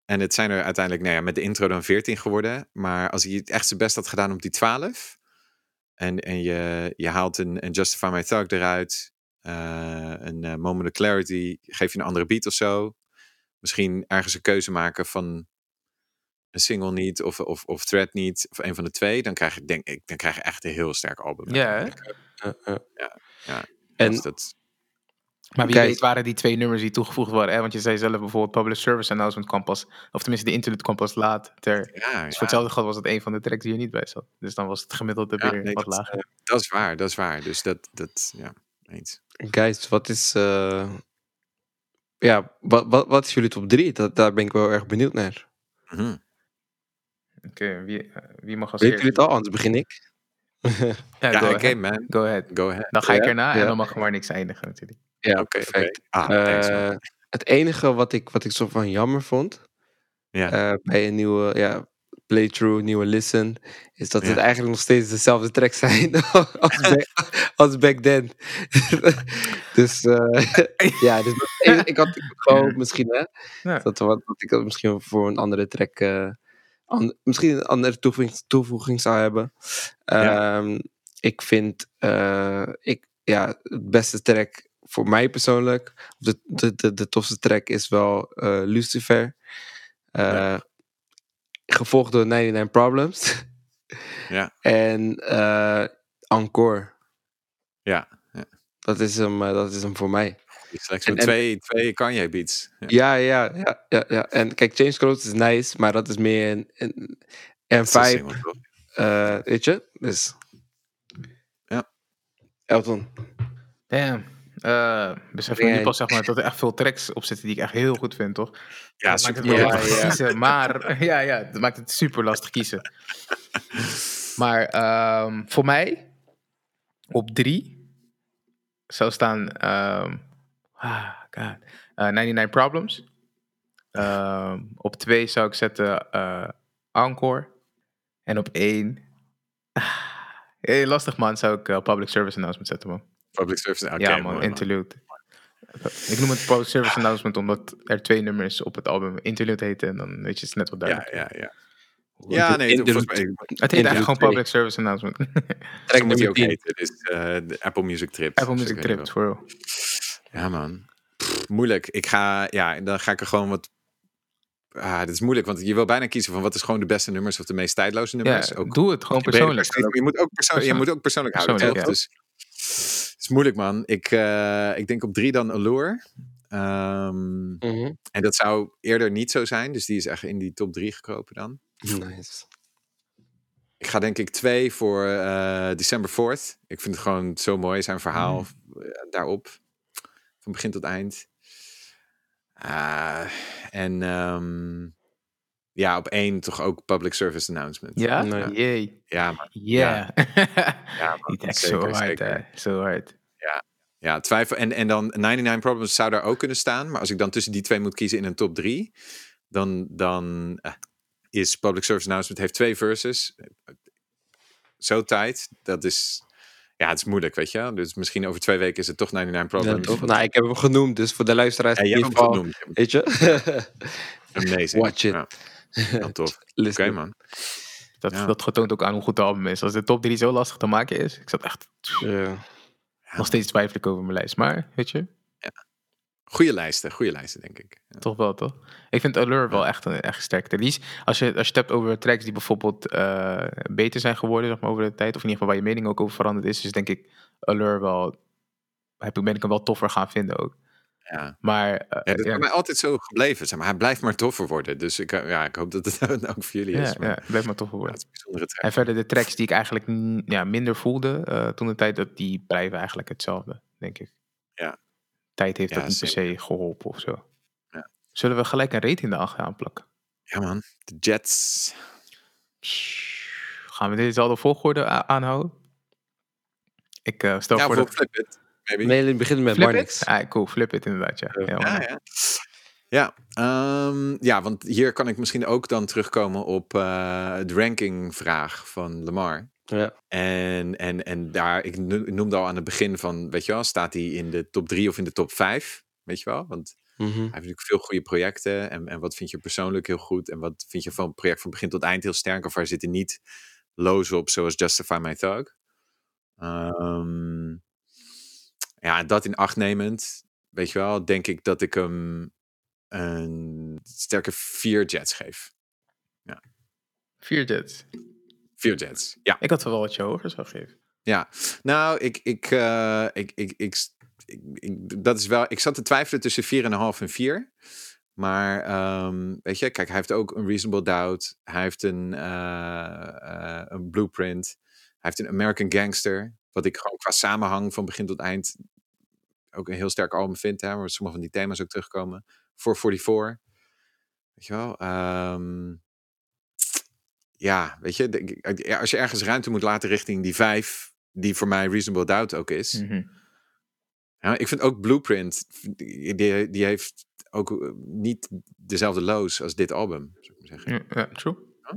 En het zijn er uiteindelijk, nou ja, met de intro dan 14 geworden. Maar als hij het echt zijn best had gedaan op die 12. En, en je, je haalt een, een Justify My Thug eruit. eh, een eh, Moment of Clarity. Geef je een andere beat of zo. Misschien ergens een keuze maken van een single niet. Of, of, of thread niet. Of een van de twee. Dan krijg je, denk ik, dan krijg je echt een heel sterk album. Ja, uiteindelijk. ja. En- Dus dat, Maar wie Kijk. weet waren die twee nummers die toegevoegd waren. Hè? Want je zei zelf bijvoorbeeld Public Service Announcement kwam pas, of tenminste de interlude kwam pas later. Dus ja, voor ja. hetzelfde geld was het een van de tracks die er niet bij zat. Dus dan was het gemiddelde Ja, weer nee, wat dat, lager. eh, dat is waar, dat is waar. Dus dat, dat ja, eens. Guys, wat is... eh, Ja, wat, wat, wat is jullie top 3? Dat, daar ben ik wel erg benieuwd naar. Mhm. Oké, wie, eh, wie mag als jullie eerste? het al? Anders begin ik. (laughs) Ja, oké ahead. man, Go ahead. go ahead. Dan ga ik erna en dan mag er maar niks eindigen natuurlijk. Ja, Oké, perfect. Ah, thanks. Eh, het enige wat ik, wat ik zo van jammer vond Ja. eh, bij een nieuwe ja, playthrough, nieuwe listen, is dat het eigenlijk nog steeds dezelfde tracks zijn (laughs) als, back, als back then. (laughs) dus eh, ja, dus ik, ik had gewoon misschien hè, dat, wat, dat ik dat misschien voor een andere track eh, an- misschien een andere toevoeging, toevoeging zou hebben. Ja. Ehm, ik vind eh, ik, ja, het beste track voor mij persoonlijk, de, de, de, de tofste track is wel eh, Lucifer. Eh, Gevolgd door 99 Problems. Ja. (laughs) En Encore. Ja, ja. Dat is hem, dat is hem voor mij. Die selectie En- van en- twee, twee Kanye beats. Ja. Ja, ja, ja, ja. ja. En kijk, Change Clothes is nice, maar dat is meer een, een, een vibe. single, eh, weet je? Dus. Ja. Elton. Damn. Eh besef ik nu pas zeg maar, dat er echt veel tracks op zitten die ik echt heel goed vind, toch? Ja, dat maakt super het wel makkelijk. lastig Ja, ja. kiezen. Maar (laughs) ja, ja, dat maakt het super lastig kiezen. Maar ehm, voor mij op drie zou staan ehm ah, God, eh, 99 Problems. Ehm, op twee zou ik zetten eh, Encore. En op één... Ah, heel lastig man, zou ik eh, Public Service Announcement zetten man. Public service. oké, ja man, mooi, man. Interlude. Ik noem het Public Service Announcement omdat er twee nummers op het album Interlude heten. En dan weet je, het is net wat Ja, duidelijk. ja, ja. Ja, nee, Interlude- volgens mij Het heet Interlude eigenlijk gewoon. Public Service Announcement. Track moet nummer ook 10. heten. Dus eh, de Apple Music Trip. Apple Dus Music weet Trip, niet for real. wel. Ja, man. Pff, moeilijk. Ik ga, ja, dan ga ik er gewoon wat... Ah, dit is moeilijk, want je wil bijna kiezen van wat is gewoon de beste nummers of de meest tijdloze Ja, nummers. ook doe het gewoon persoonlijk. Je moet ook, persoon, je moet ook persoonlijk houden, Persoonlijk, toch? ja. Dus het is moeilijk, man. Ik, eh, ik denk op drie dan Allure. Ehm, Mhm. en dat zou eerder niet zo zijn, dus die is echt in die top drie gekropen dan. Nice. Ik ga denk ik twee voor eh, December 4th. Ik vind het gewoon zo mooi, zijn verhaal Mm. eh, daarop. Van begin tot eind. Ah, en ehm, ja, op één toch ook Public Service Announcement. Ja? Nee. Jee. Ja, man. Yeah. Ja, (laughs) man. Die tekst Zeker, zo hard, hè. Zo hard. Ja, twijfel. En, en dan 99 Problems zou daar ook kunnen staan. Maar als ik dan tussen die twee moet kiezen in een top drie, dan, dan eh, is Public Service Announcement heeft twee verses. Zo tight. Dat is, ja, het is moeilijk, weet je. Dus misschien over twee weken is het toch 99 Ja, Problems. toch? Nou, ik heb hem genoemd, dus voor de luisteraars. Ja, hebt ieder hem geval, genoemd. Weet je? Amazing. Watch it. Ja, tof. (laughs) Oké, man. Dat, Ja. dat getoont ook aan hoe goed de album is. Als de top 3 zo lastig te maken is, ik zat echt Ja. nog steeds twijfel ik over mijn lijst. Maar weet je, Goeie lijsten, goede lijsten, denk ik. Ja. toch wel toch? Ik vind Allure wel echt een echt sterkte. Die is, als, je, als je het hebt over tracks die bijvoorbeeld eh, beter zijn geworden zeg maar, over de tijd, of in ieder geval waar je mening ook over veranderd is, is denk ik Allure wel, heb, ik- ben ik hem wel toffer gaan vinden ook. Ja. Maar eh, Ja, dat is ja, bij mij altijd zo gebleven. Zeg maar. Hij blijft maar toffer worden. Dus ik, eh, ja, ik hoop (laughs) dat het ook voor jullie is. ja, Maar, ja, blijf maar toffer worden. En verder de tracks die ik eigenlijk ja, minder voelde eh, toen de tijd, dat die blijven eigenlijk hetzelfde, denk ik. Tijd heeft Ja, dat niet per se geholpen of zo. Ja. Zullen we gelijk een rating erachteraan plakken? Ja, man. De Jets. Gaan we dezelfde volgorde aanhouden? Ik eh, stel Ja, voor voor dat... Flip It. Maybe. Nee, het begint met Flip it? Ah, cool, flip it inderdaad, ja. ja, Ja, ja. Ja, ehm, ja, want hier kan ik misschien ook dan terugkomen op eh de rankingvraag van Lamar. Ja. En, en, en daar, ik no- ik noemde al aan het begin van, weet je wel, staat hij in de top 3 of in de top 5? Weet je wel? Want Mhm. hij heeft natuurlijk veel goede projecten. En, en wat vind je persoonlijk heel goed? En wat vind je van het project van begin tot eind heel sterk? Of waar zitten niet lows op, zoals Justify My Thug? Ehm, ja, dat in acht nemend, weet je wel, denk ik dat ik hem een sterke vier jets geef. Vier Jets. Vier jets, ja. Ik had wel wat je hoger zou geven. Ja, nou, ik, ik, eh, ik, ik, ik, ik, ik- dat is wel, ik zat te twijfelen tussen 4,5 en 4. Maar ehm, weet je, kijk, hij heeft ook een Reasonable Doubt. Hij heeft een, eh, eh, een Blueprint. Hij heeft een American Gangster. Wat ik gewoon qua samenhang van begin tot eind ook een heel sterk album vind. Hè, waar sommige van die thema's ook terugkomen. 444. Weet je wel? ehm, ja, weet je, de- als je ergens ruimte moet laten richting die vijf, die voor mij Reasonable Doubt ook is. Mhm. Ja, ik vind ook Blueprint, die, die heeft ook eh, niet dezelfde lows als dit album, zou ik maar zeggen. Ja, true.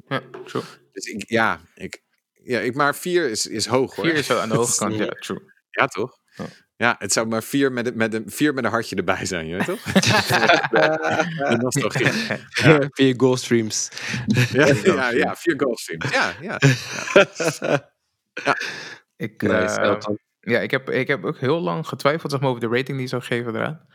Ja, true. Dus ik, ja, ik, ja ik, maar vier is, is hoog hoor. Vier is zo aan de (laughs) hoge kant, ja, true. Ja, toch? Ja. Ja, het zou maar vier met, een- met, een, vier met een hartje erbij zijn, je weet toch? de nostalgie. Via goalstreams. Ja, ja, ja, vier goalstreams. Ja, ja. (laughs) Ik, Nice, eh, ja, ik heb, ik heb ook heel lang getwijfeld zeg maar, over de rating die ik zou geven eraan.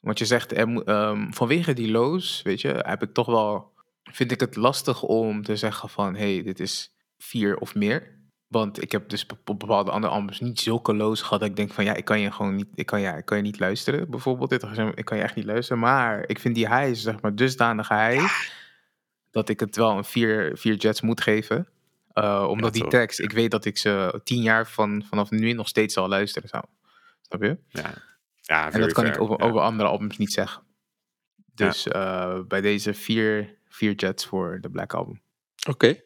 Want je zegt, er, ehm, vanwege die lows, weet je, heb ik toch wel, vind ik het lastig om te zeggen van, hey, dit is vier of meer. Want ik heb dus op bepaalde andere albums niet zulke lows gehad dat ik denk van, ja, ik kan je gewoon niet, ik kan, ja, ik kan je niet luisteren, bijvoorbeeld. Dit, ik kan je echt niet luisteren. Maar ik vind die high, zeg maar, dusdanig high, dat ik het wel een vier, vier jets moet geven. Uh, omdat Ja, die tekst, ik weet dat ik ze tien jaar van, vanaf nu nog steeds zal luisteren. Zo. Snap je? Ja, ja En dat kan fair. ik over, Ja. over andere albums niet zeggen. Dus eh, bij deze vier, vier jets voor de Black Album. Oké.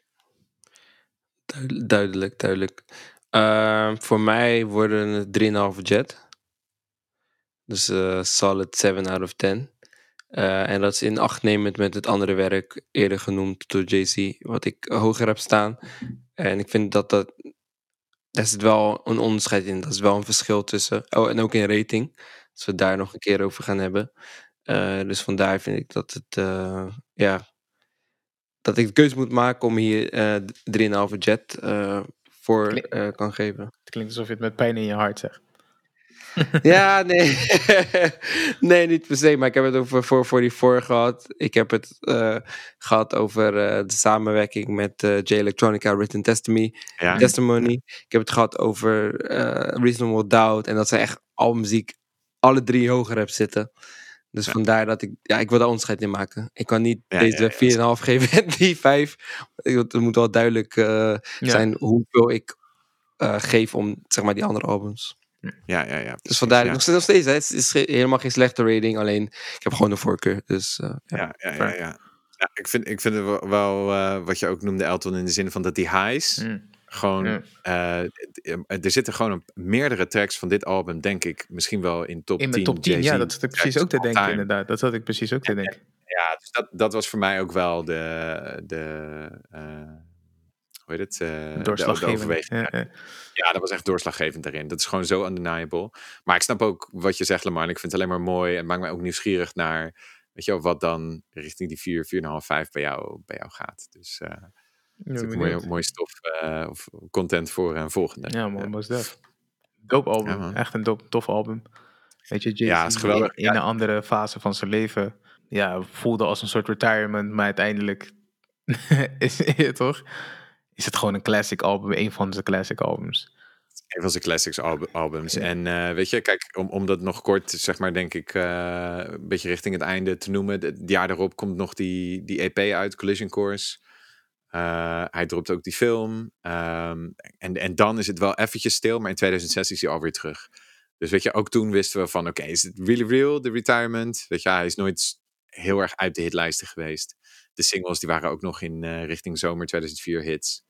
Duidelijk. duidelijk. Ehm, voor mij worden het 3,5 jet. Dus eh, solid 7 out of 10. Eh, en dat is in acht nemend met het andere werk eerder genoemd door JC, wat ik hoger heb staan. En ik vind dat dat. Daar zit wel een onderscheid in. Dat is wel een verschil tussen. Oh, en ook in rating. Als we daar nog een keer over gaan hebben. Eh, dus vandaar vind ik dat het. ja, dat ik de keuze moet maken om hier eh 3,5 jet eh, voor Klink- eh, kan geven. Het klinkt alsof je het met pijn in je hart zegt. (laughs) Ja, nee. (laughs) nee, niet per se. Maar ik heb het over voor, voor die voor gehad. Ik heb het eh, gehad over eh, de samenwerking met eh J Electronica Written Testimony. Ja. Testimony. Ik heb het gehad over eh, Reasonable Doubt. En dat zijn echt al muziek alle drie hoger heb zitten. Dus Ja. vandaar dat ik... Ja, ik wil daar onderscheid in maken. Ik kan niet Ja, deze ja, ja. 4,5 (laughs) geven en die 5. Het moet wel duidelijk eh, Ja. zijn hoeveel ik eh, geef om zeg maar die andere albums. Ja, ja, ja. Dus vandaar, ja. nog steeds, nog steeds hè. het is ge- helemaal geen slechte rating, alleen ik heb gewoon een voorkeur. Dus eh, ja. Ja, ja, ja. ja. ja ik, vind, ik vind het wel, wel, eh, wat je ook noemde, Elton, in de zin van dat die highs Mm. Gewoon. Eh, er zitten gewoon een, meerdere tracks van dit album, denk ik, misschien wel in top 10. In mijn top 10, ja, dat zat ik precies ook te denken time. inderdaad. Dat zat ik precies ook te denken. Ja, dus dat, dat was voor mij ook wel de. de eh, hoe heet het? Eh, de- de, Doorslaggevend. Ja, ja. Ja, dat was echt doorslaggevend daarin. Dat is gewoon zo undeniable. Maar ik snap ook wat je zegt, Lamar. En ik vind het alleen maar mooi. En maakt mij ook nieuwsgierig naar, weet je wel, wat dan richting die 4, 4,5, 5 bij jou, bij jou gaat. Dus eh, natuurlijk mooie, mooie stof uh, of content voor een volgende. Ja, man, most def. Dope album. Ja, Echt een dope, tof album. Weet je, Jay ja, is geweldig. In, in een andere fase van zijn leven ja, voelde als een soort retirement, maar uiteindelijk (laughs) is het toch? Is het gewoon een classic album, een van zijn classic albums. Een van zijn classics albums. En uh, weet je, kijk, om, om dat nog kort, zeg maar, denk ik, uh, een beetje richting het einde te noemen. Het jaar daarop komt nog die, die EP uit, Collision Course. Uh, hij dropt ook die film. Um, en, en dan is het wel eventjes stil, maar in 2006 is hij alweer terug. Dus weet je, ook toen wisten we van, oké, is het really real, de retirement? Weet je, hij is nooit heel erg uit de hitlijsten geweest. De singles die waren ook nog in uh, richting zomer 2004 hits.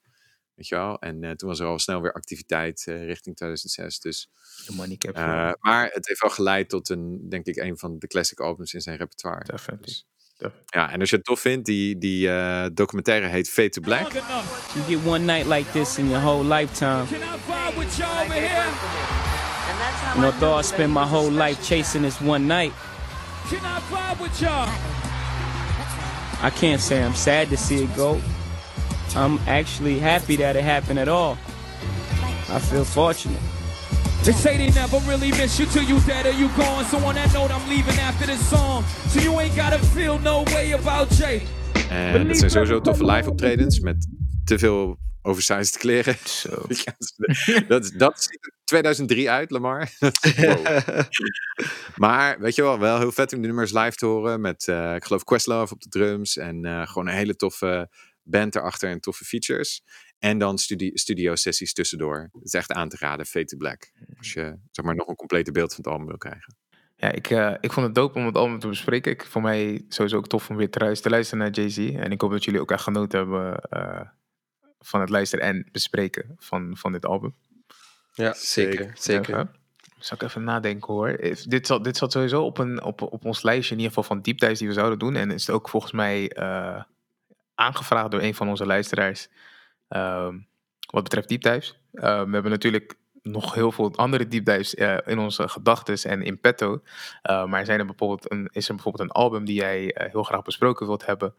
Weet je wel? En uh, toen was er al snel weer activiteit uh, richting 2006. Dus, de money cap. maar het heeft wel geleid tot een, denk ik, een van de classic albums in zijn repertoire. Definitely. Dus, ja, en als je het tof vindt, die, die eh, documentaire heet Fade to Black. You get one night like this in your whole lifetime. You know, though I spend my whole life chasing this one night. Can I vibe with y'all? I can't say I'm sad to see it go. I'm actually happy that it happened at all. I feel fortunate. They say they never really miss you till you dead or you gone. So on that note, I'm leaving after this song. So you ain't gotta feel no way about Jay. En dat zijn sowieso toffe live optredens met te veel oversized kleren. Zo. (laughs) dat, dat ziet er 2003 uit, Lamar. (laughs) (laughs) maar weet je wel, wel heel vet om de nummers live te horen. Met, uh, ik geloof, Questlove op de drums. En uh, gewoon een hele toffe band erachter en toffe features. En dan studio, studio sessies tussendoor. Het is echt aan te raden, Fate to Black. Als je zeg maar, nog een complete beeld van het album wil krijgen. Ja, ik, uh, ik vond het dope om het album te bespreken. Ik, voor mij sowieso ook tof om weer te luisteren naar Jay-Z. En ik hoop dat jullie ook echt genoten hebben van het luisteren en bespreken van, van dit album. Ja, zeker. zeker. Even. Zal ik even nadenken hoor. Dit zat, dit zat sowieso op, een, op, op ons lijstje in ieder geval van dieptijd die we zouden doen. En is het ook volgens mij uh, aangevraagd door een van onze luisteraars. Uh, wat betreft diepdives. Uh, we hebben natuurlijk nog heel veel andere deepdives uh, in onze gedachten en in petto. maar zijn er bijvoorbeeld een, is er bijvoorbeeld een album die jij heel graag besproken wilt hebben?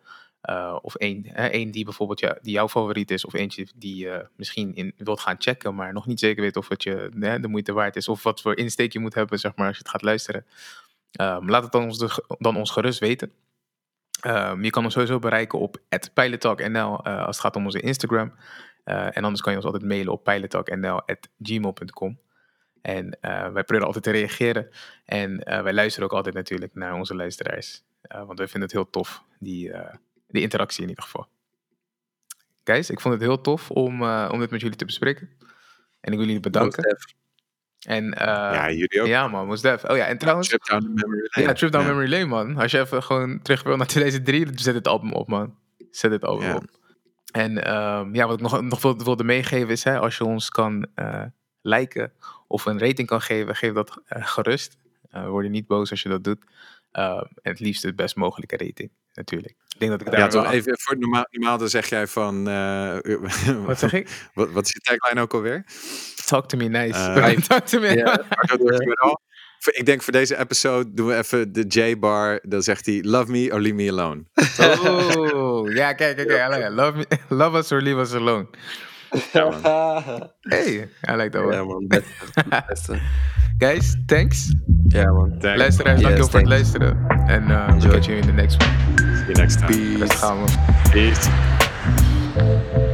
Uh, of één, die bijvoorbeeld ja, die jouw favoriet is, of eentje die je misschien in wilt gaan checken, maar nog niet zeker weet of het je de moeite waard is, of wat voor insteek je moet hebben, zeg maar, als je het gaat luisteren. Laat het dan ons, dan ons gerust weten. Um, je kan ons sowieso bereiken op pilottalknl uh, als het gaat om onze Instagram. Uh, en anders kan je ons altijd mailen op pilottalknl.gmail.com. En uh, wij proberen altijd te reageren. En wij luisteren ook altijd natuurlijk naar onze luisteraars. want wij vinden het heel tof, die, die interactie in ieder geval. Guys, ik vond het heel tof om, om dit met jullie te bespreken. En ik wil jullie bedanken. En, uh, ja, jullie ook. Ja, man, Mosdef. Oh ja, en trouwens... Trip Down Memory Lane. Ja, Trip Down ja. Memory Lane, man. Als je even gewoon terug wil naar 2003, zet het album op, man. Zet het album ja. op. En um, ja, wat ik nog, nog wilde, wilde meegeven is, hè, als je ons kan uh, liken of een rating kan geven, geef dat uh, gerust. Uh, word je niet boos als je dat doet. Uh, en het liefst het best mogelijke rating, natuurlijk. Ik denk dat ik daar ja, toch even voor normaal, normaal dan zeg jij van. Uh, (laughs) wat zeg ik? (laughs) Wat, wat is je tagline ook alweer? Talk to me nice. Uh, (laughs) Talk to me. Yeah. Ik denk voor deze episode doen we even de J-bar. Dan zegt hij: Love me or leave me alone. Oh, ja, kijk, kijk, kijk. Love, me, love us or leave us alone. Hey, I like that one. Ja, man. (laughs) Guys, thanks. Ja, man. Thanks. Luisteraars, yes, dankjewel voor het luisteren. En uh, we catch you in the next one. See you next time. Peace. gaan we. Peace.